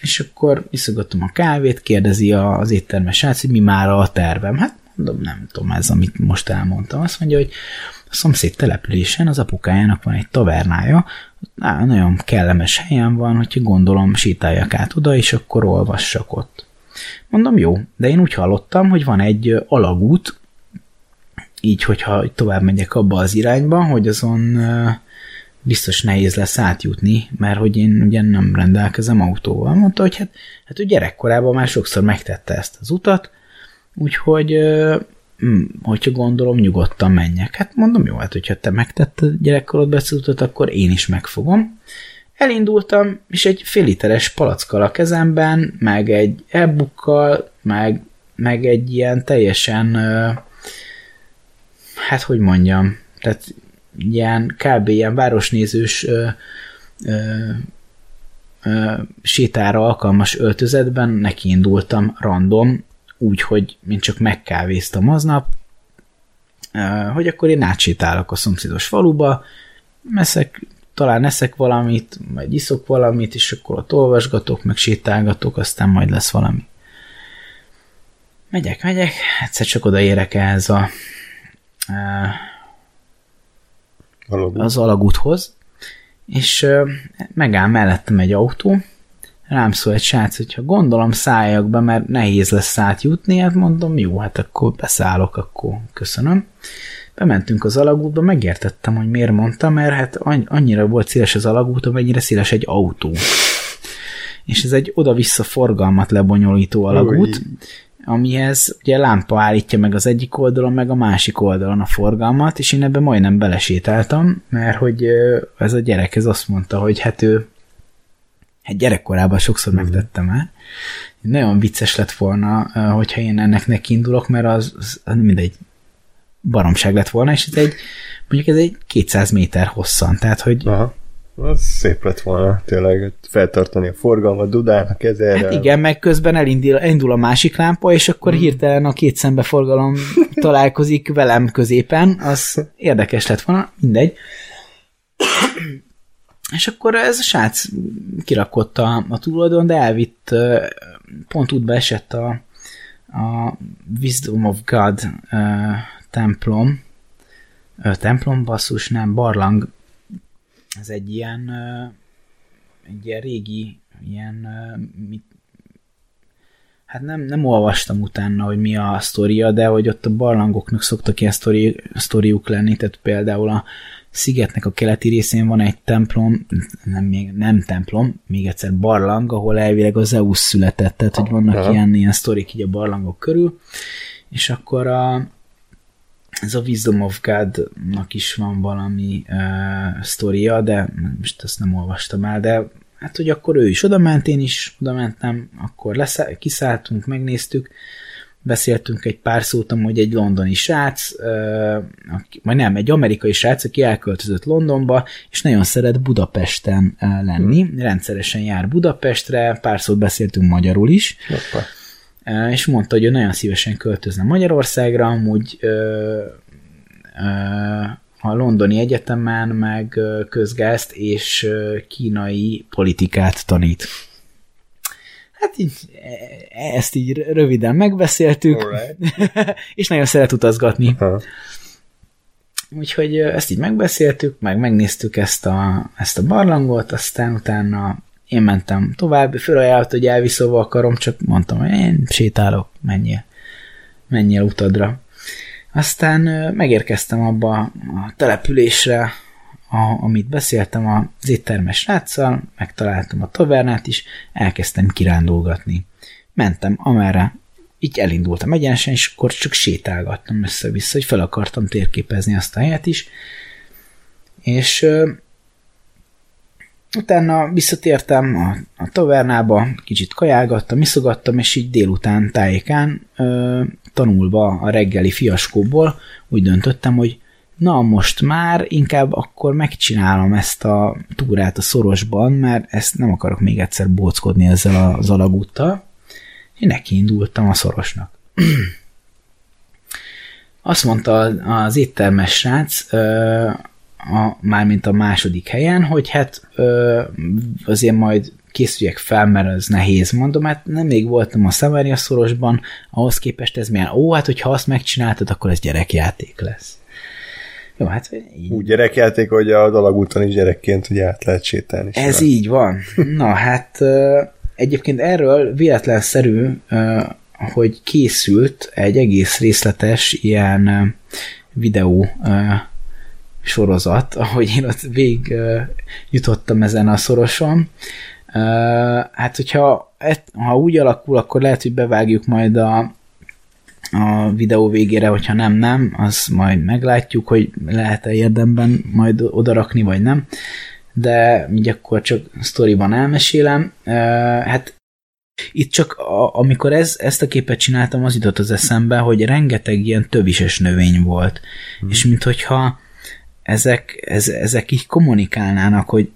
És akkor iszogatom a kávét, kérdezi az éttermes srác, hogy mi már a tervem. Hát mondom, nem tudom, ez, amit most elmondtam. Azt mondja, hogy a szomszéd településen az apukájának van egy tavernája, Á, nagyon kellemes helyen van, hogyha gondolom sétáljak át oda, és akkor olvassak ott. Mondom, jó, de én úgy hallottam, hogy van egy alagút, így, hogyha tovább megyek abba az irányba, hogy azon biztos nehéz lesz átjutni, mert hogy én ugye nem rendelkezem autóval. Mondta, hogy hát, hát ő gyerekkorában már sokszor megtette ezt az utat, úgyhogy hogyha gondolom, nyugodtan menjek. Hát mondom, jó, hát hogyha te megtetted gyerekkorodban ezt az utat, akkor én is megfogom. Elindultam, és egy fél literes palackkal a kezemben, meg egy e meg, meg egy ilyen teljesen uh, hát hogy mondjam, tehát ilyen kb. ilyen városnézős ö, ö, ö, sétára alkalmas öltözetben neki indultam random, úgy, hogy én csak megkávéztam aznap, ö, hogy akkor én átsétálok a szomszédos faluba, eszek, talán eszek valamit, vagy iszok valamit, és akkor ott olvasgatok, meg sétálgatok, aztán majd lesz valami. Megyek, megyek, egyszer csak odaérek ehhez a Alagút. az alagúthoz, és megáll mellettem egy autó, rám szól egy srác, hogyha gondolom szálljak be, mert nehéz lesz átjutni, hát mondom, jó, hát akkor beszállok, akkor köszönöm. Bementünk az alagútba, megértettem, hogy miért mondta, mert hát annyira volt széles az alagút, amennyire széles egy autó. És ez egy oda-vissza forgalmat lebonyolító alagút, Ui amihez ugye lámpa állítja meg az egyik oldalon, meg a másik oldalon a forgalmat, és én ebben majdnem belesétáltam, mert hogy ez a gyerek ez azt mondta, hogy hát ő hát gyerekkorában sokszor mm-hmm. megtettem el. Nagyon vicces lett volna, hogyha én ennek neki indulok, mert az, az, az mindegy baromság lett volna, és ez egy, mondjuk ez egy 200 méter hosszan, tehát hogy Aha az szép lett volna tényleg feltartani a forgalmat, dudálnak kezére. Hát igen, meg közben elindul, elindul a másik lámpa, és akkor hmm. hirtelen a két szembeforgalom találkozik velem középen, az érdekes lett volna, mindegy. És akkor ez a srác kirakott a, a túloldon, de elvitt, pont útba esett a, a Wisdom of God uh, templom, uh, templom basszus, nem, barlang ez egy ilyen, egy ilyen régi, ilyen, mit, hát nem, nem olvastam utána, hogy mi a sztoria, de hogy ott a barlangoknak szoktak ilyen sztori, sztoriuk lenni, tehát például a szigetnek a keleti részén van egy templom, nem, még, nem templom, még egyszer barlang, ahol elvileg az Zeus született, tehát hogy vannak Aha. ilyen, ilyen sztorik így a barlangok körül, és akkor a, ez a Wisdom of God-nak is van valami uh, sztoria, de most ezt nem olvastam el, de hát, hogy akkor ő is oda ment, én is oda mentem, akkor leszáll, kiszálltunk, megnéztük, beszéltünk egy pár szót, hogy egy londoni srác, vagy nem, egy amerikai srác, aki elköltözött Londonba, és nagyon szeret Budapesten lenni, rendszeresen jár Budapestre, pár szót beszéltünk magyarul is, Hoppa. És mondta, hogy ő nagyon szívesen költözne Magyarországra, amúgy a londoni egyetemen meg közgázt és kínai politikát tanít. Hát így, e, ezt így röviden megbeszéltük, és nagyon szeret utazgatni. Ha. Úgyhogy ezt így megbeszéltük, meg megnéztük ezt a, ezt a barlangot, aztán utána én mentem tovább, fölajánlott, hogy elviszolva akarom, csak mondtam, hogy én sétálok, menjél, menjél utadra. Aztán megérkeztem abba a településre, a, amit beszéltem az éttermes sráccal, megtaláltam a tavernát is, elkezdtem kirándulgatni. Mentem amerre, így elindultam egyenesen, és akkor csak sétálgattam össze-vissza, hogy fel akartam térképezni azt a helyet is, és utána visszatértem a, a tavernába, kicsit kajálgattam, iszogattam, és így délután tájékán ö, tanulva a reggeli fiaskóból úgy döntöttem, hogy na most már inkább akkor megcsinálom ezt a túrát a szorosban, mert ezt nem akarok még egyszer bóckodni ezzel az alagúttal. Én neki indultam a szorosnak. Azt mondta az éttermes srác, a, mármint a második helyen, hogy hát azért majd készüljek fel, mert ez nehéz, mondom, hát nem még voltam a Samaria szorosban, ahhoz képest ez milyen, ó, hát hogyha azt megcsináltad, akkor ez gyerekjáték lesz. Jó, hát így. Úgy gyerekjáték, hogy a dalagúton is gyerekként ugye át lehet sétálni. Ez van. így van. Na hát egyébként erről véletlenszerű, hogy készült egy egész részletes ilyen videó sorozat, ahogy én ott végig jutottam ezen a szoroson. Hát, hogyha ha úgy alakul, akkor lehet, hogy bevágjuk majd a, a videó végére, hogyha nem, nem, az majd meglátjuk, hogy lehet-e érdemben majd odarakni, vagy nem. De így akkor csak sztoriban elmesélem. Hát itt csak a, amikor ez, ezt a képet csináltam, az jutott az eszembe, hogy rengeteg ilyen tövises növény volt. Hmm. És minthogyha ezek, ez, ezek így kommunikálnának, hogy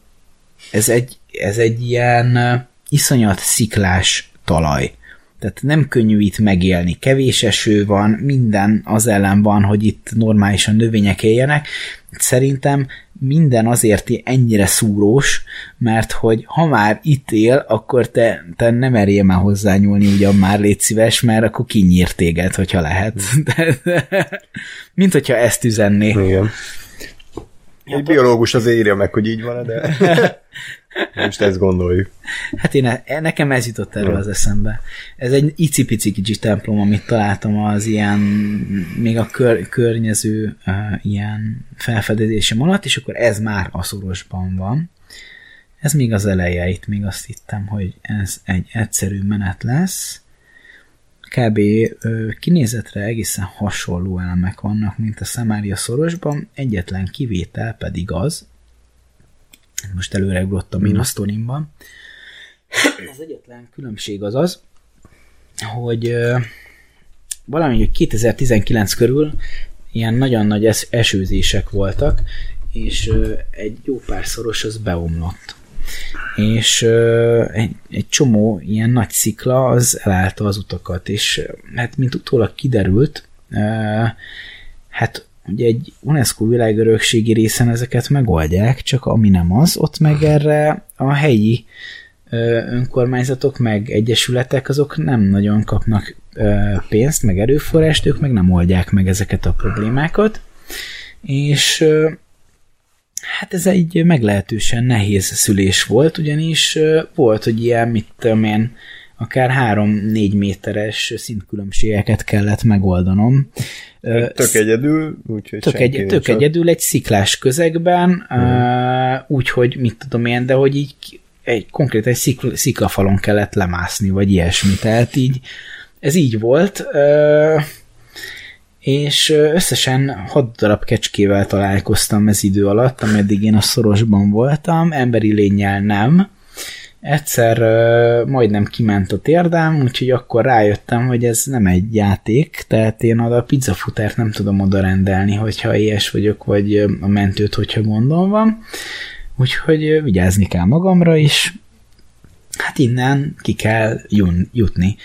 ez egy, ez egy ilyen iszonyat sziklás talaj. Tehát nem könnyű itt megélni, kevés eső van, minden az ellen van, hogy itt normálisan növények éljenek. Szerintem minden azért ennyire szúrós, mert hogy ha már itt él, akkor te, te nem merjél már hozzányúlni, ugyan már légy szíves, mert akkor kinyír téged, hogyha lehet. De, de, mint hogyha ezt üzenné. Igen. Egy biológus azért írja meg, hogy így van, de most ezt gondoljuk. Hát én, e- nekem ez jutott erről ja. az eszembe. Ez egy icipici kicsi templom, amit találtam az ilyen, még a kör, környező uh, ilyen felfedezésem alatt, és akkor ez már a szorosban van. Ez még az eleje, itt még azt hittem, hogy ez egy egyszerű menet lesz kb. kinézetre egészen hasonló elemek vannak, mint a Samaria szorosban, egyetlen kivétel pedig az, most előre ugrottam én a sztorimban, az egyetlen különbség az az, hogy valami 2019 körül ilyen nagyon nagy esőzések voltak, és egy jó pár szoros az beomlott és egy, egy csomó ilyen nagy szikla az elállta az utakat, és hát mint utólag kiderült, hát ugye egy UNESCO világörökségi részen ezeket megoldják, csak ami nem az, ott meg erre a helyi önkormányzatok, meg egyesületek, azok nem nagyon kapnak pénzt, meg erőforrást, ők meg nem oldják meg ezeket a problémákat, és Hát ez egy meglehetősen nehéz szülés volt, ugyanis volt, hogy ilyen, mit tudom én, akár 3-4 méteres szintkülönbségeket kellett megoldanom. Tök egyedül, úgyhogy tök, egy, tök egyedül egy sziklás közegben, hmm. úgyhogy mit tudom én, de hogy így egy konkrét egy szikl, sziklafalon kellett lemászni, vagy ilyesmi. Tehát így ez így volt, és összesen hat darab kecskével találkoztam ez idő alatt, ameddig én a szorosban voltam, emberi lényel nem. Egyszer majdnem kiment a térdám, úgyhogy akkor rájöttem, hogy ez nem egy játék, tehát én oda a pizzafutert nem tudom oda rendelni, hogyha ilyes vagyok, vagy a mentőt, hogyha gondom van. Úgyhogy vigyázni kell magamra is. Hát innen ki kell jutni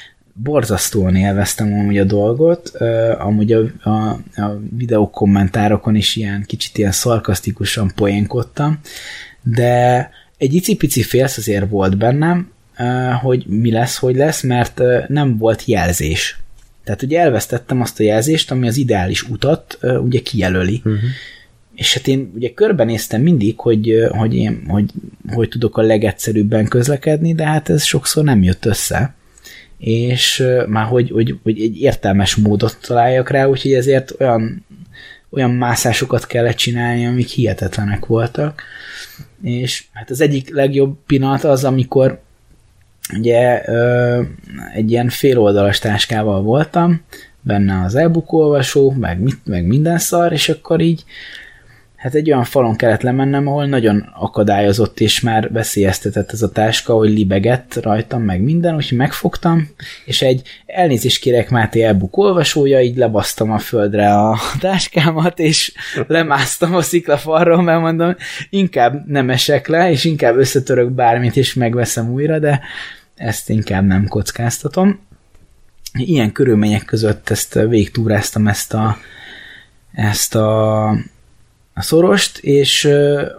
borzasztóan élveztem amúgy a dolgot, uh, amúgy a, a, a videó kommentárokon is ilyen kicsit ilyen szarkasztikusan poénkodtam, de egy icipici félsz azért volt bennem, uh, hogy mi lesz, hogy lesz, mert uh, nem volt jelzés. Tehát ugye elvesztettem azt a jelzést, ami az ideális utat uh, ugye kijelöli. Uh-huh. És hát én ugye körbenéztem mindig, hogy, hogy, én, hogy, hogy tudok a legegyszerűbben közlekedni, de hát ez sokszor nem jött össze és már hogy, hogy, hogy egy értelmes módot találjak rá, úgyhogy ezért olyan, olyan mászásokat kellett csinálni, amik hihetetlenek voltak. És hát az egyik legjobb pillanat az, amikor ugye egy ilyen féloldalas táskával voltam, benne az e-book olvasó, meg, mit, meg minden szar, és akkor így hát egy olyan falon kellett lemennem, ahol nagyon akadályozott, és már veszélyeztetett ez a táska, hogy libegett rajtam, meg minden, úgyhogy megfogtam, és egy elnézést kérek Máté e-book olvasója, így lebasztam a földre a táskámat, és lemásztam a sziklafalról, mert mondom, inkább nem esek le, és inkább összetörök bármit, és megveszem újra, de ezt inkább nem kockáztatom. Ilyen körülmények között ezt végtúráztam ezt a ezt a a szorost, és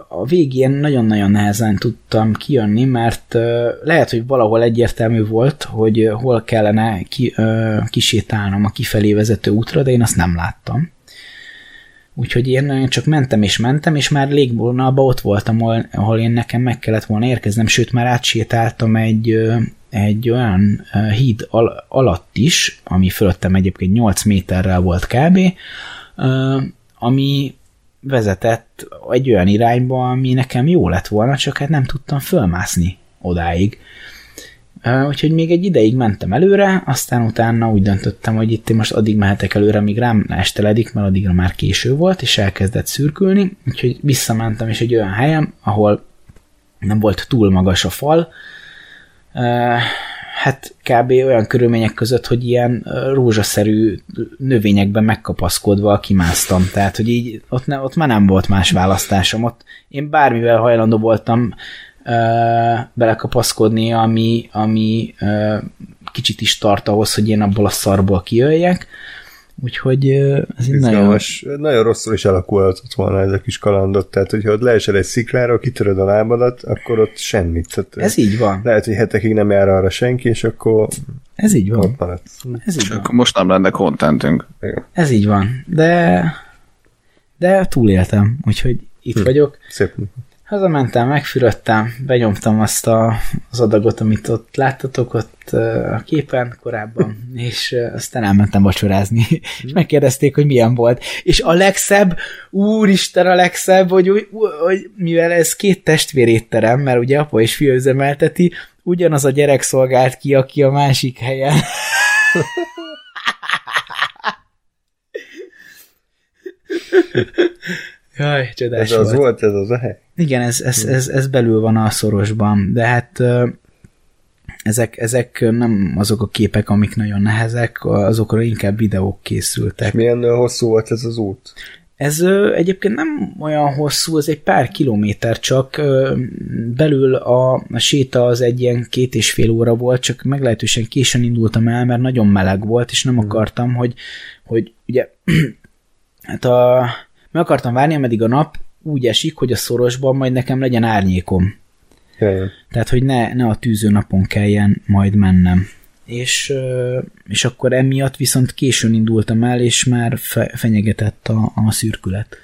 a végén nagyon-nagyon nehezen tudtam kijönni, mert lehet, hogy valahol egyértelmű volt, hogy hol kellene ki, kisétálnom a kifelé vezető útra, de én azt nem láttam. Úgyhogy én csak mentem és mentem, és már légvonalban ott voltam, ahol, ahol én nekem meg kellett volna érkeznem, sőt már átsétáltam egy, egy olyan híd al- alatt is, ami fölöttem egyébként 8 méterrel volt kb., ami vezetett egy olyan irányba, ami nekem jó lett volna, csak hát nem tudtam fölmászni odáig. Úgyhogy még egy ideig mentem előre, aztán utána úgy döntöttem, hogy itt én most addig mehetek előre, míg rám esteledik, mert addigra már késő volt, és elkezdett szürkülni, úgyhogy visszamentem is egy olyan helyen, ahol nem volt túl magas a fal, hát kb. olyan körülmények között, hogy ilyen rózsaszerű növényekben megkapaszkodva kimásztam. Tehát, hogy így ott, ne, ott már nem volt más választásom. Ott én bármivel hajlandó voltam uh, belekapaszkodni, ami, ami uh, kicsit is tart ahhoz, hogy én abból a szarból kijöjjek. Úgyhogy ez így nagyon... Nagyon rosszul is alakulhatott volna ez a kis kalandot, tehát hogyha ott leesel egy sziklára, kitöröd a lábadat, akkor ott semmit. Tehát ez így van. Lehet, hogy hetekig nem jár arra senki, és akkor ez így van. Ez így van. akkor most nem lenne contentünk. Ez így van, de de túléltem, úgyhogy itt hm. vagyok. Szép. Hazamentem, megfürödtem, benyomtam azt a, az adagot, amit ott láttatok ott a képen korábban, és aztán elmentem vacsorázni, és megkérdezték, hogy milyen volt. És a legszebb, úristen a legszebb, hogy, hogy mivel ez két testvérétterem, mert ugye apa és fia üzemelteti, ugyanaz a gyerek szolgált ki, aki a másik helyen. Jaj, csodás Ez az volt, ez az a hely? Igen, ez, ez, ez, ez belül van a szorosban, de hát ezek, ezek nem azok a képek, amik nagyon nehezek, azokra inkább videók készültek. És milyen hosszú volt ez az út? Ez ö, egyébként nem olyan hosszú, ez egy pár kilométer csak, ö, belül a, a séta az egy ilyen két és fél óra volt, csak meglehetősen későn indultam el, mert nagyon meleg volt, és nem hmm. akartam, hogy, hogy ugye hát a meg akartam várni, ameddig a nap úgy esik, hogy a szorosban majd nekem legyen árnyékom. Jaj. Tehát, hogy ne, ne a tűző napon kelljen majd mennem. És, és akkor emiatt viszont későn indultam el, és már fe, fenyegetett a, a szürkület.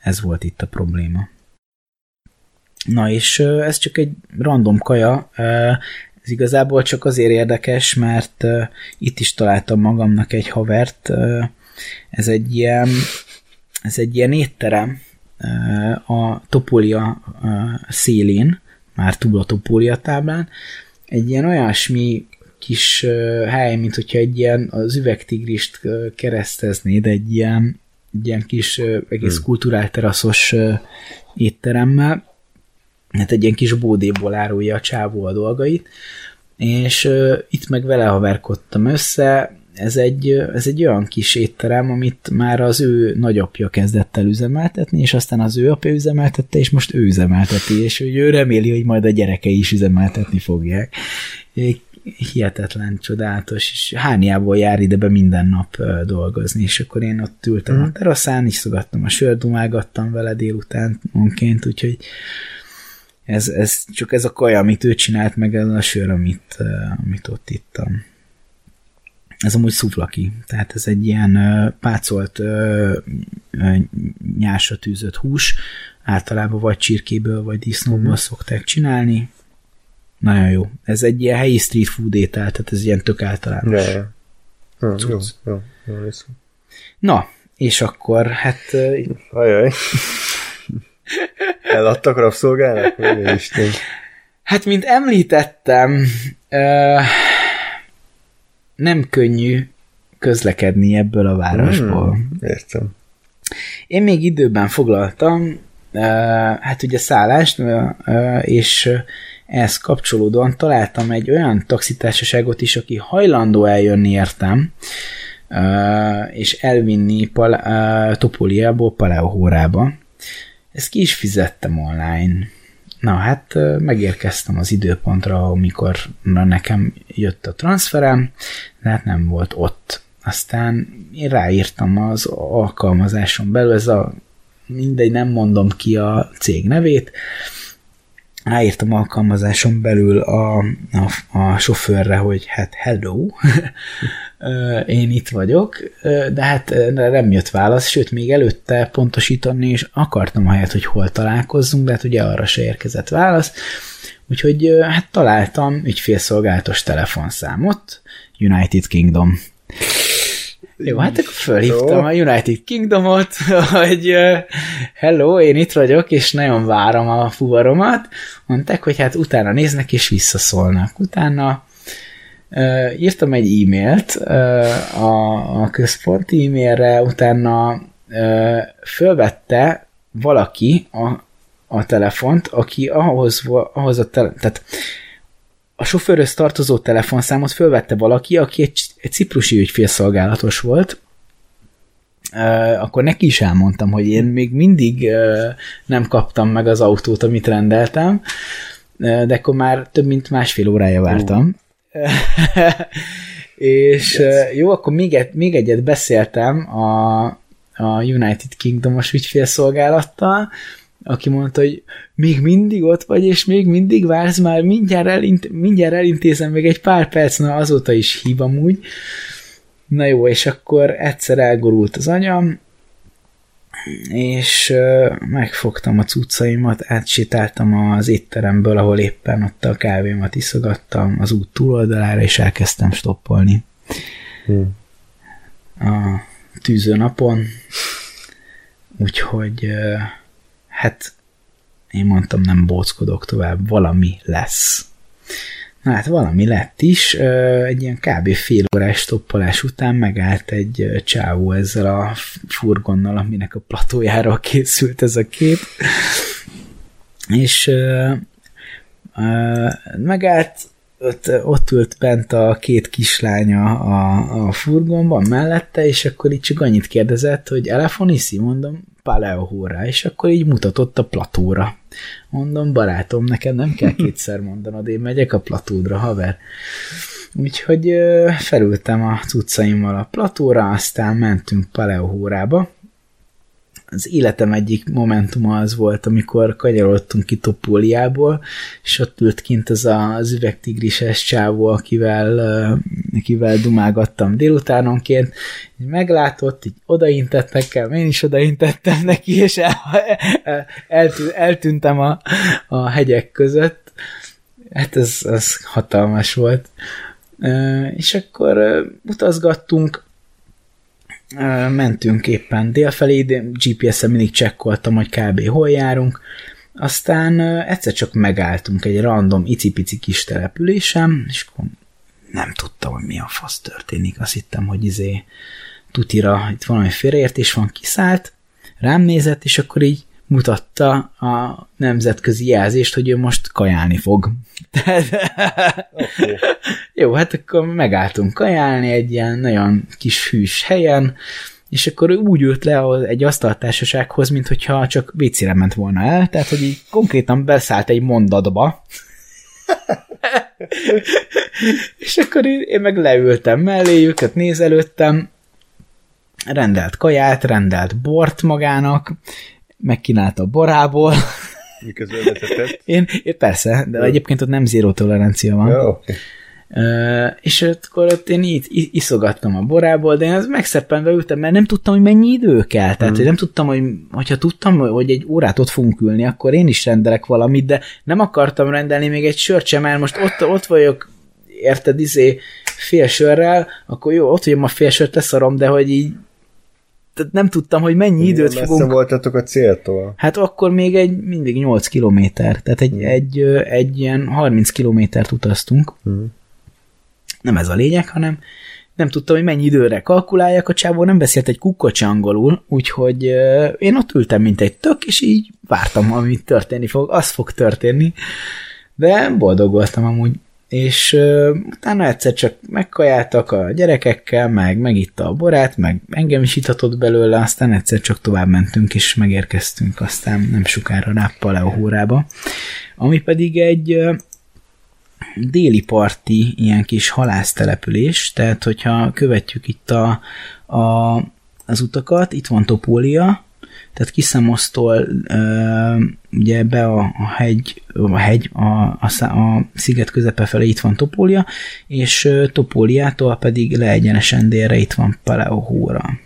Ez volt itt a probléma. Na és ez csak egy random kaja, Ez igazából csak azért érdekes, mert itt is találtam magamnak egy havert. Ez egy ilyen, ez egy ilyen étterem a Topolia szélén, már túl a Topolia táblán. Egy ilyen olyasmi kis hely, mint hogyha egy ilyen az üvegtigrist kereszteznéd, egy ilyen, egy ilyen kis egész hmm. kulturált teraszos uh, étteremmel, hát egy ilyen kis bódéból árulja a csávó a dolgait, és itt meg vele haverkodtam össze, ez egy, ez egy olyan kis étterem, amit már az ő nagyapja kezdett el üzemeltetni, és aztán az ő apja üzemeltette, és most ő üzemelteti, és ő reméli, hogy majd a gyerekei is üzemeltetni fogják. Hihetetlen, csodálatos, és hányából jár ide be minden nap dolgozni, és akkor én ott ültem mm. a teraszán, iszogattam a sört, dumálgattam vele délután onként, úgyhogy ez, ez csak ez a kaja, amit ő csinált, meg ez a sör, amit, amit ott ittam. Ez amúgy szuflaki, tehát ez egy ilyen pácolt nyásra tűzött hús, általában vagy csirkéből, vagy disznóból uh-huh. szokták csinálni. Nagyon jó. Ez egy ilyen helyi street food étel, tehát ez ilyen tök általános. Ja, ja. Ja, jó, jó, jó, Na, és akkor hát... Ajaj. Eladtak rabszolgának? Hát, mint említettem, nem könnyű közlekedni ebből a városból. Hmm, értem. Én még időben foglaltam, hát ugye szállást, és ehhez kapcsolódóan találtam egy olyan taxitársaságot is, aki hajlandó eljönni értem, és elvinni Pal- Topoliából Paleohórába. Ezt ki is fizettem online. Na hát megérkeztem az időpontra, amikor nekem jött a transferem, de hát nem volt ott. Aztán én ráírtam az alkalmazáson belül, ez a mindegy, nem mondom ki a cég nevét, ráírtam alkalmazáson belül a, a, a sofőrre, hogy hát hello, én itt vagyok, de hát nem jött válasz, sőt, még előtte pontosítani és akartam helyet, hogy hol találkozzunk, de hát ugye arra se érkezett válasz, úgyhogy hát találtam ügyfélszolgálatos telefonszámot, United Kingdom. Jó, hát akkor fölhívtam a United Kingdomot, hogy hello, én itt vagyok, és nagyon várom a fuvaromat. Mondták, hogy hát utána néznek, és visszaszólnak. Utána uh, írtam egy e-mailt uh, a, a központi e-mailre, utána fölvette valaki a, a telefont, aki ahhoz, ahhoz a tele, tehát a sofőröz tartozó telefonszámot fölvette valaki, aki egy, egy ciprusi ügyfélszolgálatos volt, Uh, akkor neki is elmondtam, hogy én még mindig uh, nem kaptam meg az autót, amit rendeltem, uh, de akkor már több mint másfél órája vártam. Uh. és yes. jó, akkor még, egy, még egyet beszéltem a, a United Kingdomos ügyfélszolgálattal, aki mondta, hogy még mindig ott vagy, és még mindig vársz már, mindjárt, elint, mindjárt elintézem még egy pár perc, na azóta is hív amúgy. Na jó, és akkor egyszer elgurult az anyam, és megfogtam a cuccaimat, átsétáltam az étteremből, ahol éppen ott a kávémat iszogattam az út túloldalára, és elkezdtem stoppolni. Hmm. A tűző napon, úgyhogy hát én mondtam, nem bóckodok tovább, valami lesz. Na hát valami lett is, egy ilyen kb. fél órás stoppolás után megállt egy csávó ezzel a furgonnal, aminek a platójára készült ez a kép, és megállt, ott, ott ült bent a két kislánya a, a furgonban mellette, és akkor így csak annyit kérdezett, hogy elefoniszi, mondom, Paleohóra, és akkor így mutatott a platóra. Mondom, barátom, nekem nem kell kétszer mondanod, én megyek a platódra, haver. Úgyhogy felültem a cuccaimmal a platóra, aztán mentünk Paleohórába, az életem egyik momentuma az volt, amikor kanyarodtunk ki Topóliából, és ott ült kint az a, az üvegtigrises csávó, akivel, akivel dumálgattam délutánonként, így meglátott, így odaintett nekem, én is odaintettem neki, és el, el, eltűntem a, a hegyek között, Hát ez, ez hatalmas volt. És akkor utazgattunk, mentünk éppen délfelé, GPS-en mindig csekkoltam, hogy kb. hol járunk, aztán egyszer csak megálltunk egy random icipici kis településen, és akkor nem tudtam, hogy mi a fasz történik. Azt hittem, hogy izé tutira itt valami félreértés van, kiszállt, rám nézett, és akkor így mutatta a nemzetközi jelzést, hogy ő most kajálni fog. okay. Jó, hát akkor megálltunk kajálni egy ilyen nagyon kis hűs helyen, és akkor ő úgy ült le egy asztaltársasághoz, mint hogyha csak vécére ment volna el, tehát hogy így konkrétan beszállt egy mondatba, és akkor én, én meg leültem melléjük, hát nézelődtem, rendelt kaját, rendelt bort magának, megkínálta a borából. Miközben vezetett? Én, én persze, de Jó. egyébként ott nem zéró tolerancia van. Jó, okay. Uh, és akkor ott én így iszogattam a borából, de én az megszeppenve ültem, mert nem tudtam, hogy mennyi idő kell. Tehát, mm. hogy nem tudtam, hogy hogyha tudtam, hogy egy órát ott fogunk ülni, akkor én is rendelek valamit, de nem akartam rendelni még egy sört sem, mert most ott, ott vagyok, érted, izé, fél sörrel, akkor jó, ott vagyok a fél sört leszarom, de hogy így tehát nem tudtam, hogy mennyi időt messze fogunk... voltatok a céltól? Hát akkor még egy, mindig 8 kilométer, tehát egy, hmm. egy, egy ilyen 30 kilométert utaztunk. Hmm. Nem ez a lényeg, hanem nem tudtam, hogy mennyi időre kalkuláljak, a csávó nem beszélt egy kukkocs angolul, úgyhogy én ott ültem, mint egy tök, és így vártam, amit történni fog, az fog történni. De boldog voltam amúgy és uh, utána egyszer csak megkajáltak a gyerekekkel, meg megitta a borát, meg engem is itatott belőle, aztán egyszer csak tovább mentünk, és megérkeztünk aztán nem sokára rá Paleohórába, ami pedig egy uh, déli parti ilyen kis halásztelepülés, tehát hogyha követjük itt a, a, az utakat, itt van Topólia, tehát Kiszamosztól ugye be a, a hegy, a hegy, a, a, a sziget közepe felé itt van Topólia, és Topóliától pedig leegyenesen délre itt van Paleohóra.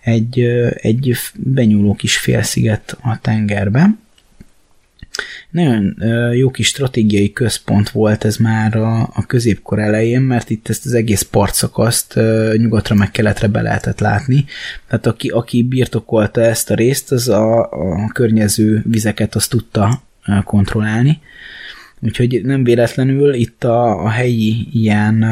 Egy, egy benyúló kis félsziget a tengerben, nagyon jó kis stratégiai központ volt ez már a, a középkor elején, mert itt ezt az egész partszakaszt nyugatra meg keletre be lehetett látni. Tehát aki, aki birtokolta ezt a részt, az a, a környező vizeket azt tudta kontrollálni. Úgyhogy nem véletlenül itt a, a helyi ilyen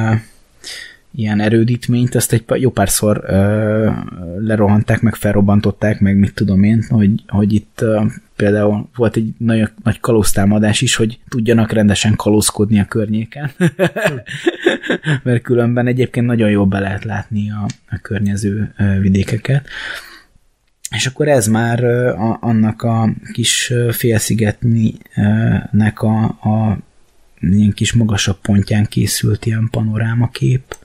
ilyen erődítményt, azt egy jó párszor ö, lerohanták, meg felrobbantották, meg mit tudom én, hogy, hogy itt ö, például volt egy nagy, nagy kalóztámadás is, hogy tudjanak rendesen kalózkodni a környéken. Mert különben egyébként nagyon jól be lehet látni a, a környező ö, vidékeket. És akkor ez már a, annak a kis félszigetnek a, a ilyen kis magasabb pontján készült ilyen panorámakép.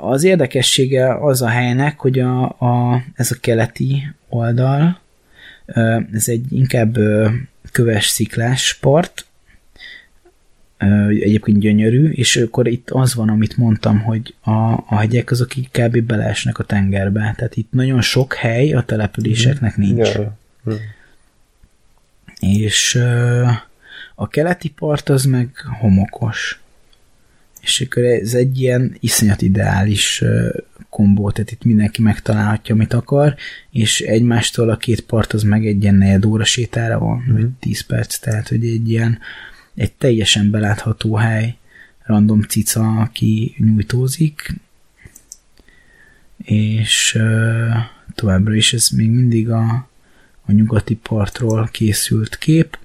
Az érdekessége az a helynek, hogy a, a, ez a keleti oldal, ez egy inkább köves sziklás part, egyébként gyönyörű, és akkor itt az van, amit mondtam, hogy a, a hegyek azok így kb. beleesnek a tengerbe, tehát itt nagyon sok hely a településeknek mhm. nincs. Yeah. Mm. És a keleti part az meg homokos és akkor ez egy ilyen iszonyat ideális kombó, tehát itt mindenki megtalálhatja, amit akar, és egymástól a két part az meg egy ilyen negyed óra sétára van, mm. vagy 10 perc, tehát hogy egy ilyen egy teljesen belátható hely, random cica, aki nyújtózik, és uh, továbbra is ez még mindig a, a nyugati partról készült kép,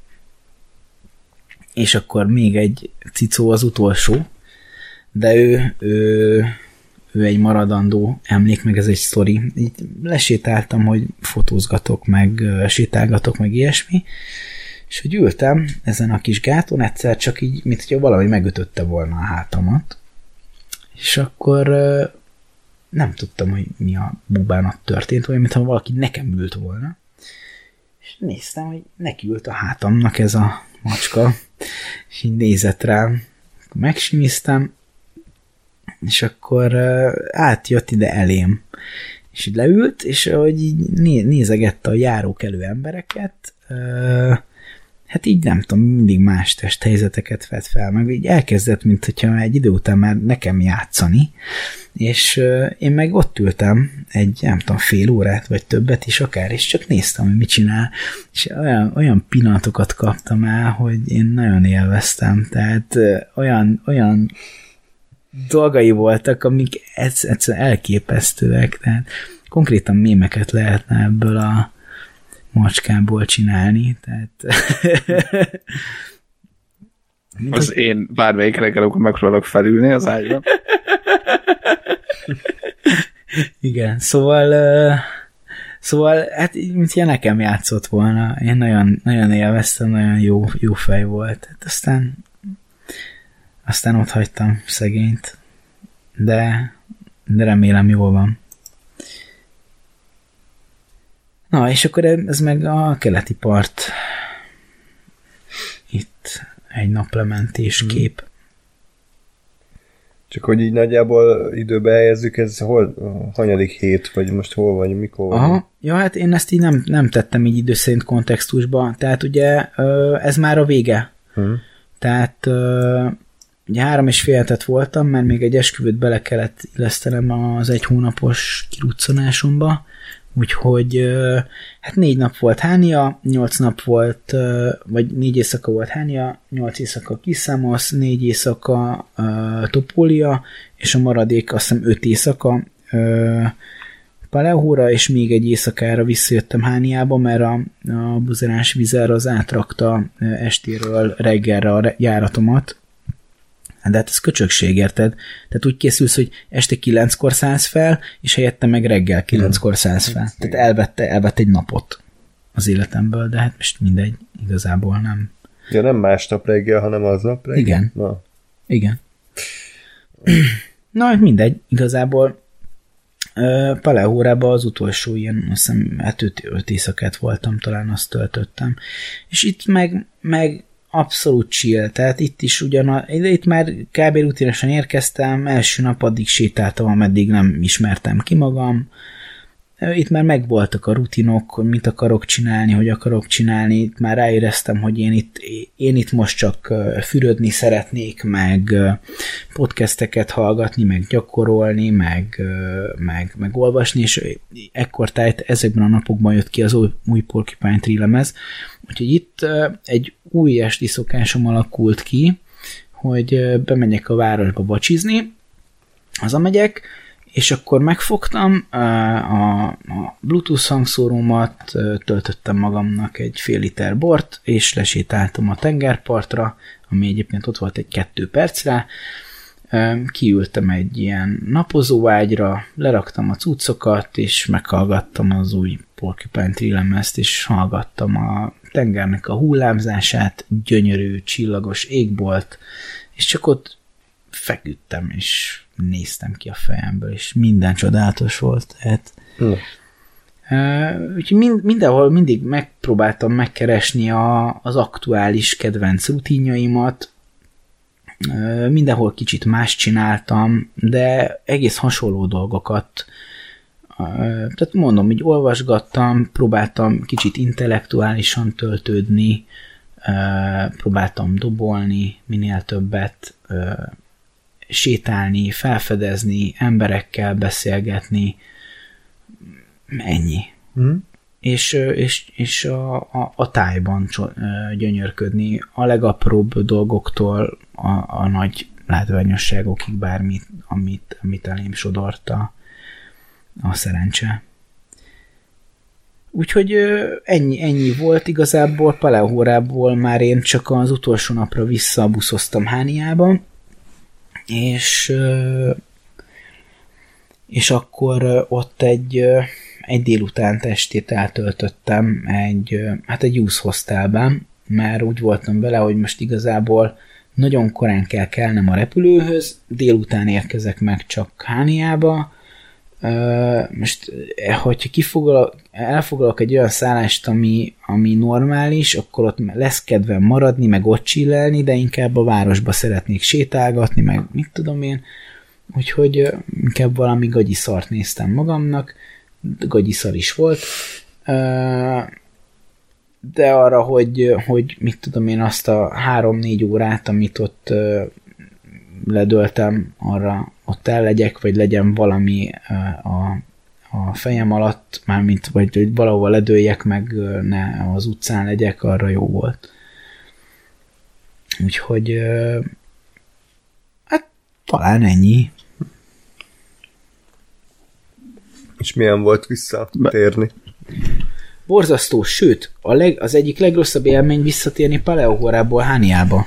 és akkor még egy cicó az utolsó, de ő, ő, ő egy maradandó emlék, meg ez egy sztori. Így lesétáltam, hogy fotózgatok, meg sétálgatok, meg ilyesmi, és hogy ültem ezen a kis gáton, egyszer csak így, mint hogyha valami megütötte volna a hátamat, és akkor nem tudtam, hogy mi a bubánat történt, vagy mintha valaki nekem ült volna. És néztem, hogy neki ült a hátamnak ez a macska, és így nézett rám. Megsimiztem, és akkor átjött ide elém. És így leült, és ahogy így nézegette a járók elő embereket, hát így nem tudom, mindig más testhelyzeteket vett fel, meg így elkezdett, mint hogyha egy idő után már nekem játszani, és én meg ott ültem egy, nem tudom, fél órát, vagy többet is akár, és csak néztem, hogy mit csinál, és olyan, olyan pillanatokat kaptam el, hogy én nagyon élveztem, tehát olyan, olyan dolgai voltak, amik egyszerűen elképesztőek, tehát konkrétan mémeket lehetne ebből a macskából csinálni, tehát Mint az, az én bármelyik reggel, akkor megpróbálok felülni az ágyba. Igen, szóval szóval, hát mint ilyen nekem játszott volna. Én nagyon, nagyon élveztem, nagyon jó, jó fej volt. Hát aztán aztán ott hagytam szegényt. De, de remélem jól van. Na, és akkor ez meg a keleti part. Itt egy naplementés hmm. kép. Csak hogy így nagyjából időbe helyezzük, ez hol, hanyadik hét, vagy most hol vagy, mikor vagy? Aha, ja, hát én ezt így nem, nem tettem így idő szerint kontextusba, tehát ugye ez már a vége. Hmm. Tehát ugye három és fél hetet voltam, mert még egy esküvőt bele kellett illesztenem az egy hónapos kiruccanásomba, Úgyhogy hát négy nap volt Hánia, nyolc nap volt, vagy négy éjszaka volt Hánia, nyolc éjszaka Kiszámosz, négy éjszaka Topólia, és a maradék azt hiszem öt éjszaka Palehóra, és még egy éjszakára visszajöttem Hániába, mert a, a buzerás vizer az átrakta estéről reggelre a járatomat, de hát ez köcsökség, érted? Tehát úgy készülsz, hogy este kilenckor szállsz fel, és helyette meg reggel kilenckor szállsz fel. Tehát elvette, elvette egy napot az életemből, de hát most mindegy, igazából nem. Ja, nem másnap reggel, hanem aznap reggel? Igen. Na. Igen. Na, hát mindegy, igazából Palehórában az utolsó ilyen, azt hiszem, hát öt, öt éjszakát voltam, talán azt töltöttem. És itt meg, meg abszolút chill, tehát itt is ugyan, a, itt már kb. rutinesen érkeztem, első nap addig sétáltam, ameddig nem ismertem ki magam, itt már megvoltak a rutinok, hogy mit akarok csinálni, hogy akarok csinálni, itt már ráéreztem, hogy én itt, én itt most csak fürödni szeretnék, meg podcasteket hallgatni, meg gyakorolni, meg, meg, meg olvasni, és ekkor tájt ezekben a napokban jött ki az új, új Porcupine Tree úgyhogy itt egy új esti szokásom alakult ki, hogy bemegyek a városba vacsizni, hazamegyek, és akkor megfogtam a, a Bluetooth hangszórómat, töltöttem magamnak egy fél liter bort, és lesétáltam a tengerpartra, ami egyébként ott volt egy kettő percre, kiültem egy ilyen napozóágyra, leraktam a cuccokat, és meghallgattam az új Porcupine Tree és hallgattam a tengernek a hullámzását, gyönyörű, csillagos égbolt, és csak ott feküdtem, és néztem ki a fejemből, és minden csodálatos volt. Tehát. Uh, úgyhogy mind, mindenhol mindig megpróbáltam megkeresni a, az aktuális kedvenc rutinjaimat, uh, mindenhol kicsit más csináltam, de egész hasonló dolgokat uh, tehát mondom, így olvasgattam, próbáltam kicsit intellektuálisan töltődni, próbáltam dobolni minél többet, sétálni, felfedezni, emberekkel beszélgetni, ennyi. Mm. És, és, és a, a, a tájban gyönyörködni, a legapróbb dolgoktól a, a nagy látványosságokig bármit, amit, amit elém sodorta a szerencse. Úgyhogy ennyi, ennyi volt igazából, Palehórából már én csak az utolsó napra visszabuszoztam Hániába, és és akkor ott egy, egy délután testét eltöltöttem egy, hát egy youth hostelben, mert úgy voltam bele, hogy most igazából nagyon korán kell kelnem a repülőhöz, délután érkezek meg csak Hániába, most, hogyha kifoglalok, elfoglalok egy olyan szállást, ami, ami normális, akkor ott lesz kedvem maradni, meg ott csillelni, de inkább a városba szeretnék sétálgatni, meg mit tudom én, úgyhogy inkább valami gagyiszart néztem magamnak, gagyiszar is volt, de arra, hogy, hogy mit tudom én, azt a három-négy órát, amit ott ledöltem, arra ott el legyek, vagy legyen valami a, a fejem alatt, mármint, vagy hogy valahol ledőljek, meg ne az utcán legyek, arra jó volt. Úgyhogy hát talán ennyi. És milyen volt visszatérni? Borzasztó, sőt, a leg, az egyik legrosszabb élmény visszatérni Paleohorából Hániába.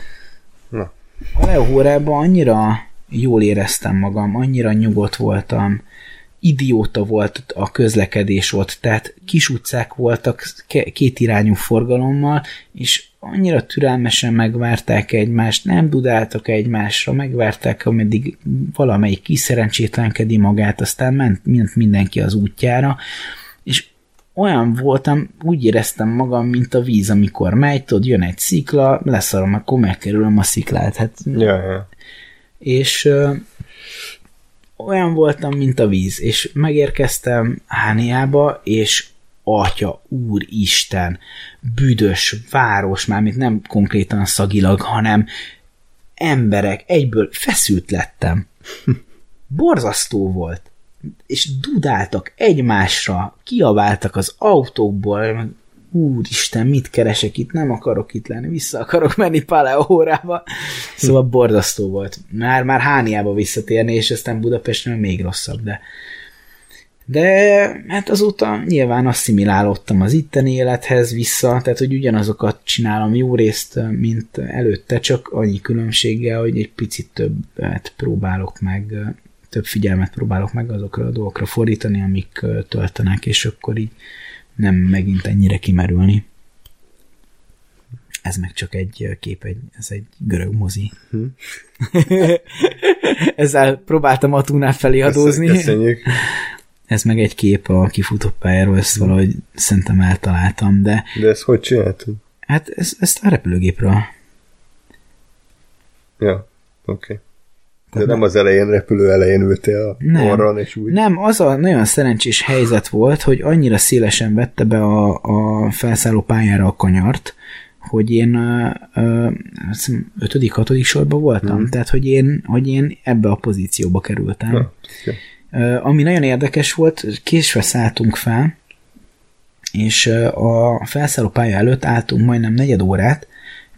Na. Paleohórában annyira jól éreztem magam, annyira nyugodt voltam, idióta volt a közlekedés ott, tehát kis utcák voltak ke- két irányú forgalommal, és annyira türelmesen megvárták egymást, nem dudáltak egymásra, megvárták, ameddig valamelyik kiszerencsétlenkedi magát, aztán ment, ment mindenki az útjára, és olyan voltam, úgy éreztem magam, mint a víz, amikor megy, tudod, jön egy szikla, leszarom, akkor megkerülöm a sziklát. Hát, Ja, ja. És olyan voltam, mint a víz, és megérkeztem Hániába, és atya, úristen, büdös város, mármint nem konkrétan szagilag, hanem emberek, egyből feszült lettem. Borzasztó volt. És dudáltak egymásra, kiabáltak az autókból, úristen, mit keresek itt, nem akarok itt lenni, vissza akarok menni Paleórába. Szóval borzasztó volt. Már, már Hániába visszatérni, és aztán Budapesten még rosszabb, de de hát azóta nyilván asszimilálódtam az itteni élethez vissza, tehát hogy ugyanazokat csinálom jó részt, mint előtte, csak annyi különbséggel, hogy egy picit többet próbálok meg, több figyelmet próbálok meg azokra a dolgokra fordítani, amik töltenek, és akkor így nem megint ennyire kimerülni. Ez meg csak egy kép, egy, ez egy görög mozi. Hm. Ezzel próbáltam a túnál felé adózni. Köszönjük. Ez meg egy kép a kifutó pályáról, ezt valahogy szerintem eltaláltam, de De ezt hogy csináltad? hát ez, ezt a repülőgépről. Ja, oké. Okay. De nem az elején, repülő elején ültél a Nem. orron, és úgy. Nem, az a nagyon szerencsés helyzet volt, hogy annyira szélesen vette be a, a felszálló pályára a kanyart, hogy én ö, hiszem, ötödik, hatodik sorban voltam, mm. tehát hogy én, hogy én ebbe a pozícióba kerültem. Na. Ö, Ami nagyon érdekes volt, késve szálltunk fel, és a felszálló pálya előtt álltunk majdnem negyed órát,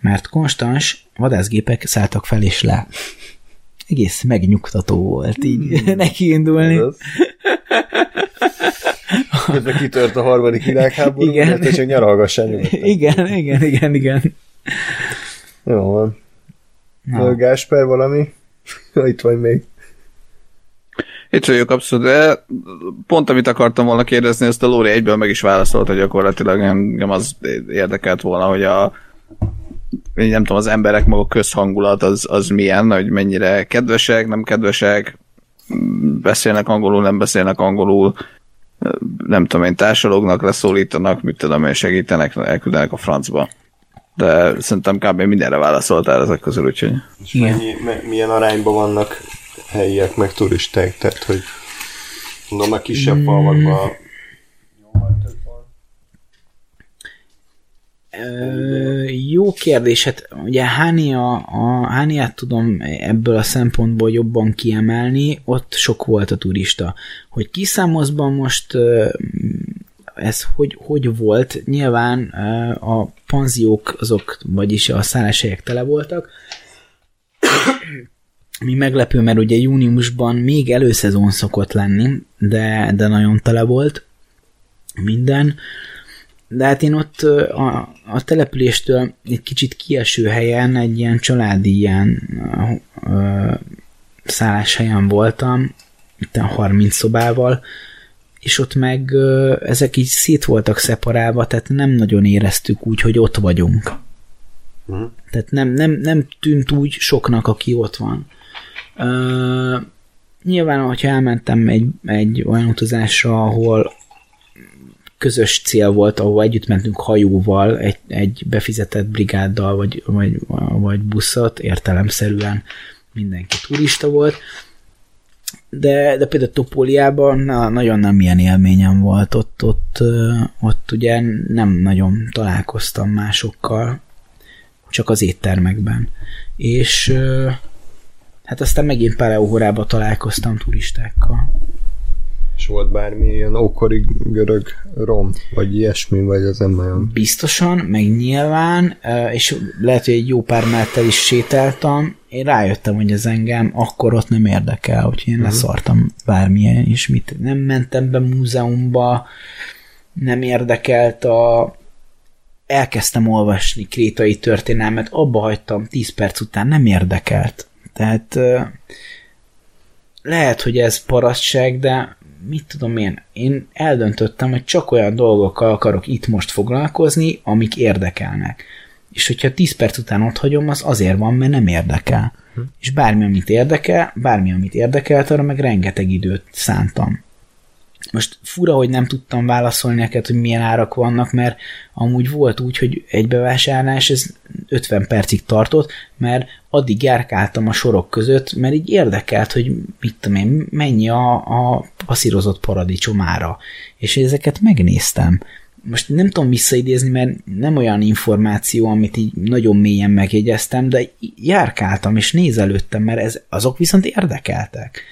mert konstans vadászgépek szálltak fel és le. Egész megnyugtató volt így Hmm. nekiindulni. Közben kitört a harmadik világháború, Igen. mert te csak nyaralgassál nyugodtan. Igen, igen, igen, igen. Jó van. Na. Gásper valami? Itt vagy még. Itt vagyok abszolút, de pont amit akartam volna kérdezni, ezt a Lóri egyből meg is válaszolta, hogy gyakorlatilag engem az érdekelt volna, hogy a nem tudom, az emberek maga közhangulat az, az milyen, hogy mennyire kedvesek, nem kedvesek, beszélnek angolul, nem beszélnek angolul, nem tudom én, társalognak, leszólítanak, mit tudom én, segítenek, elküldenek a francba. De szerintem kb. mindenre válaszoltál ezek közül, úgyhogy És mennyi, me, milyen arányban vannak helyiek, meg turisták, tehát hogy mondom, a kisebb falvakban Ö, jó kérdés, hát ugye Hánia, a Hániát tudom ebből a szempontból jobban kiemelni, ott sok volt a turista. Hogy kiszámozban most ez hogy, hogy volt, nyilván a panziók azok, vagyis a szálláshelyek tele voltak, mi meglepő, mert ugye júniusban még előszezon szokott lenni, de, de nagyon tele volt minden. De hát én ott a, a településtől egy kicsit kieső helyen, egy ilyen családi ilyen ö, ö, szálláshelyen voltam, itt a 30 szobával, és ott meg ö, ezek így szét voltak szeparálva, tehát nem nagyon éreztük úgy, hogy ott vagyunk. Mhm. Tehát nem, nem, nem tűnt úgy soknak, aki ott van. Ö, nyilván, hogyha elmentem egy, egy olyan utazásra, ahol közös cél volt, ahol együtt mentünk hajóval, egy, egy befizetett brigáddal, vagy, vagy, vagy buszot, értelemszerűen mindenki turista volt, de, de például Topóliában na, nagyon nem ilyen élményem volt, ott, ott, ott ugye nem nagyon találkoztam másokkal, csak az éttermekben. És hát aztán megint Paleóhorába találkoztam turistákkal. És volt bármi ilyen ókori görög rom, vagy ilyesmi, vagy az nem nagyon? Biztosan, meg nyilván, és lehet, hogy egy jó pár mellett is sétáltam, én rájöttem, hogy ez engem akkor ott nem érdekel, úgyhogy én uh-huh. leszartam bármilyen is, mit nem mentem be múzeumba, nem érdekelt a elkezdtem olvasni krétai történelmet, abba hagytam 10 perc után, nem érdekelt. Tehát lehet, hogy ez parasztság, de mit tudom én, én eldöntöttem, hogy csak olyan dolgokkal akarok itt most foglalkozni, amik érdekelnek. És hogyha 10 perc után ott hagyom, az azért van, mert nem érdekel. Hm. És bármi, amit érdekel, bármi, amit érdekelt, arra meg rengeteg időt szántam. Most fura, hogy nem tudtam válaszolni neked, hogy milyen árak vannak, mert amúgy volt úgy, hogy egy bevásárlás ez 50 percig tartott, mert addig járkáltam a sorok között, mert így érdekelt, hogy mit tudom én, mennyi a, a passzírozott paradicsom ára. És ezeket megnéztem. Most nem tudom visszaidézni, mert nem olyan információ, amit így nagyon mélyen megjegyeztem, de járkáltam és nézelődtem, mert ez, azok viszont érdekeltek.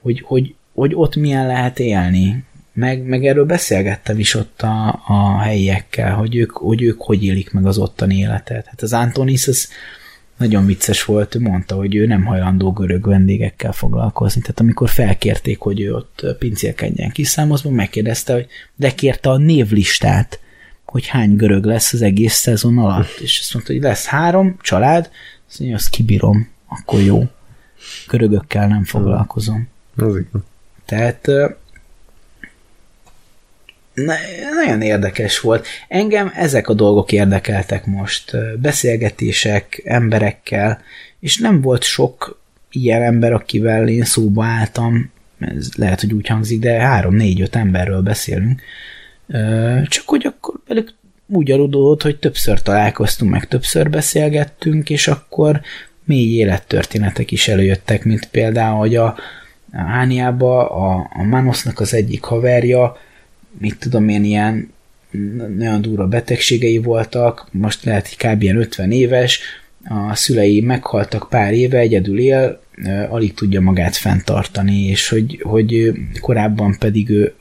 Hogy, hogy hogy ott milyen lehet élni. Meg, meg erről beszélgettem is ott a, a helyiekkel, hogy ők, hogy ők hogy élik meg az ottani életet. Hát az Antonis az nagyon vicces volt, ő mondta, hogy ő nem hajlandó görög vendégekkel foglalkozni. Tehát amikor felkérték, hogy ő ott pincélkedjen kiszámozva, megkérdezte, hogy de kérte a névlistát, hogy hány görög lesz az egész szezon alatt. És azt mondta, hogy lesz három család, azt mondja, azt kibírom, akkor jó. Görögökkel nem foglalkozom. Az igen. Tehát na, nagyon érdekes volt. Engem ezek a dolgok érdekeltek most. Beszélgetések emberekkel, és nem volt sok ilyen ember, akivel én szóba álltam, ez lehet, hogy úgy hangzik, de három, négy, öt emberről beszélünk. Csak hogy akkor velük úgy aludott, hogy többször találkoztunk, meg többször beszélgettünk, és akkor mély élettörténetek is előjöttek, mint például, hogy a, Ániába a, a Manosznak az egyik haverja, mit tudom én, ilyen nagyon durva betegségei voltak, most lehet, hogy kb. ilyen 50 éves, a szülei meghaltak pár éve, egyedül él, alig tudja magát fenntartani, és hogy, hogy korábban pedig ő,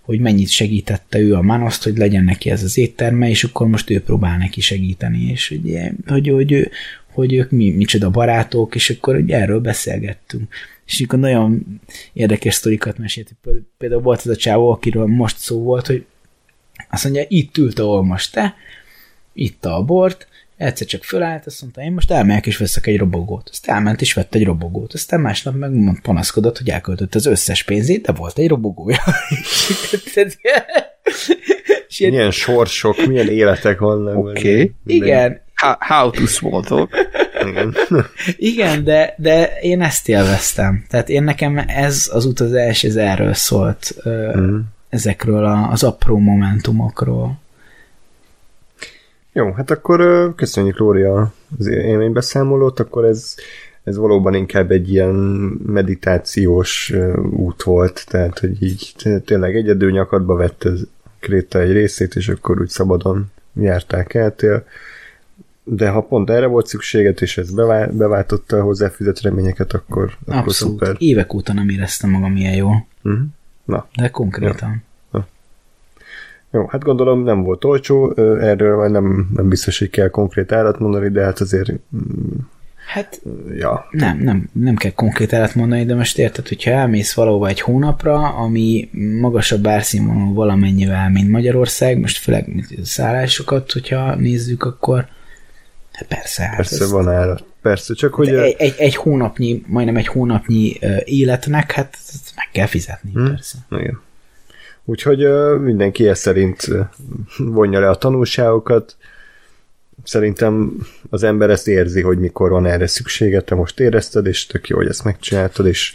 hogy mennyit segítette ő a Manoszt, hogy legyen neki ez az étterme, és akkor most ő próbál neki segíteni, és hogy, hogy, hogy, hogy ők mi, micsoda barátok, és akkor hogy erről beszélgettünk és akkor nagyon érdekes sztorikat mesélt. Például volt ez a csávó, akiről most szó volt, hogy azt mondja, itt ült, ahol most te, itt a bort, egyszer csak fölállt, azt mondta, én most elmegyek és veszek egy robogót. Azt elment és vett egy robogót. Aztán másnap meg mond, panaszkodott, hogy elköltött az összes pénzét, de volt egy robogója. milyen sorsok, milyen életek vannak. Oké. Okay. Igen. How, how to small talk. Igen. Igen, de, de én ezt élveztem. Tehát én nekem ez az utazás, ez erről szólt. Mm. Ezekről az apró momentumokról. Jó, hát akkor köszönjük Lóri az élménybeszámolót, akkor ez, ez valóban inkább egy ilyen meditációs út volt, tehát hogy így tényleg egyedül nyakadba vett ez Kréta egy részét, és akkor úgy szabadon járták eltél de ha pont erre volt szükséget, és ez beváltotta a hozzáfűzött reményeket, akkor, akkor Abszolút. szuper. Évek óta nem éreztem magam ilyen jól. Uh-huh. Na. De konkrétan. Ja. Jó, hát gondolom nem volt olcsó, erről nem, nem biztos, hogy kell konkrét árat mondani, de hát azért mm, Hát ja. nem, nem, nem kell konkrét árat mondani, de most érted, hogyha elmész valahova egy hónapra, ami magasabb árszínvonalú valamennyivel, mint Magyarország, most főleg szállásokat, hogyha nézzük, akkor persze. Hát persze van ára. Persze, csak hogy... Egy, egy, egy hónapnyi, majdnem egy hónapnyi életnek, hát meg kell fizetni, hmm. persze. Igen. Úgyhogy mindenki ezt szerint vonja le a tanulságokat. Szerintem az ember ezt érzi, hogy mikor van erre szüksége, te most érezted, és tök jó, hogy ezt megcsináltad, és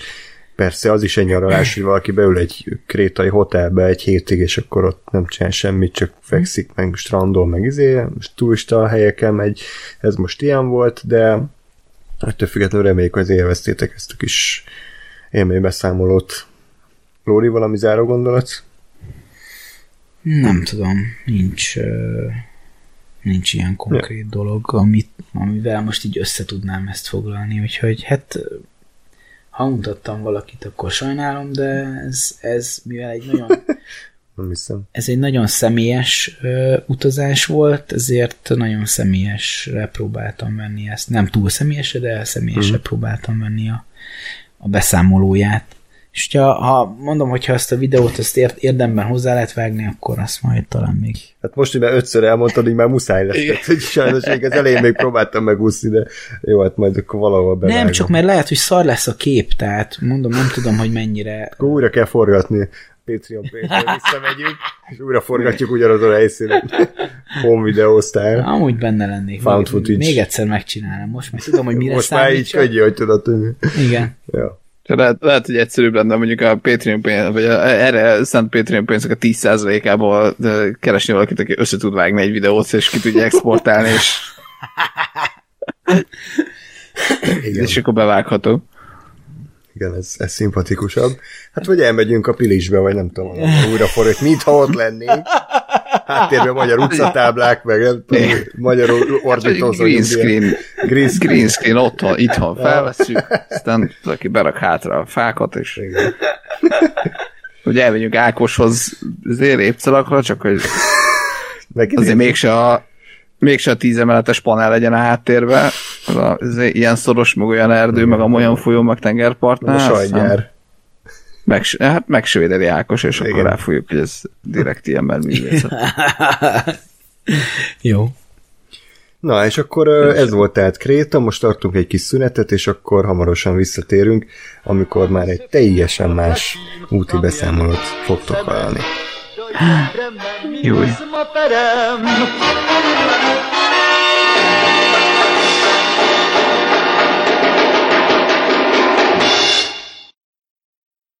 Persze, az is egy nyaralás, hogy valaki beül egy krétai hotelbe egy hétig, és akkor ott nem csinál semmit, csak fekszik, meg strandol, meg izé, turista helyeken megy, ez most ilyen volt, de Ettől függetlenül reméljük, hogy élveztétek ezt a kis élménybeszámolót. Lóri, valami záró gondolat? Nem tudom, nincs, nincs ilyen konkrét ja. dolog, amit, amivel most így össze tudnám ezt foglalni, úgyhogy hát ha mutattam valakit, akkor sajnálom, de ez, ez mivel egy nagyon Nem hiszem. Ez egy nagyon személyes ö, utazás volt, ezért nagyon személyesre próbáltam venni ezt. Nem túl személyesre, de személyesre uh-huh. próbáltam venni a, a beszámolóját. És ha, ha mondom, hogyha ezt a videót ezt érdemben hozzá lehet vágni, akkor azt majd talán még... Hát most, hogy már ötször elmondtad, hogy már muszáj lesz. Tehát, hogy sajnos még az elején még próbáltam megúszni, de jó, hát majd akkor valahol bevágom. Nem, csak mert lehet, hogy szar lesz a kép, tehát mondom, nem tudom, hogy mennyire... Akkor újra kell forgatni. Patreon pénzből visszamegyünk, és újra forgatjuk ugyanazon a helyszínen. Home video style. Amúgy benne lennék. Found még, footage. Még egyszer megcsinálom. Most már tudom, hogy mire Most már így könnyű, hogy tudod. Igen. Ja. Lehet, lehet, hogy egyszerűbb lenne mondjuk a Patreon pénz, vagy a, erre szánt Patreon pénzek a 10%-ából de keresni valakit, aki össze tud vágni egy videót, és ki tudja exportálni, és, Igen. és akkor bevágható. Igen, ez, ez szimpatikusabb. Hát vagy elmegyünk a Pilisbe, vagy nem tudom, újra forrít, mintha ott lennénk. Háttérben magyar utcatáblák, meg nem tudom, magyarul ordítozó. Green screen, Green screen. green screen otthon, itthon felveszünk, aztán aki berak hátra a fákat, és Igen. hogy elmegyünk Ákoshoz azért épcelakra, csak hogy Meg azért mégse a mégse a tíz emeletes panel legyen a háttérben, az a, az ilyen szoros, meg olyan erdő, meg a olyan folyó, meg a tengerpartnál. aztán sajtgyár. Meg, hát megsövédeli Ákos, és Igen. akkor ráfújjuk, hogy ez direkt ilyen művészet. Jó. Na, és akkor ez volt tehát Kréta, most tartunk egy kis szünetet, és akkor hamarosan visszatérünk, amikor már egy teljesen más úti beszámolót fogtok hallani. Jó.